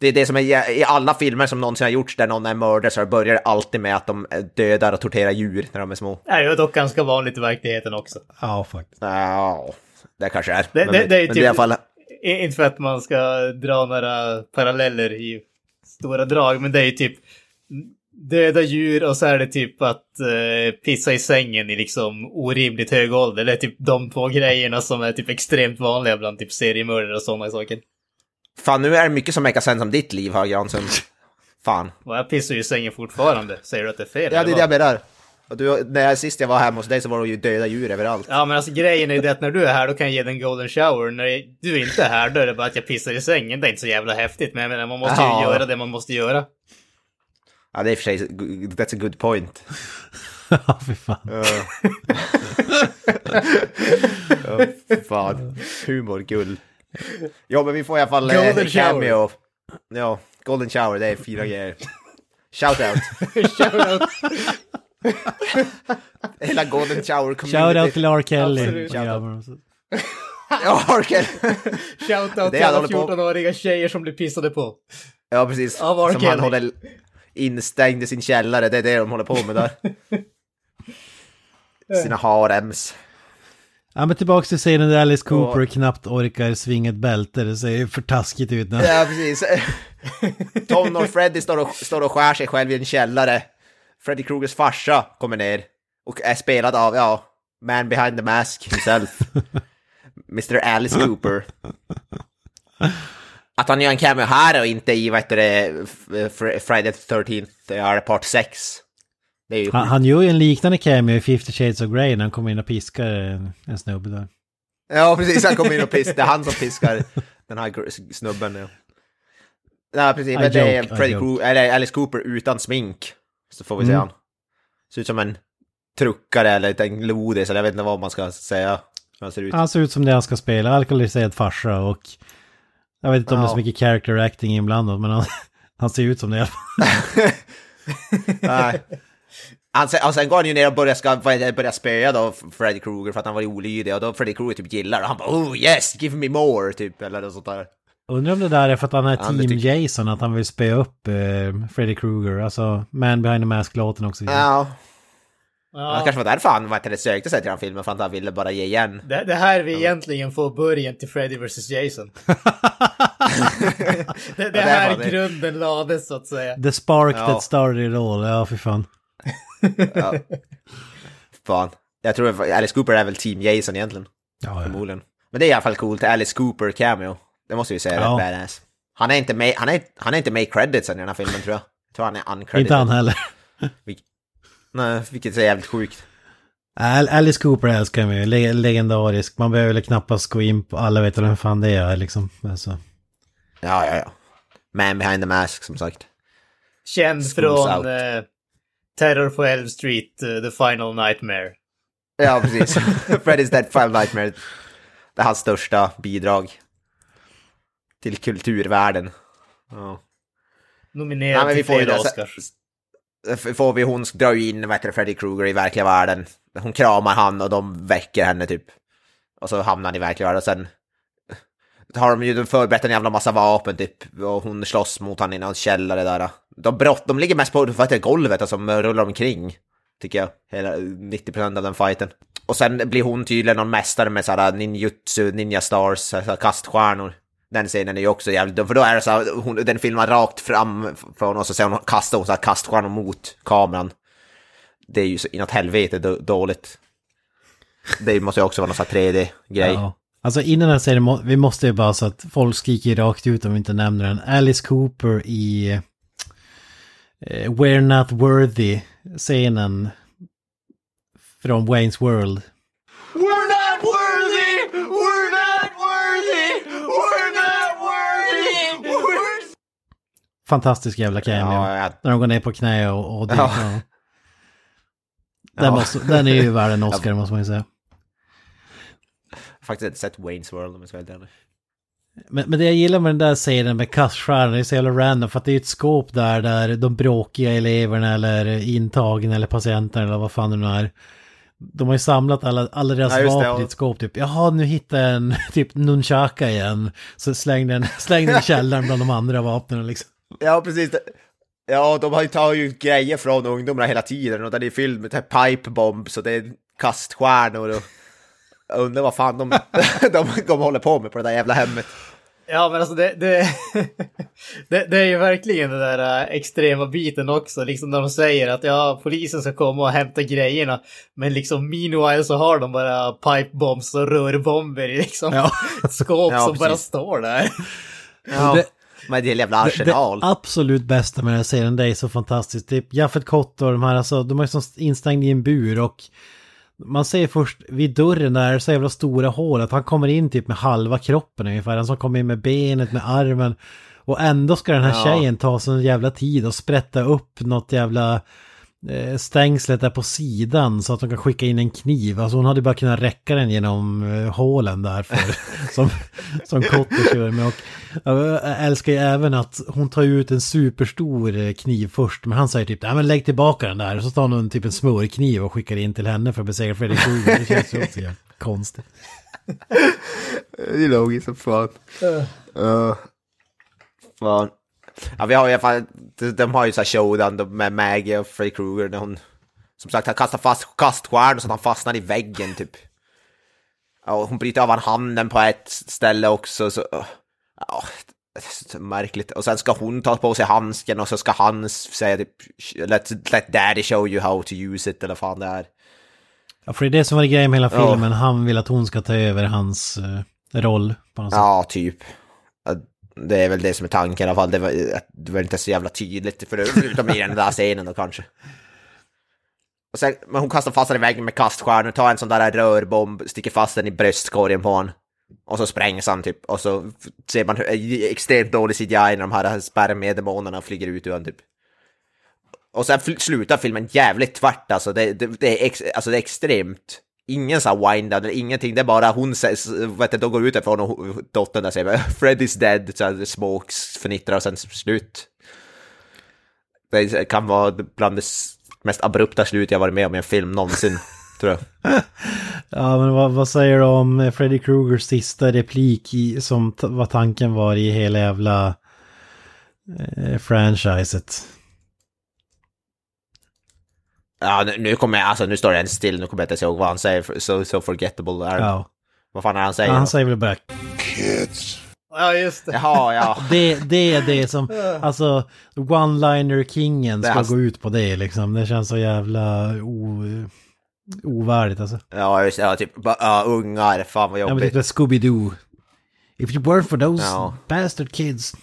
Det är det som är i- alla filmer som någonsin har gjorts där någon är mördare så börjar det alltid med att de dödar och torterar djur när de är små. Det är ju dock ganska vanligt i verkligheten också. Ja, faktiskt. Ja, det kanske är. Det- men, det- det är ju men typ- i alla fall... Inte för att man ska dra några paralleller i stora drag, men det är ju typ döda djur och så är det typ att eh, pissa i sängen i liksom orimligt hög ålder. Det är typ de två grejerna som är typ extremt vanliga bland typ seriemördare och sådana saker. Fan, nu är det mycket som make sense om ditt liv här, Granström. Fan. Och jag pissar ju i sängen fortfarande. Säger du att det är fel? Ja, det är det jag menar. Och du, när jag, sist jag var hemma hos dig så var det ju döda djur överallt. Ja, men alltså grejen är ju det att när du är här då kan jag ge dig en golden shower. När du inte är här då är det bara att jag pissar i sängen. Det är inte så jävla häftigt. Men jag menar, man måste ju Ja. göra det man måste göra. Ja, det är i och för sig, that's a good point. Ja, fy fan. Ja, fan. Humor, gull. Ja, men vi får i alla fall Golden eh, cameo. Ja, golden shower, det är fyra grejer. Shout out. Shoutout. Hela golden shower community. Shoutout till R. Kelly. Ja, Orkel. Shoutout Det till han alla håller på- 14-åriga tjejer som blir pissade på. Ja, precis. R. Som han Kelly. håller instängd i sin källare, det är det de håller på med där. Sina harems. Ja men tillbaks till scenen där Alice Cooper knappt orkar svinga ett bälte. Det ser ju för taskigt ut nu. Ja, precis. Tom och Freddy står och, står och skär sig själv i en källare. Freddy Krugers farsa kommer ner och är spelad av, ja, man behind the mask himself. Mr. Alice Cooper. Att han gör en cameo här och inte i, vad heter det, Fr- Friday the 13th, det är part 6. Det är ju Han, han gör ju en liknande cameo i 50 Shades of Grey när han kommer in och piskar en, en snubbe där. Ja, precis. Han kommer in och piskar. Det är han som piskar den här snubben. Ja, ja precis. I Men det är Freddy. Krueger, eller Alice Cooper utan smink. Så får vi se Mm. han. Ser ut som en truckare eller en lodis, eller jag vet inte vad man ska säga. Han ser ut. Han ser ut som det han ska spela, alkoholiserad farsa och... Jag vet inte om det är så Ja. mycket character acting inblandat men han, han ser ut som det i alla fall. Nej. Han, sen- och sen går han ju ner och börjar, ska, börjar spöa då Freddy Krueger för att han var olydig och då Freddy Krueger typ gillar det. Han bara oh yes, give me more typ eller något sånt där. Undrar om det där är för att han är Ja, team tycker- Jason, att han vill spöa upp eh, Freddy Krueger, alltså Man behind the mask-låten också. Ja, det Ja, kanske var därför han det, sökte sig till den filmen för att han ville bara ge igen. det, det här vi egentligen får början till Freddy vs Jason. det, det det är här det. grunden lades så att säga. The spark Ja. that started it all, ja fy fan. Ja. Fan. Jag tror att Alice Cooper är väl Team Jason egentligen, Ja, ja. förmodligen. Men det är i alla fall coolt, Alice Cooper cameo. Det måste vi säga, Ja. rätt badass. Han är inte med, han är, han är inte med i creditsen i den här filmen tror jag. Jag tror han är uncredited. Inte han heller. Nej, vilket är jävligt sjukt. Al- Alice Cooper älskar mig, Le- legendarisk. Man behöver väl knappast gå in på, alla vet vem fan det är liksom. Alltså. Ja, ja, ja. Man behind the mask, som sagt. Känd Schools från eh, Terror på Elm Street, eh, The Final Nightmare. Ja, precis. Freddy's Dead Five Nightmare. Det är hans största bidrag. Till kulturvärlden. Ja. Nominerad vi till får ju flera. Oscars. Får vi, hon drar ju in vad heter det, Freddy Krueger i verkliga världen. Hon kramar han och de väcker henne typ. Och så hamnar han i verkliga världen och sen har de ju förberett en jävla massa vapen typ. Och hon slåss mot han i någon källare där. De, brott, de ligger mest på vad heter det, golvet och som rullar omkring. Tycker jag. Hela 90% av den fighten. Och sen blir hon tydligen någon mästare med sådana ninjutsu, ninja stars, kaststjärnor. Den scenen är ju också jävligt dum, för då är det så här, hon, den filmar rakt fram från oss och sen hon kastar hon så här kaststjärnor mot kameran. Det är ju så inåt helvete dåligt. Det måste ju också vara någon sån här 3D-grej. Ja. Alltså innan den säger, serien, vi måste ju bara så att folk skriker rakt ut om vi inte nämner den. Alice Cooper i eh, We're Not Worthy-scenen från Wayne's World. Fantastisk jävla cameo. Ja, ja, När de går ner på knä och, och Ja. ja. Den, måste, den är ju värd en Oscar måste man ju säga. faktiskt inte sett Wayne's World om jag ska vara helt. Men, men det jag gillar med den där serien med kaststjärnor, det är så jävla random för att det är ett skåp där, där de bråkiga eleverna eller intagna eller patienterna eller vad fan det nu är. De har ju samlat alla, alla deras Ja, det, vapen i ett skåp typ. Jaha, nu hittade jag en typ nunchaka igen. Så släng den, släng den i källaren bland de andra vapnen liksom. Ja, precis. Ja, de har ju grejer från ungdomarna hela tiden och den är fylld med typ pipe bombs och det är kaststjärnor och... Jag undrar vad fan de, de, de håller på med på det där jävla hemmet. Ja, men alltså det, det, det, det är ju verkligen den där äh, extrema biten också, liksom när de säger att ja, polisen ska komma och hämta grejerna, men liksom meanwhile så har de bara pipebombs och rörbomber i liksom Ja. skåp Ja, som bara precis. står där. Ja, Det- med det jävla arsenal. Det absolut bästa med den här serien, det är så fantastiskt. Typ Jaffet Kott och de här, alltså, de är som instängda i en bur och man ser först vid dörren där så jävla stora hål att han kommer in typ med halva kroppen ungefär. Han som kommer in med benet, med armen. Och ändå ska den här Ja. tjejen ta sån jävla tid och sprätta upp något jävla stängslet där på sidan så att de kan skicka in en kniv. Alltså hon hade bara kunnat räcka den genom eh, hålen där för, som, som Kotte kör med. Och jag älskar ju även att hon tar ut en superstor eh, kniv först. Men han säger typ, nej men lägg tillbaka den där. Så tar hon typ en smörkniv och skickar in till henne för att besegra Fredrik Krueger. Det känns ju också konstigt. Det är logiskt som fan. Uh, fan. Ja, vi har i alla fall, de, har ju så här showdown med Maggie och Freddy Krueger när hon, som sagt, han kastar fast kaststjärnor så att han fastnar i väggen typ. Ja, och hon bryter av han handen på ett ställe också, så... Ja, så märkligt. Och sen ska hon ta på sig handsken och så ska han säga typ let, let daddy show you how to use it eller fan det är. Ja, för det är det som var grejen med hela Ja. filmen. Han vill att hon ska ta över hans eh, roll på något sätt. Ja, typ. Det är väl det som är tanken i alla fall. Det var, det var inte så jävla tydligt, förutom i den där scenen då kanske. Och sen, men hon kastar fast den i väggen med kaststjärnor, tar en sån där rörbomb, sticker fast den i bröstkorgen på honom. Och så sprängs han typ, och så ser man hur- extremt dålig CGI när de här spermiedemonerna flyger ut ur honom typ. Och sen slutar filmen jävligt tvärt alltså, det, det, det, är, ex, alltså det är extremt. Ingen så här wind eller ingenting, det är bara hon säger, vet du, de går ut därifrån och dottern där säger Freddy's dead, så här, smokes, förnittrar och sen slut. Det kan vara bland det mest abrupta slut jag varit med om i en film någonsin, tror jag. Ja, men vad, vad säger du om eh, Freddy Kruegers sista replik i, som vad tanken var i hela jävla eh, franchiset? Ja, nu, nu kommer jag, alltså nu står det en still, nu kommer jag inte ens ihåg vad han säger, so, so forgettable är. Ja, Vad fan är han säger? ja han säger väl bara Kids. Ja, just det. Jaha, ja. det, det är det som, alltså one-liner-kingen ska har- gå ut på det liksom. Det känns så jävla o, ovärdigt alltså. Ja, just det, ja, typ, ja, ungar, fan vad Ja men jobbigt. typ Scooby-Doo. If you weren't for those Ja. bastard kids.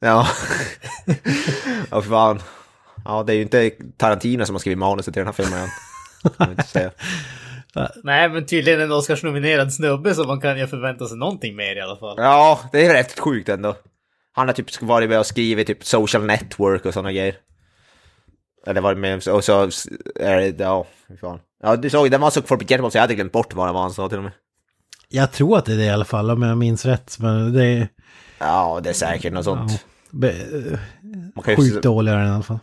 Ja. ja, fan. Ja, det är ju inte Tarantino som har skrivit manuset till den här filmen än. Kan man inte säga. Nej, men tydligen en Oscarsnominerad snubbe så man kan ju förvänta sig någonting mer i alla fall. Ja, det är rätt sjukt ändå. Han har typ varit med och skrivit typ social network och sådana grejer. Eller varit med och så är det, ja, fan. Ja, du såg, den var så forgettable så jag hade glömt bort vad det var han sa till och med. Jag tror att det är det i alla fall om jag minns rätt. Men det är Ja, det är säkert något sånt. ja, be, sjukt dålig är den i alla fall.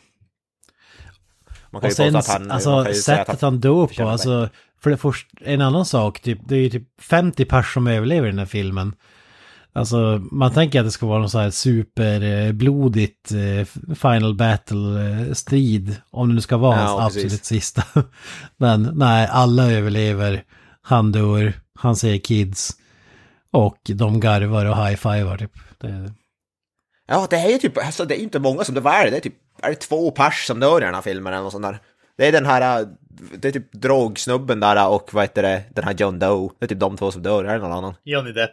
Man kan Och ju sen att han... alltså, säga sättet att han dör på, förtjänar alltså, för det första, en annan sak, typ, det är ju typ 50 personer som överlever i den här filmen. Alltså, man tänker att det ska vara någon så här superblodigt eh, final battle-strid, om det nu ska vara Ja, hans precis. absolut sista. Men nej, alla överlever, han dör, han säger kids, och de garvar och high-fivar typ. Det, Ja, det är ju typ, alltså det är inte många som det var det, är typ, är det två pers som dör i den här filmen eller något sånt där. Det är den här, äh, det är typ drogsnubben där och vad heter det, den här John Doe. Det är typ de två som dör, är det någon annan? Johnny Depp.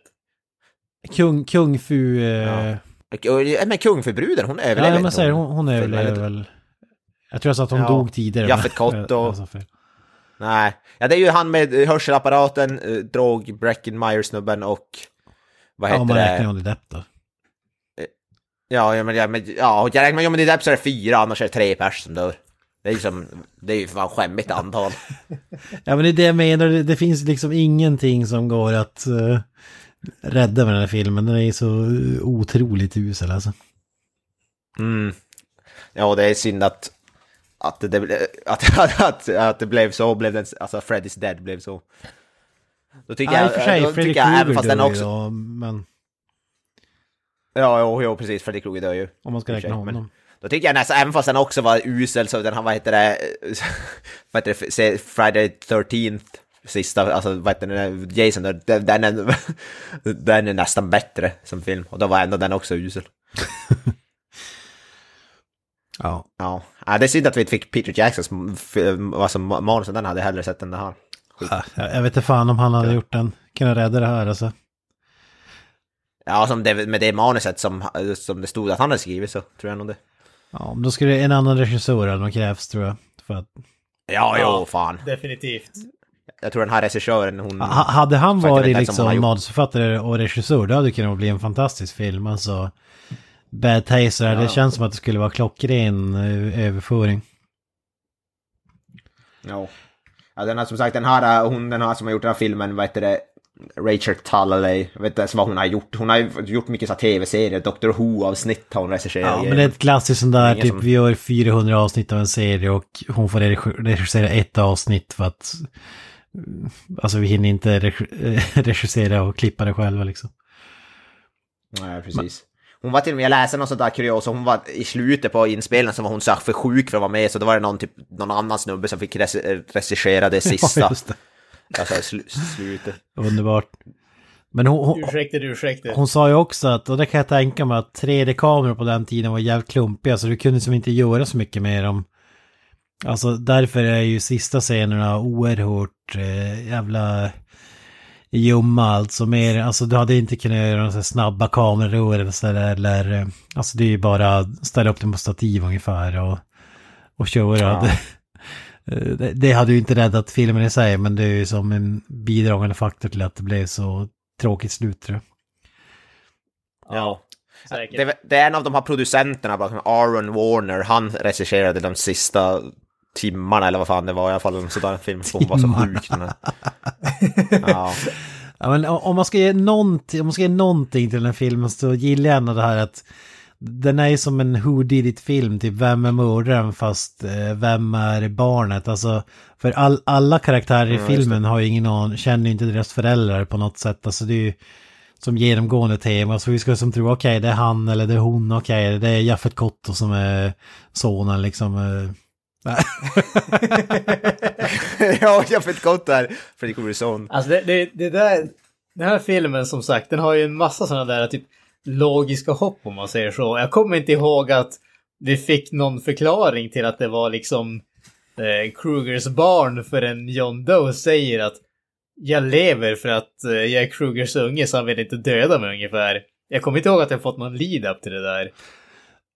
kung, kung fu... Eh, Ja. Och- Men kungförbruden, hon Ja, överlever ja men säger hon. hon, hon överlever väl. Jag tror jag sa att hon Ja. dog tidigare. Jaffet Kott och- fel. Nej, ja det är ju han med hörselapparaten, eh, drog, Breckenmeyer-snubben och vad Ja, heter om man räknar det? Johnny Depp då. Ja, ja, men, ja, men, ja, jag räknar Johnny Depp så är det fyra, annars är det tre pers som dör. Det är ju som, det är ju fan skämmigt antal. Ja men det är det jag menar, det, det finns liksom ingenting som går att uh, rädda med den här filmen. Den är så uh, otroligt usel alltså. Mm. Ja, det är synd att, att, det, att, att, att, att det blev så, blev den, alltså Freddy's Dead blev så. Då tycker Ja, jag, för sig, då Freddy tycker jag även Krueger fast den dör ju också... då, men Ja, jo, jo, precis, Freddy Krueger dör ju. om man ska räkna sig, men- honom. Då tycker jag nästan, även fast den också var usel, så den har, vad heter det, vad heter det, Friday 13th sista, alltså vad heter den, Jason, den, är, den är nästan bättre som film. Och då var ändå den också usel. Ja. Ja, ja det är synd att vi inte fick Peter Jacksons alltså, manus, den hade jag hellre sett än det här. Ja, Jag jag vet inte fan om han hade gjort den. Kunnat rädda det här alltså. Ja, som det, med det manuset som, som det stod att han hade skrivit så tror jag nog det. Ja, men då skulle en annan regissör hade nog krävts tror jag. För att, Ja, jo, fan. Definitivt. Jag tror den här regissören, hon... ha, hade han varit liksom manusförfattare och regissör, då hade det kunnat bli en fantastisk film. Alltså, Bad Taser, det känns som att det skulle vara klockren eh, överföring. Ja. ja, den har som sagt, den här, äh, hon den här som har gjort den här filmen, vad heter det, Rachel Talalay, jag vet inte ens vad hon har gjort. Hon har gjort mycket så tv-serier, Doctor Who-avsnitt har hon regisserat. Ja, men det är ett klassiskt sånt där, typ som- vi gör 400 avsnitt av en serie och hon får regi- regissera ett avsnitt för att... Alltså vi hinner inte regi- regissera och klippa det själva liksom. Nej, precis. Hon var till och med, jag läste något sånt där kurios, hon var i slutet på inspelningen så var hon så för sjuk för att vara med, så då var det någon, typ, någon annan snubbe som fick regi- regissera det sista. Ja. Alltså sl slutet. Underbart. Men hon, hon, Ursäkta, ursäkta. hon sa ju också att, och det kan jag tänka mig, att 3D-kameror på den tiden var jävligt klumpiga så du kunde som inte göra så mycket med dem. Alltså därför är ju sista scenerna oerhört eh, jävla ljumma alltså mer, alltså du hade inte kunnat göra några snabba kamerarörelser eller, eh, alltså det är ju bara ställa upp dem på stativ ungefär och, och köra. Ja. Det, det, hade ju inte räddat filmen i sig men det är ju som en bidragande faktor till att det blev så tråkigt slut tror jag. Ja. Säkert. Det, det är en av de här producenterna bakom Aaron Warner, han regisserade de sista timmarna eller vad fan det var i alla fall en sån film. Hon var så sjuk. Ja. Ja, men om man ska ge någonting, om man ska ge någonting till den här filmen så gillar jag ändå det här att den är ju som en who did it film, typ vem är mördaren fast eh, vem är barnet? Alltså, för all, alla karaktärer i Ja, filmen har ju ingen aning, känner ju inte deras föräldrar på något sätt. Alltså det är ju som genomgående tema, så vi ska som tro okej det är han eller det är hon, okej det är Jaffet Kotto som är sonen liksom. eh. ja, jag fick gott där. Freddy Kruegers son. Alltså det, det, det där, den här filmen som sagt, den har ju en massa sådana där typ logiska hopp om man säger så. Jag kommer inte ihåg att vi fick någon förklaring till att det var liksom eh, Krugers barn förrän John Doe säger att jag lever för att eh, jag är Krugers unge så han vill inte döda mig ungefär. Jag kommer inte ihåg att jag fått någon lead-up till det där.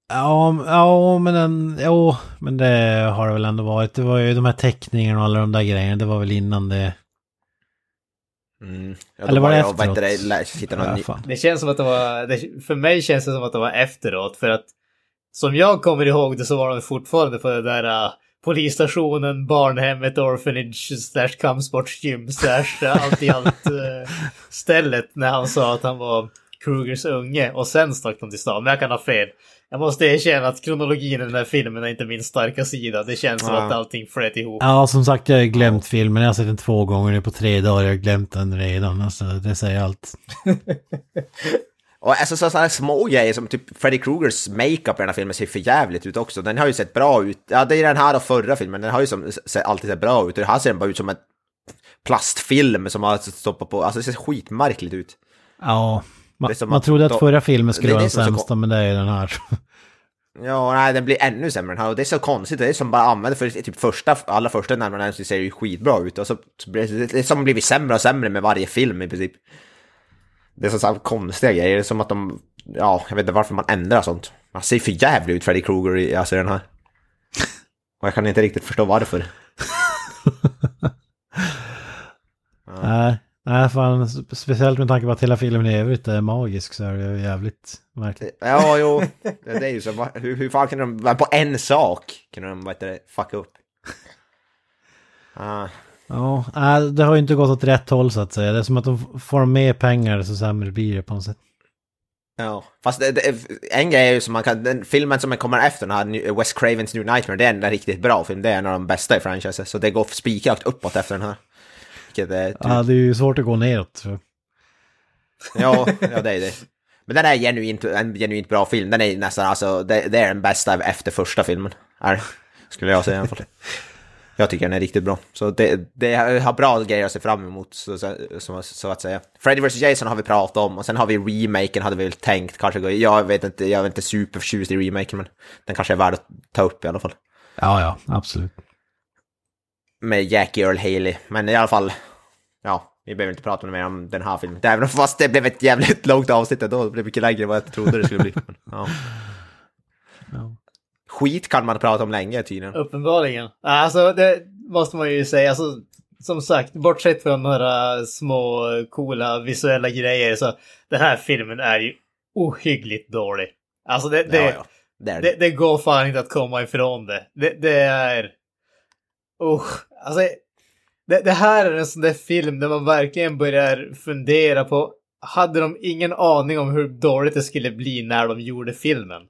Ja, ja men, den, ja, men det har det väl ändå varit. Det var ju de här teckningarna och alla de där grejerna. Det var väl innan det... Mm. Ja, Eller var det jag, efteråt? det, någon fan. Det känns som att det var, det, för mig känns det som att det var efteråt för att som jag kommer ihåg det så var de fortfarande på det där uh, polisstationen, barnhemmet, orphanage, slash kampsportsgym, slash uh, allt i allt uh, stället när han sa att han var Krugers unge och sen stack de till stan. Men jag kan ha fel. Jag måste erkänna att kronologin i den här filmen är inte min starka sida. Det känns som Ja. att allting flöt ihop. Ja, som sagt, jag har glömt filmen. Jag har sett den två gånger nu på tre dagar. Jag har glömt den redan. Alltså, det säger allt. Och alltså så, så här små grejer som typ Freddy Krugers makeup i den här filmen ser för jävligt ut också. Den har ju sett bra ut. Ja, det är den här och förra filmen. Den har ju som, alltid sett bra ut. Och här ser den bara ut som en plastfilm som har stoppat på. Alltså det ser skitmärkligt ut. Ja, man, man att trodde att då- förra filmen skulle vara den sämsta, men det är ju den här. Ja, nej, den blir ännu sämre den här. Och det är så konstigt. Det är som bara använder för typ första, alla första närmare ser ju skitbra ut. Och så blir det, är som blivit sämre och sämre med varje film i princip. Det är så, så konstiga grejer. Det är som att de, ja, jag vet inte varför man ändrar sånt. Man ser för jävligt ut Freddy Krueger i alltså, den här. Och jag kan inte riktigt förstå varför. Nej, nej, fan, speciellt med tanke på att hela filmen i övrigt är magisk så är det ju jävligt märkligt. Ja, jo, det, är ju så. Hur, hur fan kunde de, på en sak kunde de, vad heter det, fucka upp? Ah. Ja, nej, det har ju inte gått åt rätt håll så att säga. Det är som att de får mer pengar så sämre blir det på något sätt. Ja, fast det, det, en grej är ju som man kan, den filmen som kommer efter den här, New- Wes Cravens New Nightmare, det är en riktigt bra film, det är en av de bästa i franchisen, så det går spikrakt uppåt efter den här. Vilket är, Ja, det är ju svårt att gå neråt. Ja, ja, det är det. Men den är genuint, en genuint bra film, den är nästan, alltså, det, det är den bästa efter första filmen, är, skulle jag säga i alla fall. Jag tycker den är riktigt bra. Så det, det har bra grejer att se fram emot, så, så, så, så att säga. Freddy vs Jason har vi pratat om, och sen har vi remaken, hade vi väl tänkt kanske gå Jag vet inte, jag är inte superförtjust i remaken, men den kanske är värd att ta upp i alla fall. Ja, ja, absolut. Med Jackie Earl Haley, men i alla fall, ja, vi behöver inte prata mer om den här filmen. Även fast det blev ett jävligt långt avsnitt då, det blev mycket längre än vad jag trodde det skulle bli. Men, ja. Skit kan man prata om länge tydligen. Uppenbarligen. Alltså, det måste man ju säga. Alltså, som sagt, bortsett från några små coola visuella grejer så den här filmen är ju ohyggligt dålig. Alltså det, det, Ja, ja. Det är det, det går fan inte att komma ifrån det. Det, det är... Usch. Alltså, det, det här är en sån där film där man verkligen börjar fundera på hade de ingen aning om hur dåligt det skulle bli när de gjorde filmen?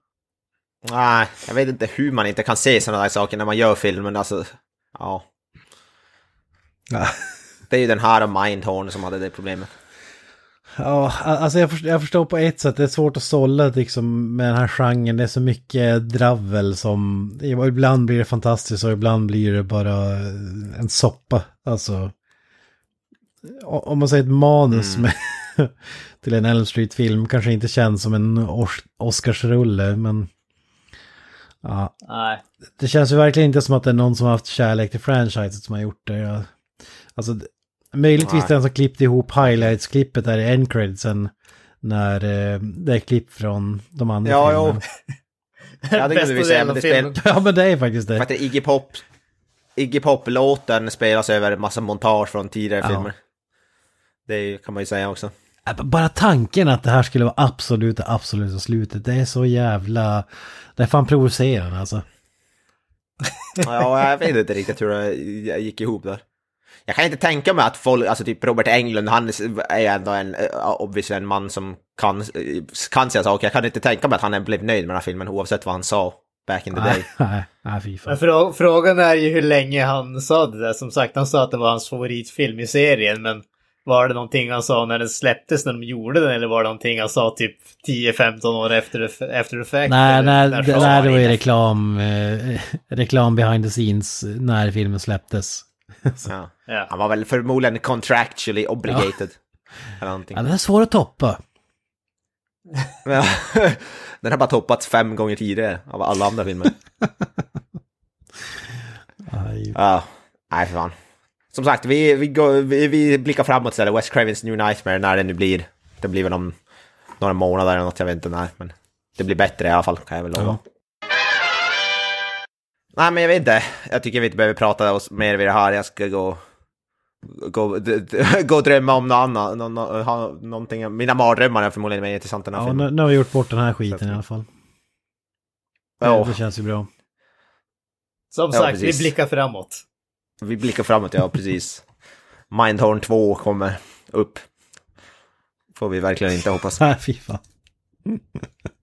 Nej, jag vet inte hur man inte kan se sådana där saker när man gör filmen. Alltså, ja. Det är ju den här och Mindhorn som hade det problemet. Ja, alltså jag förstår, jag förstår på ett sätt, det är svårt att sålla liksom med den här genren. Det är så mycket dravel som, ibland blir det fantastiskt och ibland blir det bara en soppa. Alltså, om man säger ett manus med, till en Elm Street-film kanske inte känns som en Os- Oscarsrulle, men ja, Nej. det känns ju verkligen inte som att det är någon som har haft kärlek till franchiset som har gjort det. Jag, alltså, möjligtvis Nej. den som klippte ihop highlights-klippet där i end creditsen när eh, det är klipp från de andra Ja, filmerna. Ja, det kunde vi säga, men det spel... Ja, men det är faktiskt För det. att är Iggy Pop... Iggy Pop-låten spelas över en massa montage från tidigare Ja. filmer. Det kan man ju säga också. Bara tanken att det här skulle vara absoluta, absoluta slutet, det är så jävla... Det är fan provocerande alltså. Ja, jag vet inte riktigt hur det gick ihop där. Jag kan inte tänka mig att folk, alltså typ Robert Englund, han är ju ändå en, eh, obviously en man som kan, kan säga saker. Jag kan inte tänka mig att han blev nöjd med den här filmen oavsett vad han sa back in the day. Nej, nej, nej, fy fan. Men frå frågan är ju hur länge han sa det där. Som sagt, han sa att det var hans favoritfilm i serien, men var det någonting han sa när den släpptes, när de gjorde den, eller var det någonting han sa typ 10-15 år efter, efter effect? Nej, nej, när det, nej, det var ju reklam, eh, reklam behind the scenes när filmen släpptes. Ja. Ja. Han var väl förmodligen contractually obligated. Eller. Ja, det är svårt att toppa. Den har bara toppats fem gånger tidigare av alla andra filmer. Ja, nej för fan. Som sagt, vi, vi, går, vi, vi blickar framåt istället. West Cravens New Nightmare, när det nu blir. Det blir väl om några månader eller något, jag vet inte när. Men det blir bättre i alla fall, kan jag väl lova. Nej, men jag vet inte. Jag tycker vi inte behöver prata oss mer vid det här. Jag ska gå... Gå, d, d, gå och drömma om något annat. Nå, nå, ha, någonting. Mina mardrömmar är förmodligen mer intressanta än den här Ja, filmen. nu, nu har vi gjort bort den här skiten i alla fall. Ja. det känns ju bra. Som Ja, sagt, precis. vi blickar framåt. Vi blickar framåt, ja precis. Mindhorn 2 kommer upp. Får vi verkligen inte hoppas. Nej, fy fan.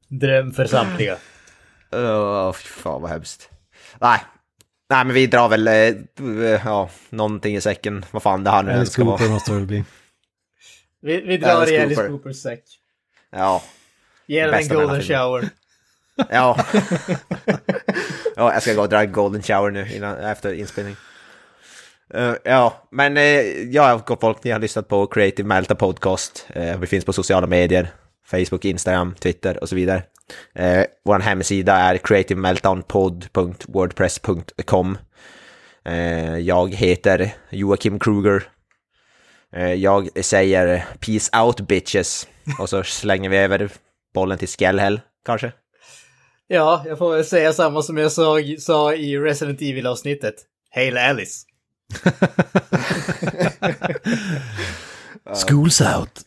Dröm för samtliga. Åh, fy fan vad hemskt. Nej. Nej, men vi drar väl, eh, ja, någonting i säcken. Vad fan det här nu Alice ska vara. Cooper måste det bli. Vi, vi drar Alice i Alice Cooper. Coopers säck. Ja, Ge den en golden shower. ja. ja, jag ska gå och dra en golden shower nu innan, efter inspelning. Eh, ja, men uh, ja, gott folk, ni har lyssnat på Creative Melta Podcast. Eh, vi finns på sociala medier, Facebook, Instagram, Twitter och så vidare. Uh, Vår hemsida är creativemeltdownpod.wordpress.com. Eh, jag heter Joakim Kruger. Eh, jag säger peace out bitches. Och så slänger vi över bollen till Skellhäll, kanske. Ja, jag får väl säga samma som jag sa, sa i Resident Evil-avsnittet. Hail Alice. School's out.